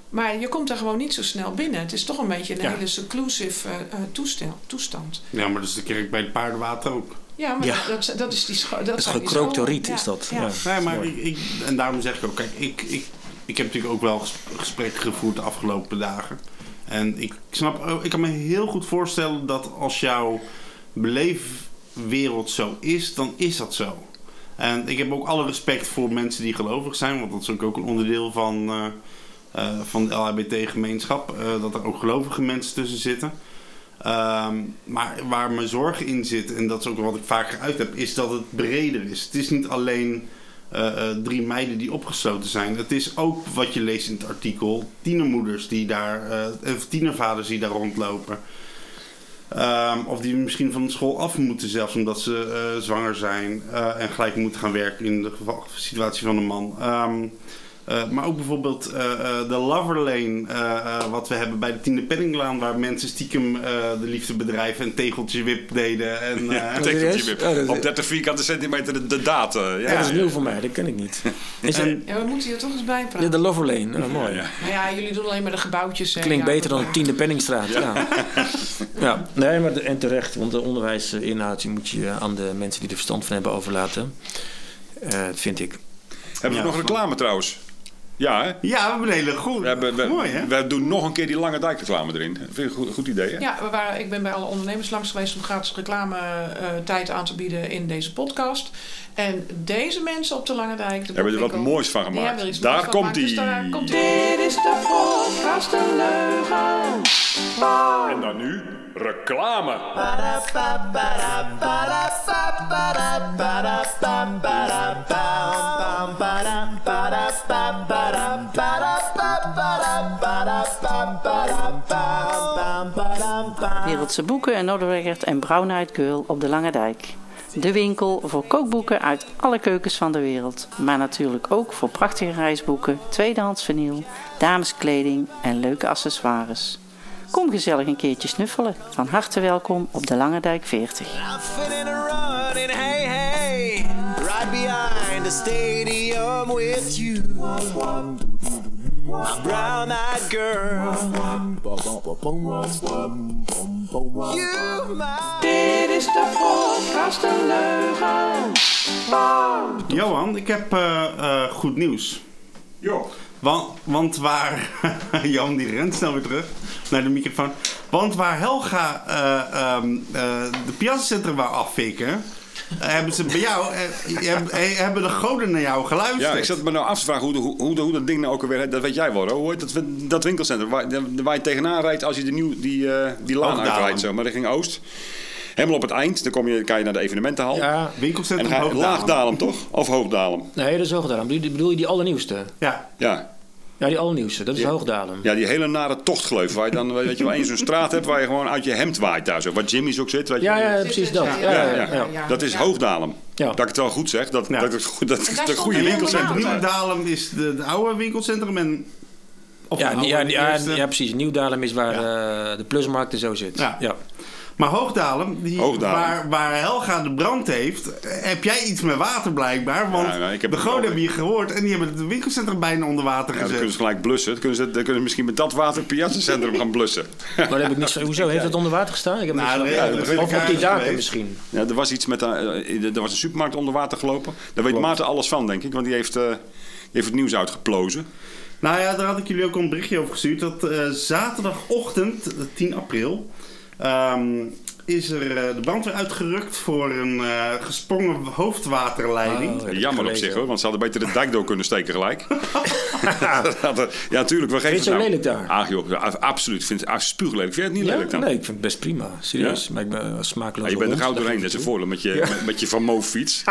Speaker 4: maar je komt er gewoon niet zo snel binnen. Het is toch een beetje een
Speaker 3: Ja.
Speaker 4: hele seclusive eh, eh, toestel, toestand.
Speaker 3: Ja, maar dat is de kerk bij het paardenwater ook.
Speaker 4: Ja, maar
Speaker 5: Ja.
Speaker 4: Dat, dat is die dat
Speaker 5: Dat is gekrookte riet,
Speaker 4: Ja,
Speaker 5: is dat.
Speaker 4: Ja.
Speaker 3: Nee, maar ik, ik, en daarom zeg ik ook, kijk, ik, ik, ik heb natuurlijk ook wel ges- gesprekken gevoerd de afgelopen dagen. En ik snap, ook- ik kan me heel goed voorstellen dat als jouw beleefwereld zo is, dan is dat zo. En ik heb ook alle respect voor mensen die gelovig zijn, want dat is ook, een onderdeel van, eh, eh, van de LHBT-gemeenschap, eh, dat er ook gelovige mensen tussen zitten. Ehm, maar waar mijn zorg in zit, en dat is ook wat ik vaak geuit heb, is dat het breder is. Het is niet alleen drie meiden die opgesloten zijn. Het is ook wat je leest in het artikel: tienermoeders die daar, eh, tienervaders die daar rondlopen. Ehm, of die misschien van de school af moeten, zelfs omdat ze eh, zwanger zijn eh, en gelijk moeten gaan werken in de situatie van een man. Ehm, eh, maar ook bijvoorbeeld eh, eh, de Lover Lane, eh, eh, wat we hebben bij de Tiende Penninglaan, waar mensen stiekem eh, de liefde bedrijven en tegeltje wip deden. En, eh,
Speaker 2: Ja, tegeltje wip.
Speaker 5: oh, is-
Speaker 2: Op 30 vierkante centimeter de, de data. Ja,
Speaker 5: Ja, dat is nieuw voor mij, dat ken ik niet. Is
Speaker 3: En-
Speaker 4: Ja, we moeten hier toch eens bij praten.
Speaker 5: ja, de Loverlane, oh, mooi.
Speaker 2: Ja.
Speaker 4: Nou ja, jullie doen alleen maar de gebouwtjes. hè.
Speaker 5: Klinkt
Speaker 4: Ja,
Speaker 5: beter dan de tiende Penningstraat. Ja. <laughs> Ja. nee, maar de- en terecht, want de onderwijsinhoud die moet je aan de mensen die er verstand van hebben overlaten. Eh, dat vind ik.
Speaker 2: Hebben we
Speaker 3: Ja,
Speaker 2: nog reclame trouwens? Ja, hè?
Speaker 3: ja, we hebben een hele goed.
Speaker 2: We, hebben, we,
Speaker 3: Mooi, hè?
Speaker 2: we doen nog een keer die lange dijk reclame erin. Vind je een goed, goed idee, hè?
Speaker 4: Ja, we waren, ik ben bij alle ondernemers langs geweest om gratis reclame eh, tijd aan te bieden in deze podcast. En deze mensen op de Lange Dijk... De
Speaker 2: Hebben er wat moois van
Speaker 4: die
Speaker 2: gemaakt.
Speaker 4: er
Speaker 2: Daar
Speaker 4: moois van
Speaker 2: komt
Speaker 4: gemaakt. Dus daar komt
Speaker 1: Dit is de podcast De Leugen.
Speaker 2: En dan nu reclame.
Speaker 7: Wereldse boeken en Noorderweggert en Brown Eyed Girl op de Lange Dijk. De winkel voor kookboeken uit alle keukens van de wereld. Maar natuurlijk ook voor prachtige reisboeken, tweedehands vinyl, dameskleding en leuke accessoires. Kom gezellig een keertje snuffelen. Van harte welkom op de Lange Dijk 40.
Speaker 8: Laughing and running, hey, hey, right behind the stadium with you. My brown-eyed girl. You, my
Speaker 1: Dit is de podcast De Leugen.
Speaker 3: Johan, ik heb eh, eh, goed nieuws.
Speaker 2: Jo.
Speaker 3: Want, want waar... <laughs> Johan die rent snel weer terug naar de microfoon. Want waar Helga eh, ehm, eh, de piazzacentrum wou afvikken... eh, hebben ze bij jou... eh, hebben, hebben de goden naar jou geluisterd.
Speaker 2: Ja, ik zat me nou af te vragen hoe, de- hoe, hoe, de- hoe dat ding nou ook alweer. Dat weet jij wel, hoor. Hoe heet dat, dat winkelcentrum waar, waar je tegenaan rijdt als je de nieuw, die, eh, die laan
Speaker 3: Hoogdalen.
Speaker 2: uitrijdt. Zo. Maar richting Oost. Helemaal op het eind. Dan kom je, kan je naar de evenementenhal.
Speaker 5: Ja,
Speaker 2: en
Speaker 3: Winkelcentrum
Speaker 2: dan ga je
Speaker 3: Hoogdalen.
Speaker 2: Laagdalem, toch? Of Hoogdalem?
Speaker 5: nee, dat is Hoogdalem. Bedoel, bedoel je die allernieuwste?
Speaker 3: Ja,
Speaker 2: Ja.
Speaker 5: Ja, die allernieuwste. Dat is
Speaker 2: Ja.
Speaker 5: Hoogdalem.
Speaker 2: Ja, die hele nare tochtgleuf. Waar je dan, weet je wel, eens zo'n straat hebt waar je gewoon uit je hemd waait daar zo. Waar Jimmy's ook zit, weet je
Speaker 5: Ja, ja, precies
Speaker 4: het,
Speaker 5: dat.
Speaker 4: ja,
Speaker 5: Ja,
Speaker 2: Ja,
Speaker 5: ja,
Speaker 2: ja.
Speaker 5: ja.
Speaker 4: ja.
Speaker 2: Dat is
Speaker 4: Ja.
Speaker 2: Hoogdalem.
Speaker 5: Ja.
Speaker 2: Dat ik het wel goed zeg. Dat,
Speaker 3: Ja.
Speaker 2: dat, het goed- dat
Speaker 4: En
Speaker 2: een
Speaker 4: stond
Speaker 2: goede
Speaker 4: een
Speaker 2: winkelcentrum.
Speaker 4: helemaal
Speaker 3: Nieuw Dalem is de, de oude winkelcentrum en...
Speaker 5: Ja, ja, ja, precies. Nieuwdalem is waar eh, de plusmarkt er zo zit.
Speaker 3: Ja.
Speaker 5: Ja.
Speaker 3: Maar Hoogdalem, die. Waar, waar Helga de brand heeft, heb jij iets met water blijkbaar. Want
Speaker 2: Ja, nou, ik heb
Speaker 3: de goden hebben je gehoord en die hebben het winkelcentrum bijna onder water
Speaker 2: Ja, dan
Speaker 3: gezet.
Speaker 2: kunnen ze gelijk blussen. Dan kunnen ze, dan kunnen ze misschien met dat water het piazzacentrum gaan blussen. <laughs>
Speaker 5: Maar dat heb ik niet zo... Hoezo? Heeft het onder water gestaan? Ik heb
Speaker 3: Nou, dat is
Speaker 5: Of op die daken
Speaker 3: geweest.
Speaker 5: misschien.
Speaker 2: Ja, er was iets met... eh, er was een supermarkt onder water gelopen. Daar weet Maarten alles van, denk ik. Want die heeft, eh, die heeft het nieuws uitgeplozen.
Speaker 3: Nou ja, daar had ik jullie ook al een berichtje over gestuurd. Dat eh, zaterdagochtend, eh, 10 april, ehm, is er eh, de brandweer uitgerukt voor een eh, gesprongen hoofdwaterleiding.
Speaker 5: Oh,
Speaker 2: Jammer op zich hoor, want ze hadden beter de dijk door kunnen steken gelijk. <laughs> <laughs> ja, natuurlijk. We geven
Speaker 5: je het zo
Speaker 2: nou-
Speaker 5: lelijk daar?
Speaker 2: Ah joh, absoluut. Ik vind het ah, spuuglelijk. Vind je het niet
Speaker 5: Ja?
Speaker 2: lelijk dan?
Speaker 5: Nee, ik vind het best prima. Serieus.
Speaker 2: Ja?
Speaker 5: Maar ik ben eh, smakeloos.
Speaker 2: Ah, je bent er gauw
Speaker 5: dat
Speaker 2: doorheen, dat is een voordeel met je, met, met je Van Moof fiets.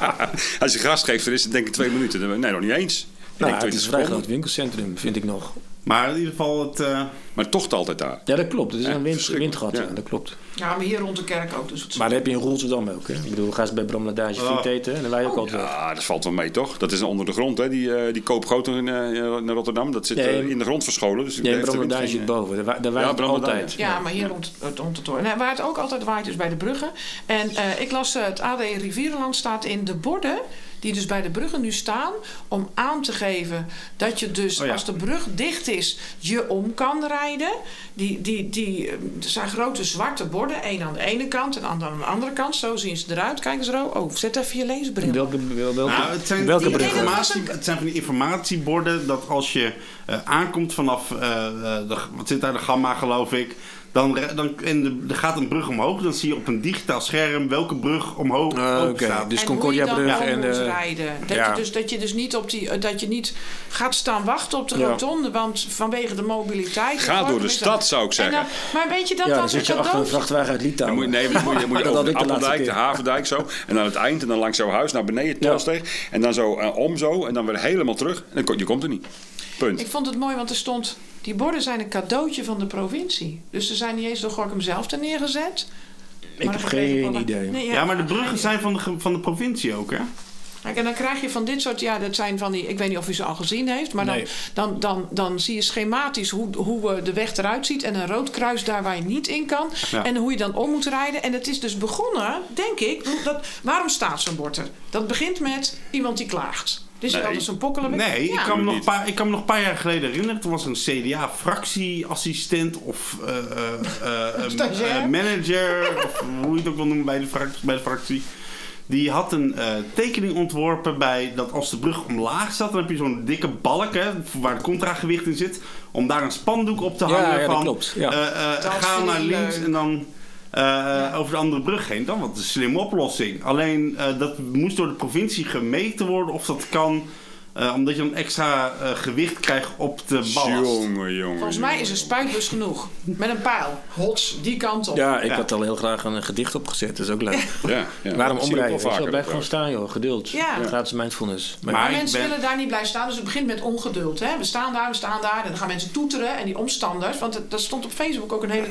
Speaker 2: <laughs> Als je gas geeft, dan is het denk ik twee minuten. Nee, nog niet eens.
Speaker 5: Nou, het is
Speaker 2: 20
Speaker 5: een vrij groot winkelcentrum, vind ik nog.
Speaker 3: Maar in ieder geval, het, eh,
Speaker 2: Maar toch altijd daar.
Speaker 5: Ja, dat klopt. Het is een wind, windgat, ja. dat klopt.
Speaker 4: Ja, maar hier rond de kerk ook. Dus het
Speaker 5: Maar dat heb je in Rotterdam ook. Hè? Ik bedoel, gaan ze bij Bram Ladage
Speaker 3: Oh.
Speaker 5: eten en dan wij ook altijd.
Speaker 2: Ja, dat valt wel mee, toch? Dat is onder de grond, hè? Die, eh die koopgoten in, eh, in Rotterdam. Dat zit
Speaker 5: Nee,
Speaker 2: in de grond verscholen. Dus
Speaker 5: Nee, Bram Ladage zit boven. Daar,
Speaker 2: Ja,
Speaker 5: het altijd.
Speaker 4: Ja, maar hier rond, rond de toren. En waar het ook altijd waait is bij de bruggen. En eh, ik las, het AD Rivierenland staat in de borden... die dus bij de bruggen nu staan... om aan te geven dat je dus
Speaker 3: Oh ja.
Speaker 4: als de brug dicht is... je om kan rijden. Die, die, die, eh, er zijn grote zwarte borden. één aan de ene kant en aan de andere kant. Zo zien ze eruit. Kijk eens, Ro. Oh, zet even je leesbril.
Speaker 5: Welke, wel- welke,
Speaker 3: nou, het, zijn
Speaker 5: welke
Speaker 3: informatie, het zijn van die informatieborden dat als je eh, aankomt vanaf, eh, eh, de, wat zit daar, de Gamma geloof ik... Dan, dan en de, er gaat een brug omhoog, dan zie je op een digitaal scherm welke brug omhoog open
Speaker 5: oké.
Speaker 3: staat.
Speaker 5: Dus
Speaker 4: en je dan
Speaker 5: en,
Speaker 4: moet
Speaker 5: eh,
Speaker 4: rijden. Dat,
Speaker 5: ja.
Speaker 4: je dus, dat je dus niet op die, eh, dat je niet gaat staan wachten op de
Speaker 5: Ja.
Speaker 4: rotonde, want vanwege de mobiliteit.
Speaker 2: Ga door de stad, zou ik
Speaker 4: En
Speaker 2: zeggen.
Speaker 4: dan, maar weet je dat
Speaker 5: Ja,
Speaker 4: dan
Speaker 5: dan zit je achter een vrachtwagen uit
Speaker 2: Dan
Speaker 5: Litouwen.
Speaker 2: moet nee, dan moet je, moet je <laughs> over de
Speaker 5: de
Speaker 2: Appeldijk, de. Havendijk zo. En aan het eind en dan langs jouw huis naar beneden,
Speaker 5: Ja.
Speaker 2: Tolsteeg. En dan zo eh, om zo. En dan weer helemaal terug. En dan, je komt er niet. Punt.
Speaker 4: Ik vond het mooi, want er stond... Die borden zijn een cadeautje van de provincie. Dus ze zijn niet eens door Gorkum zelf er neergezet.
Speaker 5: Ik heb geen
Speaker 4: een-
Speaker 5: idee.
Speaker 4: Nee,
Speaker 3: Ja, maar de bruggen zijn van de, van de provincie ook, hè?
Speaker 4: Kijk, en dan krijg je van dit soort, ja, dat zijn van die, ik weet niet of u ze al gezien heeft, maar
Speaker 5: Nee.
Speaker 4: dan, dan, dan, dan zie je schematisch hoe, hoe eh, de weg eruit ziet en een rood kruis daar waar je niet in kan
Speaker 3: Ja.
Speaker 4: en hoe je dan om moet rijden. En het is dus begonnen, denk ik, dat, waarom staat zo'n bord er? Dat begint met iemand die klaagt. Dus
Speaker 2: Nee.
Speaker 4: nee. altijd zo'n pokkelenweg.
Speaker 3: Nee, ik,
Speaker 4: Ja.
Speaker 3: kan me nog een paar, ik kan me nog een paar jaar geleden herinneren. Toen was een CDA-fractieassistent of eh, eh, <laughs> eh, manager, of hoe je het ook wil noemen bij de fractie. Bij de fractie. Die had een eh, tekening ontworpen bij dat als de brug omlaag zat, dan heb je zo'n dikke balk hè, waar de contragewicht in zit. Om daar een spandoek op te
Speaker 5: Ja,
Speaker 3: hangen
Speaker 5: ja, dat
Speaker 3: van
Speaker 5: klopt, ja.
Speaker 3: eh, eh,
Speaker 4: Dat
Speaker 3: ga naar
Speaker 4: ik
Speaker 3: links
Speaker 4: leuk.
Speaker 3: en dan eh, over de andere brug heen. Dan wat een slimme oplossing. Alleen eh, dat moest door de provincie gemeten worden of dat kan. Eh, omdat je dan extra eh, gewicht krijgt op de ballast.
Speaker 2: Jongen, jongen.
Speaker 4: Volgens mij is een spuitbus genoeg. Met een pijl. Hots, die kant op.
Speaker 5: Ja, ik
Speaker 3: Ja.
Speaker 5: had al heel graag een gedicht opgezet. Dat is ook leuk.
Speaker 2: Ja, ja. <laughs>
Speaker 5: Waarom omrijden?
Speaker 2: vaker,
Speaker 5: Blijf gewoon staan, joh. Geduld.
Speaker 4: Ja.
Speaker 5: Gratis mindfulness. Maar,
Speaker 3: Maar
Speaker 4: mensen
Speaker 3: ben-
Speaker 4: willen daar niet blijven staan, dus het begint met ongeduld. Hè? We staan daar, we staan daar, en dan gaan mensen toeteren. En die omstanders, want er stond op Facebook ook een hele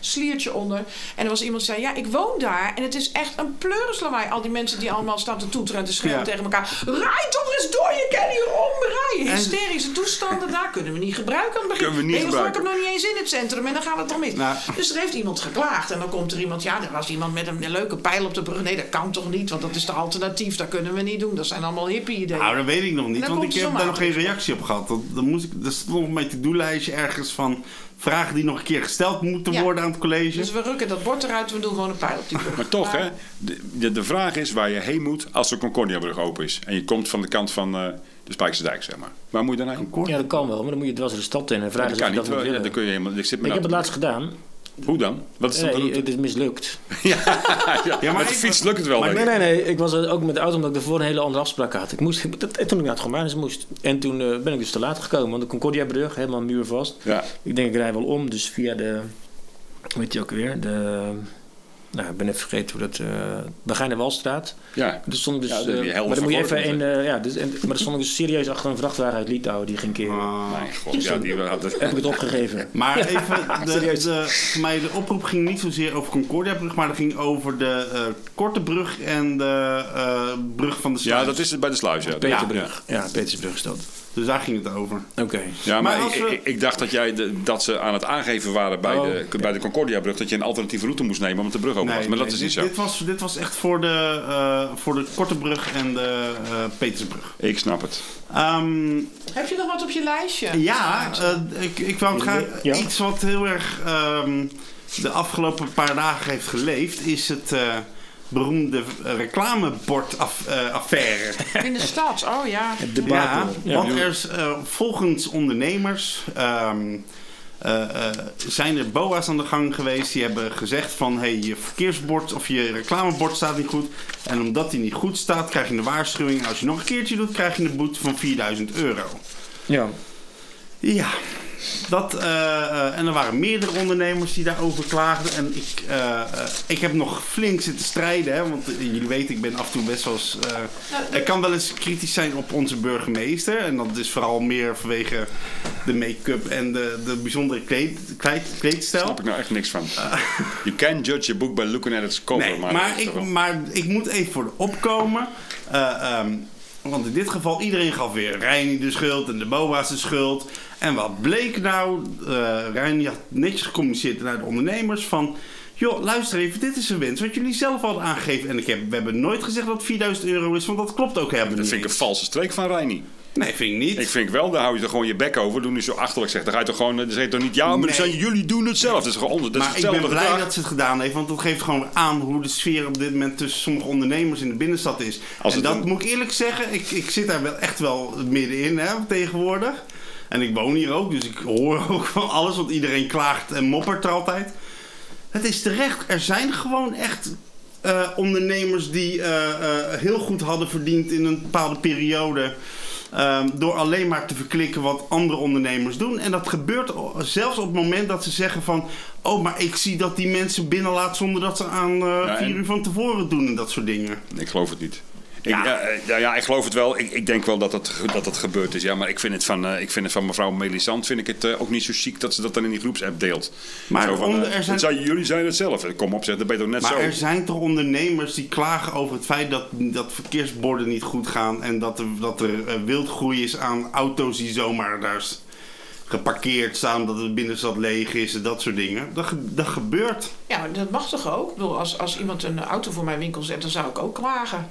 Speaker 4: sliertje onder. En er was iemand die zei, ja, ik woon daar. En het is echt een pleurenslawaai. Al die mensen die allemaal staan te toeteren en te schreeuwen
Speaker 3: Ja.
Speaker 4: tegen elkaar. Rij toch eens door, je kan hier omrijden. Hysterische toestanden, daar kunnen we niet gebruiken aan het begin.
Speaker 2: Kunnen we niet gebruiken.
Speaker 4: ik hem nog niet eens in het centrum en dan gaat het toch mis.
Speaker 3: Nou.
Speaker 4: Dus er heeft iemand geklaagd. En dan komt er iemand, ja, er was iemand met een leuke pijl op de brug. Nee, dat kan toch niet, want dat is de alternatief. Dat kunnen we niet doen. Dat zijn allemaal hippie ideeën.
Speaker 3: Nou, dat weet ik nog niet,
Speaker 4: Dan
Speaker 3: want ik heb daar nog geen reactie op gehad. Dat, dan moest ik, er stond op mijn to-do-lijstje ergens van vragen die nog een keer gesteld moeten
Speaker 4: Ja.
Speaker 3: worden aan het college.
Speaker 4: Dus we rukken dat bord eruit, we doen gewoon een pijl op die brug.
Speaker 2: Maar toch, hè? De, de, de vraag is waar je heen moet als de Concordiabrug open is. En je komt van de kant van eh, de Spijkse Dijk, zeg maar. Waar moet je dan heen?
Speaker 5: ja, dat kan wel. Maar dan moet je dwars de stad in en
Speaker 2: Ja,
Speaker 5: vragen
Speaker 2: dat
Speaker 5: of
Speaker 2: kan niet.
Speaker 5: dat
Speaker 2: wel. Ja, dan kun je helemaal... Ik, zit me
Speaker 5: Ik heb
Speaker 2: nou-
Speaker 5: het laatst gedaan.
Speaker 2: Hoe dan? Wat is
Speaker 5: Nee,
Speaker 2: route?
Speaker 5: het is mislukt. <laughs>
Speaker 2: ja,
Speaker 3: maar
Speaker 2: met de fiets lukt het wel,
Speaker 5: Maar nee,
Speaker 2: ik.
Speaker 5: nee, nee. Ik was er ook met de auto omdat ik ervoor een hele andere afspraak had. Ik moest, dat, toen ik naar het Gomanis moest. En toen eh, ben ik dus te laat gekomen. Want de Concordia-brug, helemaal muurvast.
Speaker 2: Ja.
Speaker 5: Ik denk, ik rij wel om. Dus via de... Hoe heet die ook weer? De... Nou, ik ben even vergeten hoe dat... eh Begijnen Walstraat.
Speaker 2: Ja.
Speaker 5: Er stond dus,
Speaker 2: Ja, de- die
Speaker 5: eh, maar dan moet je even in... eh, ja, dus, en, maar er stond ik dus serieus achter een vrachtwagen uit Litouwen die ging keren.
Speaker 3: Ah.
Speaker 2: Mijn god, ja, die had het...
Speaker 5: Heb ik het opgegeven. <laughs>
Speaker 3: Maar even, de, <laughs> de, voor mij de oproep ging niet zozeer over Concordia-brug, maar dat ging over de eh, korte brug en de eh, brug van de
Speaker 2: Ja,
Speaker 3: sluis.
Speaker 2: dat is het bij de sluis, ja.
Speaker 5: Peterbrug. Ja, Petersbrug is dat.
Speaker 3: Dus daar ging het over.
Speaker 5: Oké.
Speaker 2: Ja, maar, ik,
Speaker 3: we-
Speaker 2: ik, dacht dat, jij de, dat ze aan het aangeven waren bij,
Speaker 5: Oh,
Speaker 2: de, bij de Concordia-brug... dat je een alternatieve route moest nemen omdat de brug open was. Maar dat
Speaker 3: nee,
Speaker 2: is
Speaker 3: dit,
Speaker 2: niet zo.
Speaker 3: Dit was, dit was echt voor de, eh, voor de korte brug en de eh, Petersbrug.
Speaker 2: Ik snap het.
Speaker 3: Ehm,
Speaker 4: Heb je nog wat op je lijstje?
Speaker 3: ja, eh, ik, ik wou graag
Speaker 5: Ja.
Speaker 3: iets wat heel erg ehm, de afgelopen paar dagen heeft geleefd, is het eh, beroemde reclamebordaffaire.
Speaker 4: In de stad, oh ja.
Speaker 5: Het
Speaker 3: Ja, want er is eh, volgens ondernemers ehm, eh, eh, zijn er BOA's aan de gang geweest die hebben gezegd van hey, je verkeersbord of je reclamebord staat niet goed. En omdat die niet goed staat, krijg je een waarschuwing. Als je nog een keertje doet, krijg je een boete van 4000 euro.
Speaker 5: ja.
Speaker 3: Ja, Dat, eh, eh, en er waren meerdere ondernemers die daarover klaagden. En ik, eh, eh, ik heb nog flink zitten strijden. Hè, want jullie weten, ik ben af en toe best wel eens... eh, ik kan wel eens kritisch zijn op onze burgemeester. En dat is vooral meer vanwege de make-up en de, de bijzondere kleed, kleed, kleedstijl.
Speaker 2: Snap ik nou echt niks van. <laughs> You can judge a book by looking at its cover.
Speaker 3: Nee,
Speaker 2: maar,
Speaker 3: maar, ik, maar ik moet even voor de opkomen. Eh, ehm, want in dit geval, iedereen gaf weer Reini de schuld en de BOA's de schuld. En wat bleek nou? eh Reini had netjes gecommuniceerd naar de ondernemers van... Joh, luister even, dit is een wens wat jullie zelf hadden aangegeven. En ik heb, we hebben nooit gezegd dat het 4000 euro is, want dat klopt ook helemaal
Speaker 2: Dat
Speaker 3: niet.
Speaker 2: vind ik een valse streek van Reini.
Speaker 3: Nee, vind ik niet.
Speaker 2: Ik vind wel, daar hou je er gewoon je bek over. Doe niet zo achterlijk zeg. Dan ga je toch gewoon, dan zeg je toch niet, ja, maar
Speaker 3: Nee.
Speaker 2: dan zijn jullie doen het zelf. Dat is gewoon onder, dat is
Speaker 3: maar ik ben blij
Speaker 2: gedrag.
Speaker 3: dat ze het gedaan heeft, want dat geeft gewoon aan hoe de sfeer op dit moment tussen sommige ondernemers in de binnenstad is.
Speaker 2: Als
Speaker 3: en dat
Speaker 2: een-
Speaker 3: moet ik eerlijk zeggen, ik, ik zit daar wel echt wel middenin hè, tegenwoordig. En ik woon hier ook, dus ik hoor <laughs> ook van alles, want iedereen klaagt en moppert er altijd. Het is terecht, er zijn gewoon echt eh, ondernemers die eh, eh, heel goed hadden verdiend in een bepaalde periode. Ehm, door alleen maar te verklikken wat andere ondernemers doen. En dat gebeurt zelfs op het moment dat ze zeggen van... Oh, maar ik zie dat die mensen binnenlaat zonder dat ze aan eh
Speaker 2: Ja,
Speaker 3: vier uur van tevoren doen en dat soort dingen.
Speaker 2: Ik geloof het niet.
Speaker 3: Ja.
Speaker 2: Ik, ja, eh, ja, ja, ik geloof het wel. Ik, ik denk wel dat het, dat het gebeurd is. Ja, maar ik vind het van, eh, ik vind het van mevrouw Melisand vind ik het eh, ook niet zo chic dat ze dat dan in die groepsapp deelt.
Speaker 3: Maar
Speaker 2: Zo van,
Speaker 3: onder- er zijn-
Speaker 2: het zijn- jullie zijn het zelf. Kom op, zeg, dat ben je toch net
Speaker 3: Maar
Speaker 2: zo.
Speaker 3: er zijn toch ondernemers die klagen over het feit dat, dat verkeersborden niet goed gaan. En dat er, dat er wildgroei is aan auto's die zomaar daar geparkeerd staan. Dat de binnenstad leeg is en dat soort dingen. Dat, ge- dat gebeurt.
Speaker 4: Ja, maar dat mag toch ook? Ik bedoel, als, als iemand een auto voor mijn winkel zet, dan zou ik ook klagen.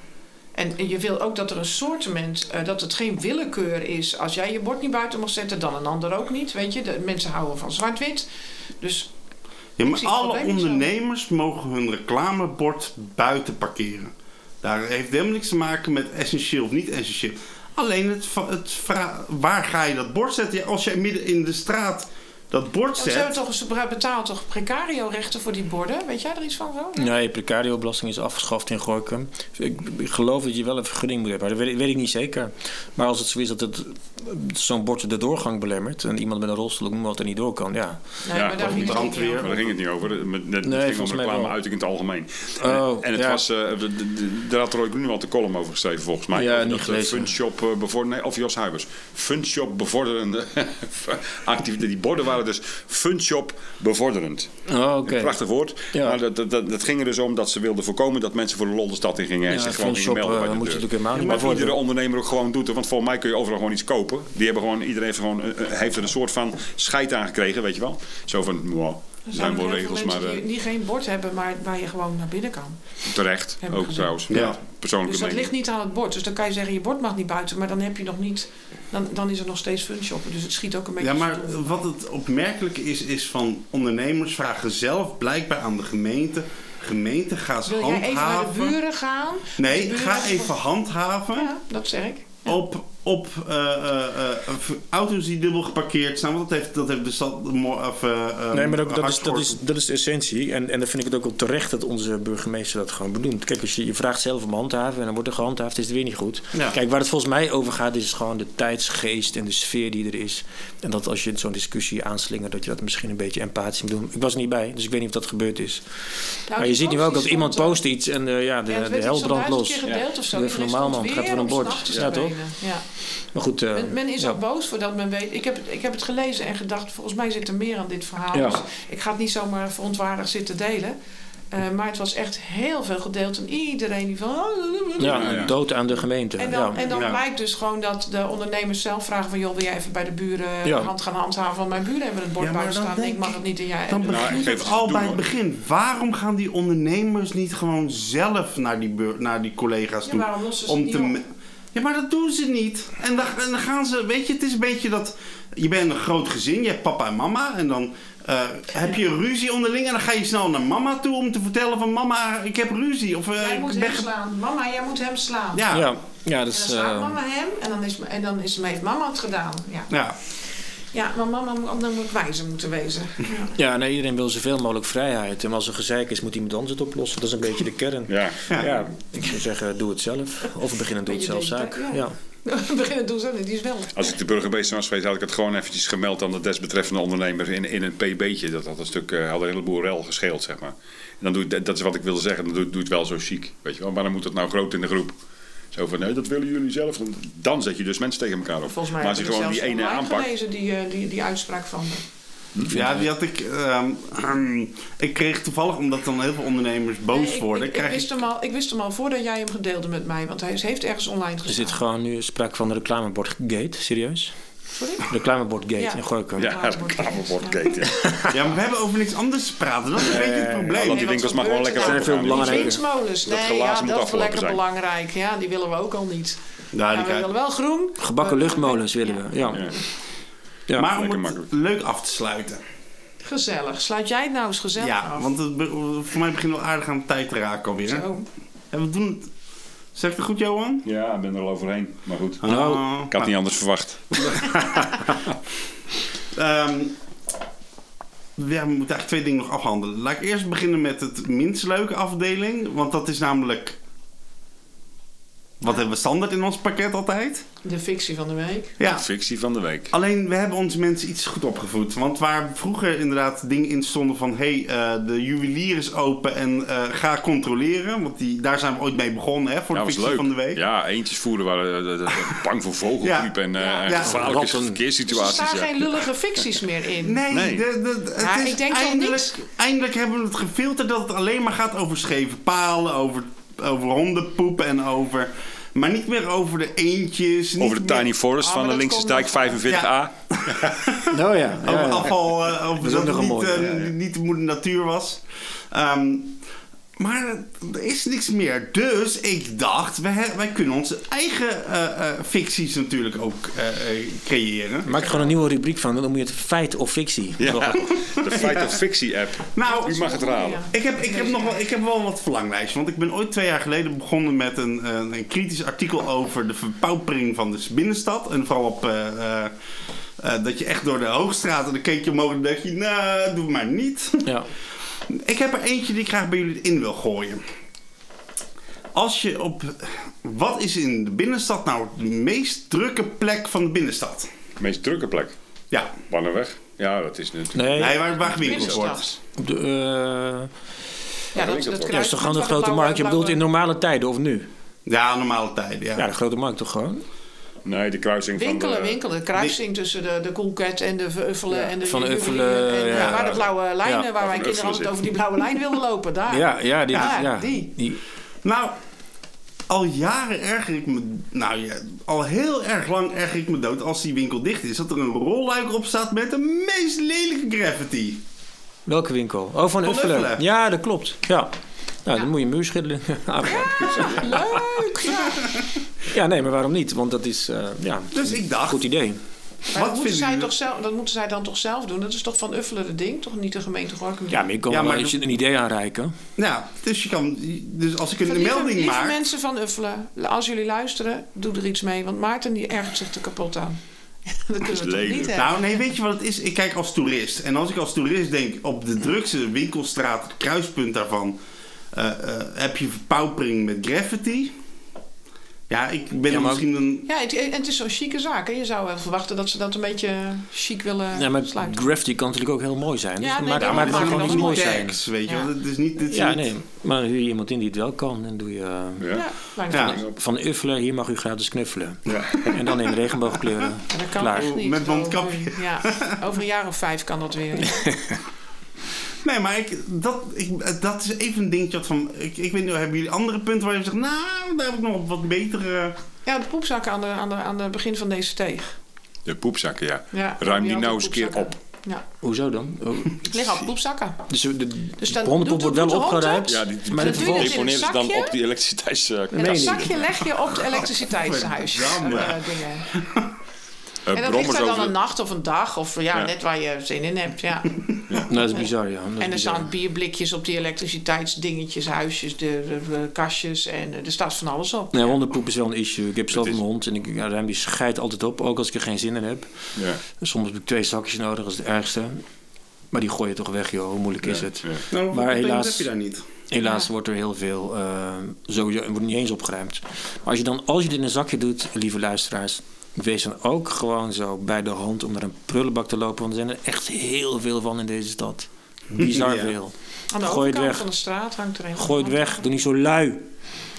Speaker 4: En je wil ook dat er een soortement, eh, dat het geen willekeur is. Als jij je bord niet buiten mag zetten, dan een ander ook niet. Weet je, de mensen houden van zwart-wit. Dus
Speaker 3: Ja, maar alle
Speaker 4: zo.
Speaker 3: ondernemers mogen hun reclamebord buiten parkeren. Daar heeft helemaal niks te maken met essentieel of niet essentieel. Alleen het, het waar ga je dat bord zetten? Ja, Als jij midden in de straat dat bord
Speaker 4: Ja, ze hebben
Speaker 3: zet.
Speaker 4: toch, ze betalen toch precario-rechten voor die borden? Weet jij er iets van zo?
Speaker 5: Nee, precario-belasting is afgeschaft in Gorkum. Ik, ik geloof dat je wel een vergunning moet hebben, maar dat weet, weet ik niet zeker. Maar als het zo is dat het zo'n bord de doorgang belemmert en iemand met een rolstoel ook noem wat er niet door kan, ja.
Speaker 4: Nee,
Speaker 2: Ja,
Speaker 4: maar daar ging het niet
Speaker 2: daar ging het niet over. Het, het
Speaker 5: Nee,
Speaker 2: ging
Speaker 5: volgens
Speaker 2: om
Speaker 5: mij
Speaker 2: reclame
Speaker 5: wel.
Speaker 2: uit in het algemeen.
Speaker 5: Oh,
Speaker 2: en het
Speaker 5: ja.
Speaker 2: was, eh, de- de- de- daar had Roy Groenewald de column over geschreven volgens mij.
Speaker 5: Ja, niet
Speaker 2: dat, eh,
Speaker 5: gelezen.
Speaker 2: Funshop eh, bevorderen, nee, of Jos Huibers. Funshop bevorderende <laughs> activiteiten. Die borden waren dus Funshop bevorderend.
Speaker 5: Oh,
Speaker 2: prachtig woord.
Speaker 5: Ja.
Speaker 2: Maar dat, dat, dat, ging er dus om dat ze wilden voorkomen dat mensen voor de lol de stad in gingen en zich gewoon gingen
Speaker 5: Funshop,
Speaker 2: melden
Speaker 5: eh,
Speaker 2: bij de
Speaker 5: moet je
Speaker 2: deur. maar
Speaker 5: bevorderen.
Speaker 2: iedere ondernemer ook gewoon doet. Want volgens mij kun je overal gewoon iets kopen. Die hebben gewoon, iedereen heeft, gewoon, eh, eh, heeft er een soort van scheid aan gekregen, weet je wel. Zo van, wow, zijn wel regels, maar
Speaker 4: die,
Speaker 2: eh,
Speaker 4: die geen bord hebben, maar waar je gewoon naar binnen kan.
Speaker 2: terecht. Ook trouwens.
Speaker 3: Ja.
Speaker 2: Ja. Persoonlijke
Speaker 4: Dus dat
Speaker 2: mening.
Speaker 4: ligt niet aan het bord. Dus dan kan je zeggen, je bord mag niet buiten, maar dan heb je nog niet. Dan, dan is er nog steeds funshoppen. Dus het schiet ook een beetje.
Speaker 3: Ja, maar wat het opmerkelijke is, is van ondernemers vragen zelf blijkbaar aan de gemeente. Gemeente, ga eens
Speaker 4: Wil jij even naar de
Speaker 3: handhaven.
Speaker 4: buren gaan?
Speaker 3: Nee,
Speaker 4: De buren
Speaker 3: ga even handhaven
Speaker 4: Ja, dat zeg ik.
Speaker 3: op, op eh, eh, eh, auto's die dubbel geparkeerd staan. Want dat heeft, dat heeft de stad... Of, eh, eh,
Speaker 5: Nee, maar dat, dat, is, dat, is, dat is de essentie. En, en dan vind ik het ook wel terecht dat onze burgemeester dat gewoon benoemt. Kijk, als je, je vraagt zelf om handhaven en dan wordt er gehandhaafd, is het weer niet goed.
Speaker 3: Ja.
Speaker 5: Kijk, waar het volgens mij over gaat, is gewoon de tijdsgeest en de sfeer die er is. En dat als je zo'n discussie aanslingert, dat je dat misschien een beetje empathisch moet doen. Ik was er niet bij, dus ik weet niet of dat gebeurd is.
Speaker 4: Nou,
Speaker 5: maar je ziet nu ook dat iemand post iets en eh, ja, de,
Speaker 4: Ja,
Speaker 5: de hel
Speaker 4: van
Speaker 5: brandt los.
Speaker 4: keer gedeeld of zo.
Speaker 5: Even
Speaker 4: Iedereen
Speaker 5: normaal, man. Gaat
Speaker 4: weer
Speaker 5: voor een bord. Ja, toch?
Speaker 4: Ja.
Speaker 5: Maar goed, eh,
Speaker 4: Men, men is
Speaker 5: ja.
Speaker 4: ook boos voordat men weet. Ik heb, het, ik heb het gelezen en gedacht, volgens mij zit er meer aan dit verhaal.
Speaker 5: Ja.
Speaker 4: Dus ik ga het niet zomaar verontwaardigd zitten delen. Eh, maar het was echt heel veel gedeeld. En iedereen die van...
Speaker 5: Ja,
Speaker 2: Ja,
Speaker 5: dood aan de gemeente.
Speaker 4: En dan,
Speaker 5: ja.
Speaker 4: en dan
Speaker 3: Ja.
Speaker 4: blijkt dus gewoon dat de ondernemers zelf vragen van... joh, wil jij even bij de buren
Speaker 5: Ja.
Speaker 4: hand gaan handhaven? Want mijn buren hebben het bord buiten staan. En ik mag het niet en jij...
Speaker 3: Dan
Speaker 2: Nou, ik
Speaker 3: begint het
Speaker 2: het
Speaker 3: al bij het begin. Waarom gaan die ondernemers niet gewoon zelf naar die, naar die collega's
Speaker 4: Ja,
Speaker 3: toe?
Speaker 4: waarom lossen ze
Speaker 3: om
Speaker 4: het
Speaker 3: te Ja, maar dat doen ze niet. En dan, en dan gaan ze, weet je, het is een beetje dat... Je bent een groot gezin, je hebt papa en mama. En dan eh, heb je ruzie onderling. En dan ga je snel naar mama toe om te vertellen van... Mama, ik heb ruzie. Of eh,
Speaker 4: Jij
Speaker 3: ik
Speaker 4: moet
Speaker 3: ben
Speaker 4: hem slaan. Mama, jij moet hem slaan.
Speaker 3: Ja, ja.
Speaker 5: dat
Speaker 4: En dan
Speaker 5: is...
Speaker 4: slaat
Speaker 5: eh,
Speaker 4: mama hem en dan, is, en dan is, heeft mama het gedaan. Ja,
Speaker 3: ja.
Speaker 4: Ja maar mama moet dan moet wijzer moeten wezen. Ja.
Speaker 5: Ja, nee, iedereen wil zoveel mogelijk vrijheid. En als er gezeik is, moet iemand anders het oplossen. Dat is een beetje de kern.
Speaker 2: Ja.
Speaker 5: Ja, ik zou zeggen, doe het zelf. Of we <laughs> beginnen doe het zelf zaak. Ja.
Speaker 4: beginnen doen ze die is wel.
Speaker 9: Als ik de burgemeester was geweest, had ik het gewoon eventjes gemeld aan de desbetreffende ondernemer in, in een pb'tje. Dat had een stuk, eh, had een heleboel rel gescheeld, zeg maar. En dan doe je, dat is wat ik wilde zeggen, dan doe, doe je het wel zo chic, weet je wel. Maar dan moet het nou groot in de groep. Van, nee, dat willen jullie zelf. Dan- zet je dus mensen tegen elkaar op.
Speaker 4: Volgens mij
Speaker 9: maar als je
Speaker 4: heb ik
Speaker 9: gewoon die ene aanpakt.
Speaker 4: gelezen, die, eh, die, die uitspraak van de.
Speaker 3: Ja, die had ik. ehm, ehm, ik kreeg toevallig, omdat dan heel veel ondernemers boos
Speaker 4: Nee, ik-
Speaker 3: worden.
Speaker 4: ik, ik,
Speaker 3: krijg
Speaker 4: wist hem al, ik wist hem al voordat jij hem gedeelde met mij, want hij is- heeft ergens online
Speaker 5: Er
Speaker 4: gestaan.
Speaker 5: zit gewoon nu sprake van de reclamebordgate, serieus?
Speaker 4: Sorry?
Speaker 5: Reclamebordgate
Speaker 4: Ja.
Speaker 5: in Gorkum.
Speaker 9: Ja, dat kamerbordketen. <laughs>
Speaker 3: Ja, maar we hebben over niks anders te praten. Dat is een beetje het probleem.
Speaker 9: laat die winkels maar gewoon lekker
Speaker 4: er
Speaker 5: Er zijn veel
Speaker 9: gaan.
Speaker 5: belangrijke-
Speaker 4: Windsmolens,
Speaker 9: Dat
Speaker 4: nee, ja,
Speaker 9: moet
Speaker 4: dat is lekker
Speaker 9: zijn.
Speaker 4: belangrijk. Ja, die willen we ook al niet.
Speaker 3: Ja,
Speaker 4: Ja,
Speaker 3: die
Speaker 4: we willen wel groen.
Speaker 5: Gebakken
Speaker 4: Eh,
Speaker 5: luchtmolens willen we, ja.
Speaker 9: Ja.
Speaker 5: ja.
Speaker 3: maar om het leuk af te sluiten.
Speaker 4: Gezellig. Sluit jij het nou eens gezellig
Speaker 3: Ja,
Speaker 4: af.
Speaker 3: want het, be- voor mij begint wel aardig aan de tijd te raken alweer.
Speaker 4: Zo.
Speaker 3: En we doen het. Zeg ik het goed, Johan?
Speaker 9: Ja, ik ben er al overheen. Maar goed,
Speaker 3: Nou,
Speaker 9: ik had niet anders verwacht.
Speaker 3: Ja, <laughs> we moeten eigenlijk twee dingen nog afhandelen. Laat ik eerst beginnen met het minst leuke afdeling. Want dat is namelijk... Wat hebben we standaard in ons pakket altijd?
Speaker 4: De fictie van de week.
Speaker 3: Ja.
Speaker 9: Fictie van de week.
Speaker 3: Alleen, we hebben onze mensen iets goed opgevoed. Want waar vroeger inderdaad dingen in stonden van... hé, hey, eh, de juwelier is open en eh, ga controleren. Want die, daar zijn we ooit mee begonnen, hè, voor
Speaker 9: Ja,
Speaker 3: de fictie
Speaker 9: leuk.
Speaker 3: van de week.
Speaker 9: Ja, eentjes voeren waren eh, eh, bang voor vogelgriep en eh,
Speaker 4: Ja.
Speaker 9: en
Speaker 3: Ja.
Speaker 9: gevaarlijke.
Speaker 4: Dus er
Speaker 9: verkeerssituaties.
Speaker 4: staan
Speaker 9: ja.
Speaker 4: geen lullige ficties meer in.
Speaker 3: Nee,
Speaker 9: Nee.
Speaker 3: De, de, het
Speaker 4: Ja,
Speaker 3: is
Speaker 4: ik denk
Speaker 3: eindelijk,
Speaker 4: niks.
Speaker 3: eindelijk hebben we het gefilterd dat het alleen maar gaat over scheve palen, over, over hondenpoep en over... Maar niet meer over de eendjes. niet
Speaker 9: Over de
Speaker 3: meer
Speaker 9: Tiny Forest
Speaker 4: Ah,
Speaker 9: van de
Speaker 4: dat
Speaker 9: Linkse Dijk
Speaker 4: nog-
Speaker 9: 45A. <laughs>
Speaker 5: Oh ja.
Speaker 3: Over afval, eh, over dat
Speaker 5: nog een
Speaker 3: niet, eh,
Speaker 5: ja, ja.
Speaker 3: niet de moeder natuur was. Ehm, maar er is niks meer. Dus ik dacht, wij, kunnen onze eigen eh, eh, ficties natuurlijk ook eh, eh, creëren.
Speaker 5: Maak er gewoon een nieuwe rubriek van, dan noem je het feit of fictie.
Speaker 9: Ja, <laughs> de Feit of Fictie app.
Speaker 3: Nou,
Speaker 9: U mag het raden.
Speaker 3: Ik heb, ik, heb nog wel, ik heb wel wat verlanglijstjes. Want ik ben ooit twee jaar geleden begonnen met een, een kritisch artikel over de verpaupering van de binnenstad. En vooral op eh, eh, eh, dat je echt door de Hoogstraat en dan keek je omhoog en dacht je, nou, doe maar niet.
Speaker 5: Ja.
Speaker 3: Ik heb er eentje die ik graag bij jullie in wil gooien. Als je op. Wat is in de binnenstad nou de meest drukke plek van de binnenstad?
Speaker 9: De meest drukke plek.
Speaker 3: Ja,
Speaker 9: Bannenweg. Ja, dat is natuurlijk...
Speaker 5: Nee,
Speaker 3: nee, waar, waar gewinkeld wordt.
Speaker 5: De, eh,
Speaker 4: Ja, dat, dat,
Speaker 9: ja,
Speaker 5: is toch gewoon de grote markt? Je bedoelt in normale tijden of nu?
Speaker 3: Ja, normale tijden. Ja.
Speaker 5: Ja, de grote markt toch gewoon?
Speaker 9: Nee, de kruising
Speaker 4: Winkelen,
Speaker 9: van de...
Speaker 4: winkelen. De kruising tussen de, de Coolcat en de Uffelen en de
Speaker 5: Van Uffelen,
Speaker 4: en,
Speaker 5: ja.
Speaker 4: ja, Waar de blauwe lijnen,
Speaker 5: Ja.
Speaker 4: waar wij kinderen
Speaker 9: Uffelen
Speaker 4: altijd
Speaker 9: zit.
Speaker 4: over die blauwe lijn wilden lopen. Daar.
Speaker 5: Ja, ja, die,
Speaker 4: Ja,
Speaker 5: ja,
Speaker 4: die.
Speaker 5: die.
Speaker 3: Nou, al jaren erger ik me. Nou ja, al heel erg lang erger ik me dood als die winkel dicht is. Dat er een rolluik op staat met de meest lelijke graffiti.
Speaker 5: Welke winkel? Oh, van,
Speaker 3: Van
Speaker 5: Uffelen.
Speaker 3: Uffelen.
Speaker 5: Ja, dat klopt. Ja. Nou, dan moet je een muur schilderen. <laughs> <laughs>
Speaker 4: Leuk! Ja.
Speaker 5: nee, maar waarom niet? Want dat is, eh, ja,
Speaker 3: Dus ik dacht,
Speaker 5: goed idee.
Speaker 4: Maar
Speaker 3: Wat
Speaker 4: dat, moeten
Speaker 3: vinden
Speaker 4: zij toch zelf, dat moeten zij dan toch zelf doen? Dat is toch van Uffelen het ding? Toch niet de gemeente Gorkum?
Speaker 5: Ja, maar je kan
Speaker 3: Ja,
Speaker 5: wel
Speaker 3: maar
Speaker 5: eens
Speaker 3: de-
Speaker 5: een idee aanreiken.
Speaker 3: ja, dus je kan. Dus als ik een
Speaker 4: Lieve,
Speaker 3: melding
Speaker 4: lieve
Speaker 3: maak.
Speaker 4: mensen van Uffelen, als jullie luisteren, doe er iets mee. Want Maarten die ergert zich er kapot aan. <laughs> dat kunnen we toch
Speaker 9: lelijk.
Speaker 4: niet hebben?
Speaker 3: Nou, nee, weet je wat het is? Ik kijk als toerist. En als ik als toerist denk op de drukste winkelstraat, het kruispunt daarvan, eh, eh, heb je verpaupering met graffiti. Ja, ik ben
Speaker 5: Ja, maar-
Speaker 3: misschien een.
Speaker 4: Ja, het, en het is zo'n chique zaak. Hè? Je zou wel verwachten dat ze dat een beetje chic willen
Speaker 5: Ja, maar
Speaker 4: sluiten.
Speaker 5: graffiti kan natuurlijk ook heel mooi zijn. Dus
Speaker 4: Ja, nee,
Speaker 5: maak,
Speaker 4: daarom
Speaker 5: maak het
Speaker 4: maken
Speaker 5: gewoon
Speaker 4: we
Speaker 5: iets
Speaker 4: dat
Speaker 5: moois
Speaker 4: niet
Speaker 5: zijn.
Speaker 3: tags, weet je
Speaker 4: Ja.
Speaker 3: wel. Het is niet. Dit
Speaker 5: Ja,
Speaker 3: niet-
Speaker 5: nee. Maar dan huur je iemand in die het wel kan. En doe je eh,
Speaker 9: Ja.
Speaker 4: Ja, wel.
Speaker 5: van Uffelen, hier mag u gratis knuffelen.
Speaker 9: Ja.
Speaker 5: En dan in regenboogkleuren.
Speaker 4: En dat kan
Speaker 5: Klaar.
Speaker 4: niet.
Speaker 3: Met mondkapje.
Speaker 4: Over, ja, over een jaar of vijf kan dat weer. <laughs>
Speaker 3: Nee, maar ik, dat, ik, dat is even een dingetje wat van. Ik, ik weet niet, hebben jullie andere punten waar je zegt, nou, daar heb ik nog wat betere.
Speaker 4: Ja, de poepzakken aan de, aan de, aan de begin van deze steeg.
Speaker 9: De poepzakken, ja.
Speaker 4: Ja,
Speaker 9: Ruim die nou eens een keer op.
Speaker 4: Ja,
Speaker 5: Hoezo dan? <laughs> Oh,
Speaker 4: liggen al poepzakken.
Speaker 5: dus de, de,
Speaker 4: Dus
Speaker 5: hondenpoep
Speaker 4: doet-
Speaker 5: wordt wel opgeruimd.
Speaker 9: Ja, die, die,
Speaker 5: maar
Speaker 4: Dat
Speaker 5: de vervolgens...
Speaker 9: ze dan op die elektriciteits...
Speaker 4: En
Speaker 5: Meen
Speaker 4: dat
Speaker 5: je
Speaker 4: zakje leg je op de elektriciteitshuis.
Speaker 3: Verdamme.
Speaker 4: eh, dingen.
Speaker 9: eh,
Speaker 4: En dat ligt er dan
Speaker 9: over
Speaker 4: een nacht of een dag. Of ja,
Speaker 9: Ja.
Speaker 4: net waar je zin in hebt. Ja. <laughs>
Speaker 5: Nou, dat is bizar, ja. Dat
Speaker 4: En er
Speaker 5: bizar.
Speaker 4: staan bierblikjes op die elektriciteitsdingetjes, huisjes, de, de- de kastjes. En eh, er staat van alles op.
Speaker 5: Nee, hondenpoep is wel een issue. Ik heb zelf
Speaker 9: is-
Speaker 5: een hond en ik ja, ruim die scheid altijd op, ook als ik er geen zin in heb.
Speaker 9: Ja.
Speaker 5: Soms heb ik twee zakjes nodig, dat is het ergste. Maar die gooi je toch weg, joh. Hoe moeilijk is
Speaker 9: Ja,
Speaker 5: het?
Speaker 9: ja.
Speaker 3: Nou,
Speaker 5: Maar
Speaker 3: maar
Speaker 5: helaas-
Speaker 3: heb je daar niet.
Speaker 5: Helaas
Speaker 4: Ja.
Speaker 5: wordt er heel veel uh, sowieso wordt niet eens opgeruimd. Maar als je dan als je dit in een zakje doet, lieve luisteraars, wees dan ook gewoon zo bij de hand om naar een prullenbak te lopen, want er zijn er echt heel veel van in deze stad. Bizar
Speaker 3: Ja.
Speaker 5: veel.
Speaker 4: Aan de
Speaker 5: Gooi het
Speaker 4: overkant
Speaker 5: weg.
Speaker 4: van de straat hangt er een.
Speaker 5: Gooi het weg, doe niet zo lui.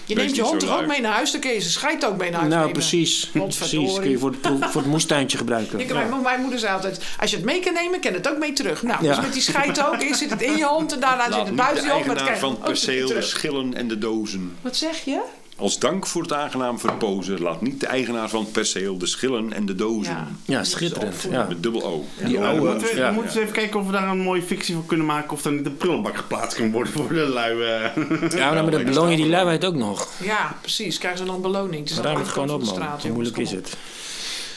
Speaker 4: Je neemt je hond er ook mee naar huis, dan kun je ze schijt ook mee naar huis
Speaker 5: Nou,
Speaker 4: nemen.
Speaker 5: precies. <laughs> Precies, kun je voor het, voor het moestuintje gebruiken.
Speaker 4: Ik, mijn, mijn moeder zei altijd, als je het mee kan nemen, kan het ook mee terug. Nou,
Speaker 5: Ja.
Speaker 4: dus met die scheid ook. Eerst zit het in je hand en daarna zit het buiten je hand. maar het
Speaker 2: van het perceel de schillen en de dozen.
Speaker 4: Wat zeg je?
Speaker 2: Als dank voor het aangenaam verpozen, laat niet de eigenaar van het perceel de schillen en de dozen.
Speaker 4: Ja.
Speaker 5: Ja, schitterend. Ja.
Speaker 2: Met dubbel O.
Speaker 5: Die
Speaker 3: Dan
Speaker 5: oude,
Speaker 3: moeten we, dan moeten eens even kijken of we daar een mooie fictie van kunnen maken. Of er niet een prullenbak geplaatst kan worden voor de lui. eh.
Speaker 5: Ja, maar dan beloon je die luiheid ook nog.
Speaker 4: Ja, precies. Krijgen ze dan beloning. Het is de
Speaker 5: Ruim het gewoon op,
Speaker 4: de
Speaker 5: man.
Speaker 4: straat,
Speaker 5: Hoe moeilijk is het?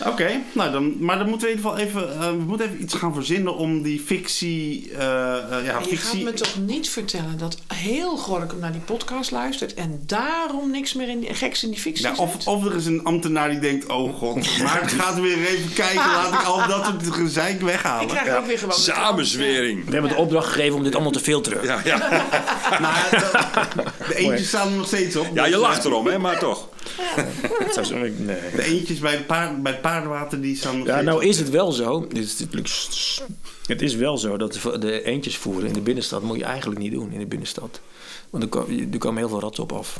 Speaker 3: Oké, nou dan, maar dan moeten we in ieder geval even, eh, we moeten even iets gaan verzinnen om die fictie. eh, eh, ja,
Speaker 4: Maar je gaat
Speaker 3: fictie.
Speaker 4: me toch niet vertellen dat heel Gorkum naar die podcast luistert en daarom niks meer in die, geks in die fictie
Speaker 3: Ja,
Speaker 4: zit?
Speaker 3: of, of er is een ambtenaar die denkt: oh god, <laughs> maar het gaat weer even kijken. Laat ik al dat soort gezeik
Speaker 4: Ik
Speaker 3: weghalen.
Speaker 4: krijg ook weer gewoon...
Speaker 2: Samenzwering.
Speaker 5: We hebben de opdracht gegeven om dit allemaal te filteren.
Speaker 2: Ja, ja. <laughs>
Speaker 3: Nou, de, de eentjes staan er nog steeds op.
Speaker 2: ja, je
Speaker 3: dus,
Speaker 2: lacht erom, hè, maar toch.
Speaker 5: Dat zou zo- nee.
Speaker 3: De eentjes bij, paard, bij het paardenwater die staan nog
Speaker 5: Ja, nou is het wel zo. Dit is, het is wel zo dat de- de eentjes voeren in de binnenstad moet je eigenlijk niet doen in de binnenstad. Want er, er komen heel veel ratten op af.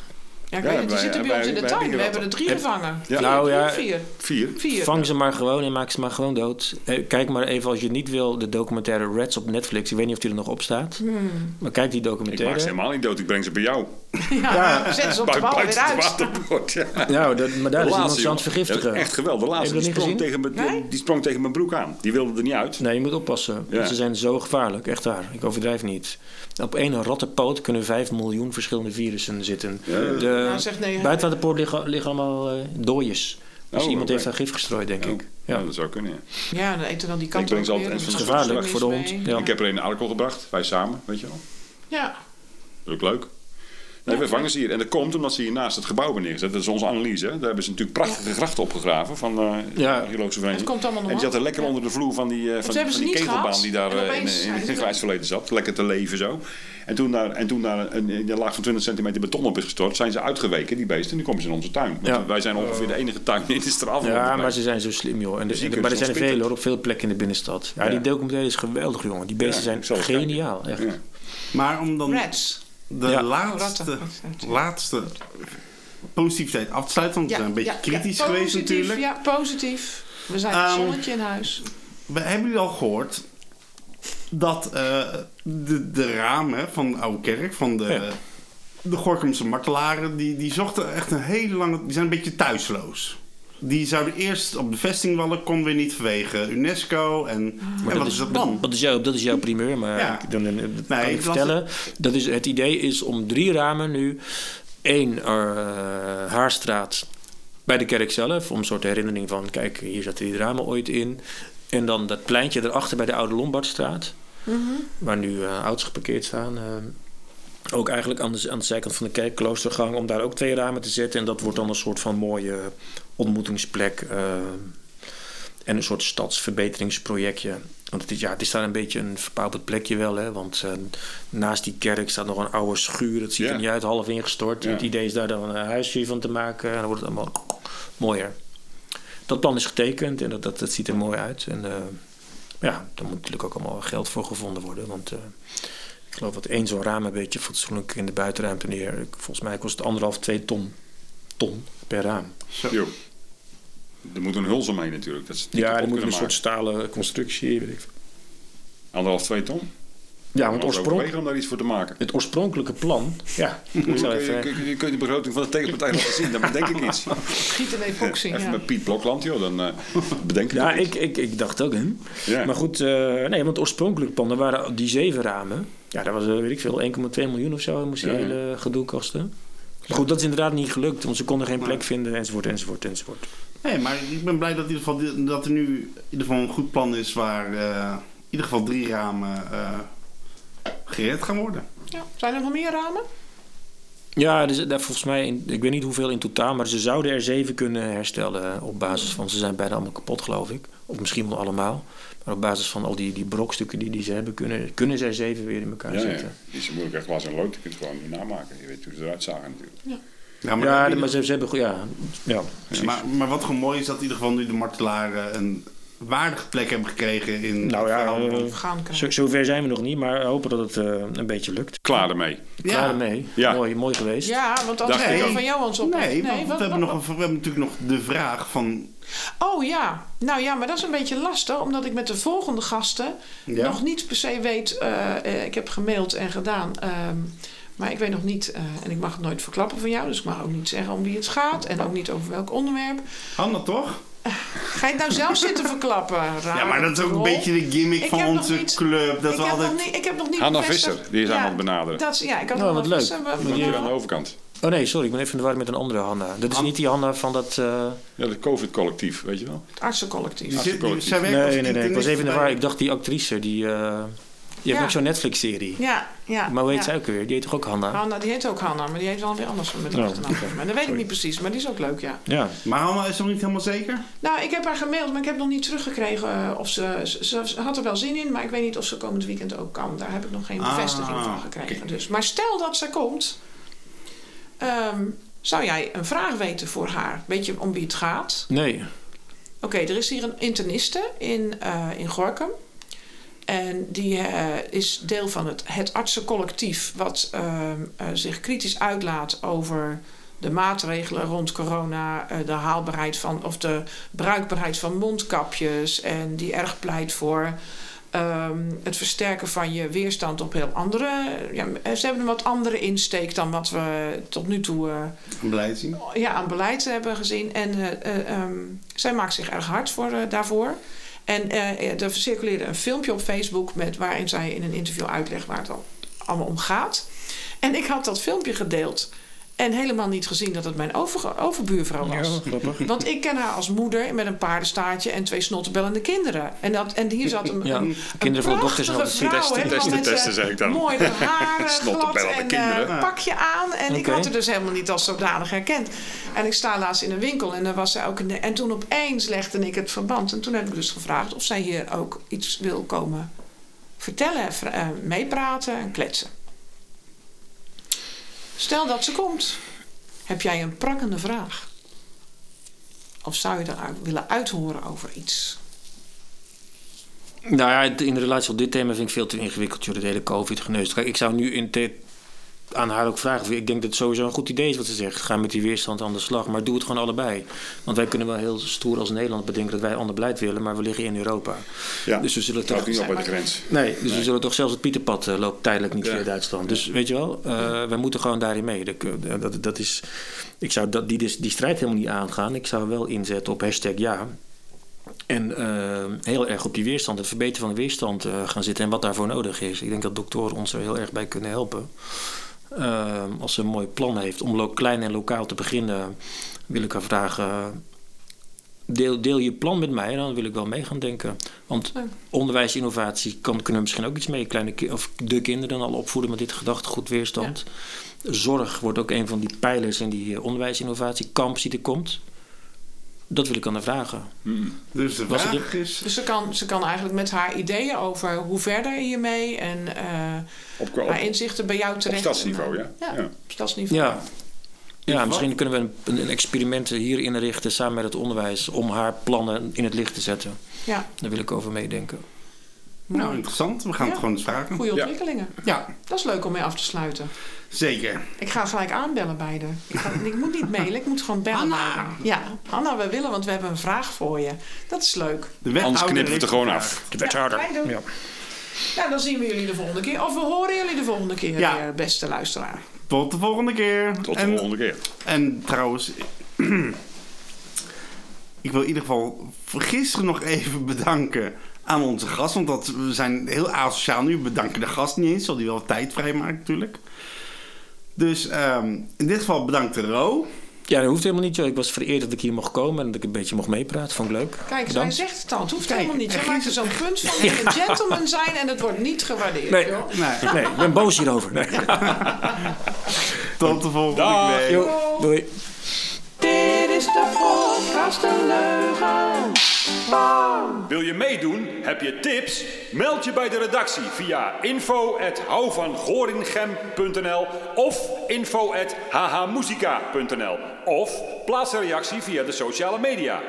Speaker 4: Ja, ik
Speaker 2: Ja,
Speaker 4: weet het, die
Speaker 2: wij-
Speaker 4: zitten bij
Speaker 2: wij-
Speaker 4: ons in de tuin. We hebben er drie gevangen.
Speaker 2: Ja.
Speaker 4: Vier,
Speaker 5: Nou, ja.
Speaker 4: of vier?
Speaker 2: Vier.
Speaker 4: Vier.
Speaker 5: Vang ze maar gewoon en maak ze maar gewoon dood. Eh, Kijk maar even als je niet wil de documentaire Rats op Netflix. Ik weet niet of die er nog op staat.
Speaker 4: Hmm.
Speaker 5: Maar kijk die
Speaker 2: Ik maak ze
Speaker 5: documentaire.
Speaker 2: helemaal niet dood, ik breng ze bij jou. <laughs>
Speaker 4: Ja, zetten ze op de bal weer
Speaker 2: Buiten het
Speaker 4: uit.
Speaker 2: waterbord. Ja.
Speaker 5: Nou, dat, maar daar
Speaker 2: De
Speaker 5: is iemand
Speaker 2: laatste,
Speaker 5: ze aan het vergiftigen.
Speaker 2: Echt geweldig. De laatste die sprong, tegen mijn,
Speaker 4: Nee?
Speaker 2: die sprong tegen mijn broek aan. Die wilde er niet uit.
Speaker 5: Nee, je moet oppassen.
Speaker 2: Ja.
Speaker 5: Ze zijn zo gevaarlijk, echt waar. Ik overdrijf niet. Op één rattenpoot kunnen 5 miljoen verschillende virussen zitten. De
Speaker 4: Nou, zegt nee, hè.
Speaker 5: buitenwaterpoort liggen, liggen allemaal eh dooies. Dus
Speaker 2: Oh,
Speaker 5: iemand heeft daar gif gestrooid, denk ik.
Speaker 2: Ja,
Speaker 5: Ja.
Speaker 2: dat zou kunnen. Ja.
Speaker 4: Ja, dan eten dan die kant
Speaker 2: Ik breng ze altijd
Speaker 4: weer.
Speaker 2: en
Speaker 5: gevaarlijk voor de hond. Ja.
Speaker 2: Ik heb er een Arkel gebracht, wij samen, weet je wel.
Speaker 4: Ja.
Speaker 2: Dat is ook leuk. Nee, we vangen ze hier. En dat komt omdat ze hier naast het gebouw hebben neergezet. Dat is onze analyse. Hè. Daar hebben ze natuurlijk prachtige grachten opgegraven van eh de
Speaker 5: Ja.
Speaker 2: archeologische vereniging.
Speaker 4: Het komt allemaal nog
Speaker 2: En die zat er
Speaker 4: af.
Speaker 2: lekker
Speaker 4: Ja.
Speaker 2: onder de vloer van die, eh, van, die kegelbaan
Speaker 4: gehad.
Speaker 2: die daar eh, in, het
Speaker 4: er.
Speaker 2: verleden zat. Lekker te leven zo. En toen daar, en toen daar een, een, een laag van 20 centimeter beton op is gestort, zijn ze uitgeweken, die beesten. En nu komen ze in onze tuin. Want
Speaker 5: Ja.
Speaker 2: wij zijn ongeveer de enige tuin in de straat.
Speaker 5: Ja, maar ze zijn zo slim, joh. En de-
Speaker 2: Dus
Speaker 5: de- maar er zijn er veel hoor, op veel plekken in de binnenstad. Ja,
Speaker 2: Ja.
Speaker 5: die documentaire is geweldig, jongen. Die beesten
Speaker 2: Ja,
Speaker 5: zijn geniaal, echt.
Speaker 2: Ja.
Speaker 3: Maar om dan
Speaker 4: Rats.
Speaker 3: De
Speaker 5: Ja.
Speaker 3: laatste, laatste positiviteit af te sluiten, want we zijn een beetje kritisch
Speaker 4: ja,
Speaker 3: geweest
Speaker 4: positief,
Speaker 3: natuurlijk.
Speaker 4: Ja, positief. We zijn het
Speaker 3: Ehm,
Speaker 4: zonnetje in huis.
Speaker 3: We hebben jullie al gehoord dat eh, de, de ramen van de Oude Kerk, van de,
Speaker 5: Ja.
Speaker 3: de Gorkumse martelaren, die, die zochten echt een hele lange... Die zijn een beetje thuisloos. Die zouden eerst op de vestingwallen, kon weer niet vanwege UNESCO. En, en wat is dat dan?
Speaker 5: Dat is, jouw, dat is jouw primeur, maar
Speaker 3: Ja.
Speaker 5: ik, dan, dan, dan kan
Speaker 3: Nee,
Speaker 5: ik
Speaker 3: ik las
Speaker 5: vertellen. Dat is, het idee is om drie ramen nu. één eh, haarstraat bij de kerk zelf. Om een soort herinnering van, kijk, hier zaten die ramen ooit in. En dan dat pleintje erachter bij de Oude Lombardstraat. Waar nu eh auto's geparkeerd staan. eh, ook eigenlijk aan de, aan de zijkant van de kerk, kloostergang, om daar ook twee ramen te zetten. En dat wordt dan een soort van mooie ontmoetingsplek. eh, en een soort stadsverbeteringsprojectje. Want het is, ja, het is daar een beetje een verpauperd plekje wel. Hè? Want eh, naast die kerk staat nog een oude schuur. Dat ziet er niet uit, half ingestort. Het idee is daar dan een huisje van te maken. En dan wordt het allemaal mooier. Dat plan is getekend en dat, dat, dat ziet er mooi uit. En eh, ja, daar moet natuurlijk ook allemaal geld voor gevonden worden. Want ik geloof dat één zo'n raam een beetje fatsoenlijk in de buitenruimte neer. Volgens mij kost het anderhalf, twee ton, ton per raam.
Speaker 2: Er moet een huls omheen natuurlijk. Dat ze het niet
Speaker 5: Ja, er moet een soort stalen constructie. Weet ik.
Speaker 2: Anderhalf, twee ton.
Speaker 5: Ja, want
Speaker 2: overwegen om daar iets voor te maken.
Speaker 5: het oorspronkelijke plan. Ja, ik
Speaker 2: Kun
Speaker 5: zou
Speaker 2: je,
Speaker 5: even,
Speaker 2: kun, je, kun je de begroting van de tegenpartij <laughs> laten zien? Dan bedenk ik iets.
Speaker 4: Giet en epoxy.
Speaker 2: Even
Speaker 4: ja.
Speaker 2: met Piet Blokland, joh. Dan eh, bedenk ik
Speaker 5: ja, ik, ik, ik dacht ook, hè.
Speaker 2: Ja.
Speaker 5: Maar goed, eh, nee, want het oorspronkelijke plan, er waren die zeven ramen. Ja, dat was, eh, weet ik veel, 1,2 miljoen of zo moest die
Speaker 2: Ja, ja.
Speaker 5: hele gedoe kosten. Maar goed, dat is inderdaad niet gelukt, want ze konden geen plek vinden, enzovoort, enzovoort, enzovoort.
Speaker 3: Nee, maar ik ben blij dat, in ieder geval, dat er nu in ieder geval een goed plan is waar eh, in ieder geval drie ramen eh, gered gaan worden.
Speaker 4: Ja. Zijn er nog meer ramen?
Speaker 5: Ja, dus, daar volgens mij, in, ik weet niet hoeveel in totaal, maar ze zouden er zeven kunnen herstellen op basis van, ze zijn bijna allemaal kapot geloof ik. Of misschien wel allemaal. Maar op basis van al die, die brokstukken die, die ze hebben, kunnen, kunnen ze er zeven weer in elkaar
Speaker 9: Ja, ja.
Speaker 5: zetten.
Speaker 9: Die is moeilijk echt glas en lood. Je kunt het gewoon niet namaken. Je weet hoe ze eruit zagen natuurlijk.
Speaker 3: Ja, maar,
Speaker 5: Ja, maar ze, ze hebben, go- ja, ja,
Speaker 3: maar, maar wat gewoon mooi is dat in ieder geval nu de martelaren een waardige plek hebben gekregen in
Speaker 5: Nou ja, zo, zover zijn we nog niet, maar hopen dat het eh, een beetje lukt.
Speaker 9: Klaar ermee.
Speaker 5: Klaar ermee.
Speaker 9: Ja.
Speaker 5: Mooi, mooi geweest.
Speaker 4: Ja, want anders
Speaker 9: ook.
Speaker 4: van Johans op.
Speaker 3: Nee, want
Speaker 4: wat-
Speaker 3: we, hebben
Speaker 4: wat-
Speaker 3: nog, een- we hebben natuurlijk nog de vraag van...
Speaker 4: Oh ja, nou ja, maar dat is een beetje lastig, omdat ik met de volgende gasten
Speaker 3: Ja?
Speaker 4: nog niet per se weet. eh, ik heb gemaild en gedaan, ehm, maar ik weet nog niet, eh, en ik mag het nooit verklappen van jou, dus ik mag ook niet zeggen om wie het gaat en ook niet over welk onderwerp.
Speaker 3: Hanna, toch?
Speaker 4: Ga je het nou zelf zitten verklappen? <laughs>
Speaker 3: Ja, maar dat is ook een beetje de gimmick
Speaker 4: Ik
Speaker 3: van onze
Speaker 4: niet-
Speaker 3: club. Dat
Speaker 4: ik,
Speaker 3: we
Speaker 4: heb
Speaker 3: altijd...
Speaker 4: nog niet, ik heb nog niet
Speaker 9: Hanna Visser, die is aan het benaderen.
Speaker 4: Dat, is- ja, ik had
Speaker 5: Oh,
Speaker 4: Hanna
Speaker 5: wat leuk.
Speaker 4: We-
Speaker 9: hier aan de overkant.
Speaker 5: Oh nee, sorry, ik ben even in de war met een andere Hanna. Dat is
Speaker 3: Han-
Speaker 5: niet die Hanna van dat... eh,
Speaker 9: Ja, het COVID-collectief, weet je wel.
Speaker 4: het artsencollectief.
Speaker 3: Die
Speaker 5: Nee, nee, nee, ik was even in de war. Ik dacht die actrice, die... eh, heeft
Speaker 4: Ja.
Speaker 5: ook zo'n Netflix-serie.
Speaker 4: Ja, ja.
Speaker 5: Maar hoe heet
Speaker 4: ja.
Speaker 5: zij ook weer? Die heet toch ook Hanna?
Speaker 4: Hanna, die heet ook Hanna, maar die heet wel weer anders met de
Speaker 5: Oh,
Speaker 4: achternaam. Maar dat weet ik niet precies, maar die is ook leuk, ja.
Speaker 5: Ja.
Speaker 3: Maar Hanna is nog niet helemaal zeker?
Speaker 4: Nou, ik heb haar gemaild, maar ik heb nog niet teruggekregen eh, of ze, ze... ze had er wel zin in, maar ik weet niet of ze komend weekend ook kan. Daar heb ik nog geen
Speaker 3: Ah,
Speaker 4: bevestiging van gekregen. Dus. Maar stel dat ze komt, ehm, zou jij een vraag weten voor haar? Weet je om wie het gaat?
Speaker 5: Nee.
Speaker 4: Oké, er is hier een interniste in, eh, in Gorkum. En die eh, is deel van het, het artsencollectief, wat ehm, eh, zich kritisch uitlaat over de maatregelen rond corona, eh, de haalbaarheid van of de bruikbaarheid van mondkapjes. En die erg pleit voor ehm, het versterken van je weerstand op heel andere. Ja, ze hebben een wat andere insteek dan wat we tot nu toe.
Speaker 3: Een beleid zien.
Speaker 4: ja, aan beleid hebben gezien. En eh, eh, ehm, zij maakt zich erg hard voor, daarvoor. En eh, er circuleerde een filmpje op Facebook met, waarin zij in een interview uitlegt waar het al allemaal om gaat. En ik had dat filmpje gedeeld. En helemaal niet gezien dat het mijn over, overbuurvrouw was.
Speaker 5: Ja, grappig.
Speaker 4: Want ik ken haar als moeder met een paardenstaartje en twee snottenbellende kinderen. En, dat, en hier zat een,
Speaker 5: Ja,
Speaker 4: een,
Speaker 5: kinderen
Speaker 4: een prachtige vrouw.
Speaker 9: Testen,
Speaker 4: eh,
Speaker 9: testen, zei ik dan.
Speaker 4: Mooi glad <laughs>
Speaker 9: Snottenbellende
Speaker 4: en
Speaker 9: kinderen.
Speaker 4: eh, pakje aan. En ik had haar dus helemaal niet als zodanig herkend. En ik sta laatst in een winkel en daar was zij ook in de, En toen opeens legde ik het verband. En toen heb ik dus gevraagd of zij hier ook iets wil komen vertellen, eh, meepraten en kletsen. Stel dat ze komt. Heb jij een prakkende vraag? Of zou je eruit willen uithoren over iets?
Speaker 5: Nou ja, in de relatie op dit thema vind ik veel te ingewikkeld, joh, dat hele COVID-geneus. Ik zou nu in aan haar ook vragen. Ik denk dat het sowieso een goed idee is wat ze zegt. Ga met die weerstand aan de slag, maar doe het gewoon allebei. Want wij kunnen wel heel stoer als Nederland bedenken dat wij ander beleid willen, maar we liggen in Europa.
Speaker 9: Ja,
Speaker 5: Dus we zullen toch...
Speaker 9: niet op bij de grens.
Speaker 5: Nee, dus we zullen toch zelfs het Pieterpad eh, loopt tijdelijk niet
Speaker 9: Ja.
Speaker 5: via Duitsland. Dus weet je wel, eh, wij moeten gewoon daarin mee. Dat, dat, dat is, ik zou dat, die, die strijd helemaal niet aangaan. Ik zou wel inzetten op hashtag ja. En eh, heel erg op die weerstand, het verbeteren van de weerstand eh, gaan zitten en wat daarvoor nodig is. Ik denk dat doktoren ons er heel erg bij kunnen helpen. Eh, als ze een mooi plan heeft om klein en lokaal te beginnen, wil ik haar vragen. Deel, deel je plan met mij, dan wil ik wel mee gaan denken. Want onderwijsinnovatie kan, kunnen we misschien ook iets mee. Kleine ki- of de kinderen al opvoeden met dit gedachtegoed weerstand. Zorg wordt ook een van die pijlers in die eh, onderwijsinnovatie. Kamps die er komt. Dat wil ik aan haar vragen.
Speaker 3: Dus de
Speaker 5: Was het
Speaker 3: vraag is...
Speaker 4: Dus ze kan, ze kan eigenlijk met haar ideeën over hoe verder hiermee en eh,
Speaker 9: Op, op,
Speaker 4: haar inzichten bij jou
Speaker 9: op
Speaker 4: terecht.
Speaker 9: stadsniveau, ja.
Speaker 4: Ja,
Speaker 9: ja.
Speaker 4: op stadsniveau.
Speaker 5: Ja. Misschien kunnen we een, een experiment hier inrichten samen met het onderwijs om haar plannen in het licht te zetten.
Speaker 4: Ja,
Speaker 5: Daar wil ik over meedenken.
Speaker 3: Nou, interessant. We gaan
Speaker 4: Ja.
Speaker 3: het gewoon eens vragen.
Speaker 4: goede
Speaker 9: Ja.
Speaker 4: ontwikkelingen.
Speaker 3: Ja,
Speaker 4: Dat is leuk om mee af te sluiten.
Speaker 3: zeker.
Speaker 4: Ik ga gelijk aanbellen bij de. Ik, ga- ik moet niet mailen, ik moet gewoon bellen.
Speaker 3: Hanna!
Speaker 4: Ja, Hanna, we willen, want we hebben een vraag voor je. Dat is leuk.
Speaker 3: De
Speaker 9: Anders knippen we het er gewoon af.
Speaker 5: De
Speaker 4: wethouder. wij doen.
Speaker 5: Ja.
Speaker 4: Ja, dan zien we jullie de volgende keer. Of we horen jullie de volgende keer
Speaker 3: Ja.
Speaker 4: weer, beste luisteraar.
Speaker 3: Tot de volgende keer.
Speaker 9: Tot de
Speaker 3: en,
Speaker 9: volgende keer.
Speaker 3: En trouwens, <clears throat> ik wil in ieder geval gisteren nog even bedanken aan onze gast. Want dat, we zijn heel asociaal nu. We bedanken de gast niet eens. Zal die wel tijd vrijmaken natuurlijk. Dus ehm, in dit geval bedankt Ro.
Speaker 5: ja, dat hoeft helemaal niet. Joh. Ik was vereerd dat ik hier mocht komen en dat ik een beetje mocht meepraten. Vond ik leuk.
Speaker 4: Kijk, zij zegt het al. Het hoeft
Speaker 3: Kijk,
Speaker 4: helemaal niet. Ze
Speaker 3: en
Speaker 4: maakt er zo'n punt van. Je moet een gentleman zijn en het wordt niet gewaardeerd.
Speaker 5: Nee.
Speaker 4: joh.
Speaker 3: Nee.
Speaker 5: Nee, ik ben boos hierover. Nee. <laughs>
Speaker 3: Tot de volgende
Speaker 2: Dag.
Speaker 3: keer.
Speaker 5: Doei.
Speaker 4: De podcast De Leugen.
Speaker 2: Wil je meedoen? Heb je tips? Meld je bij de redactie via info.houvangorinchem.nl of info.hhmusica.nl of plaats een reactie via de sociale media.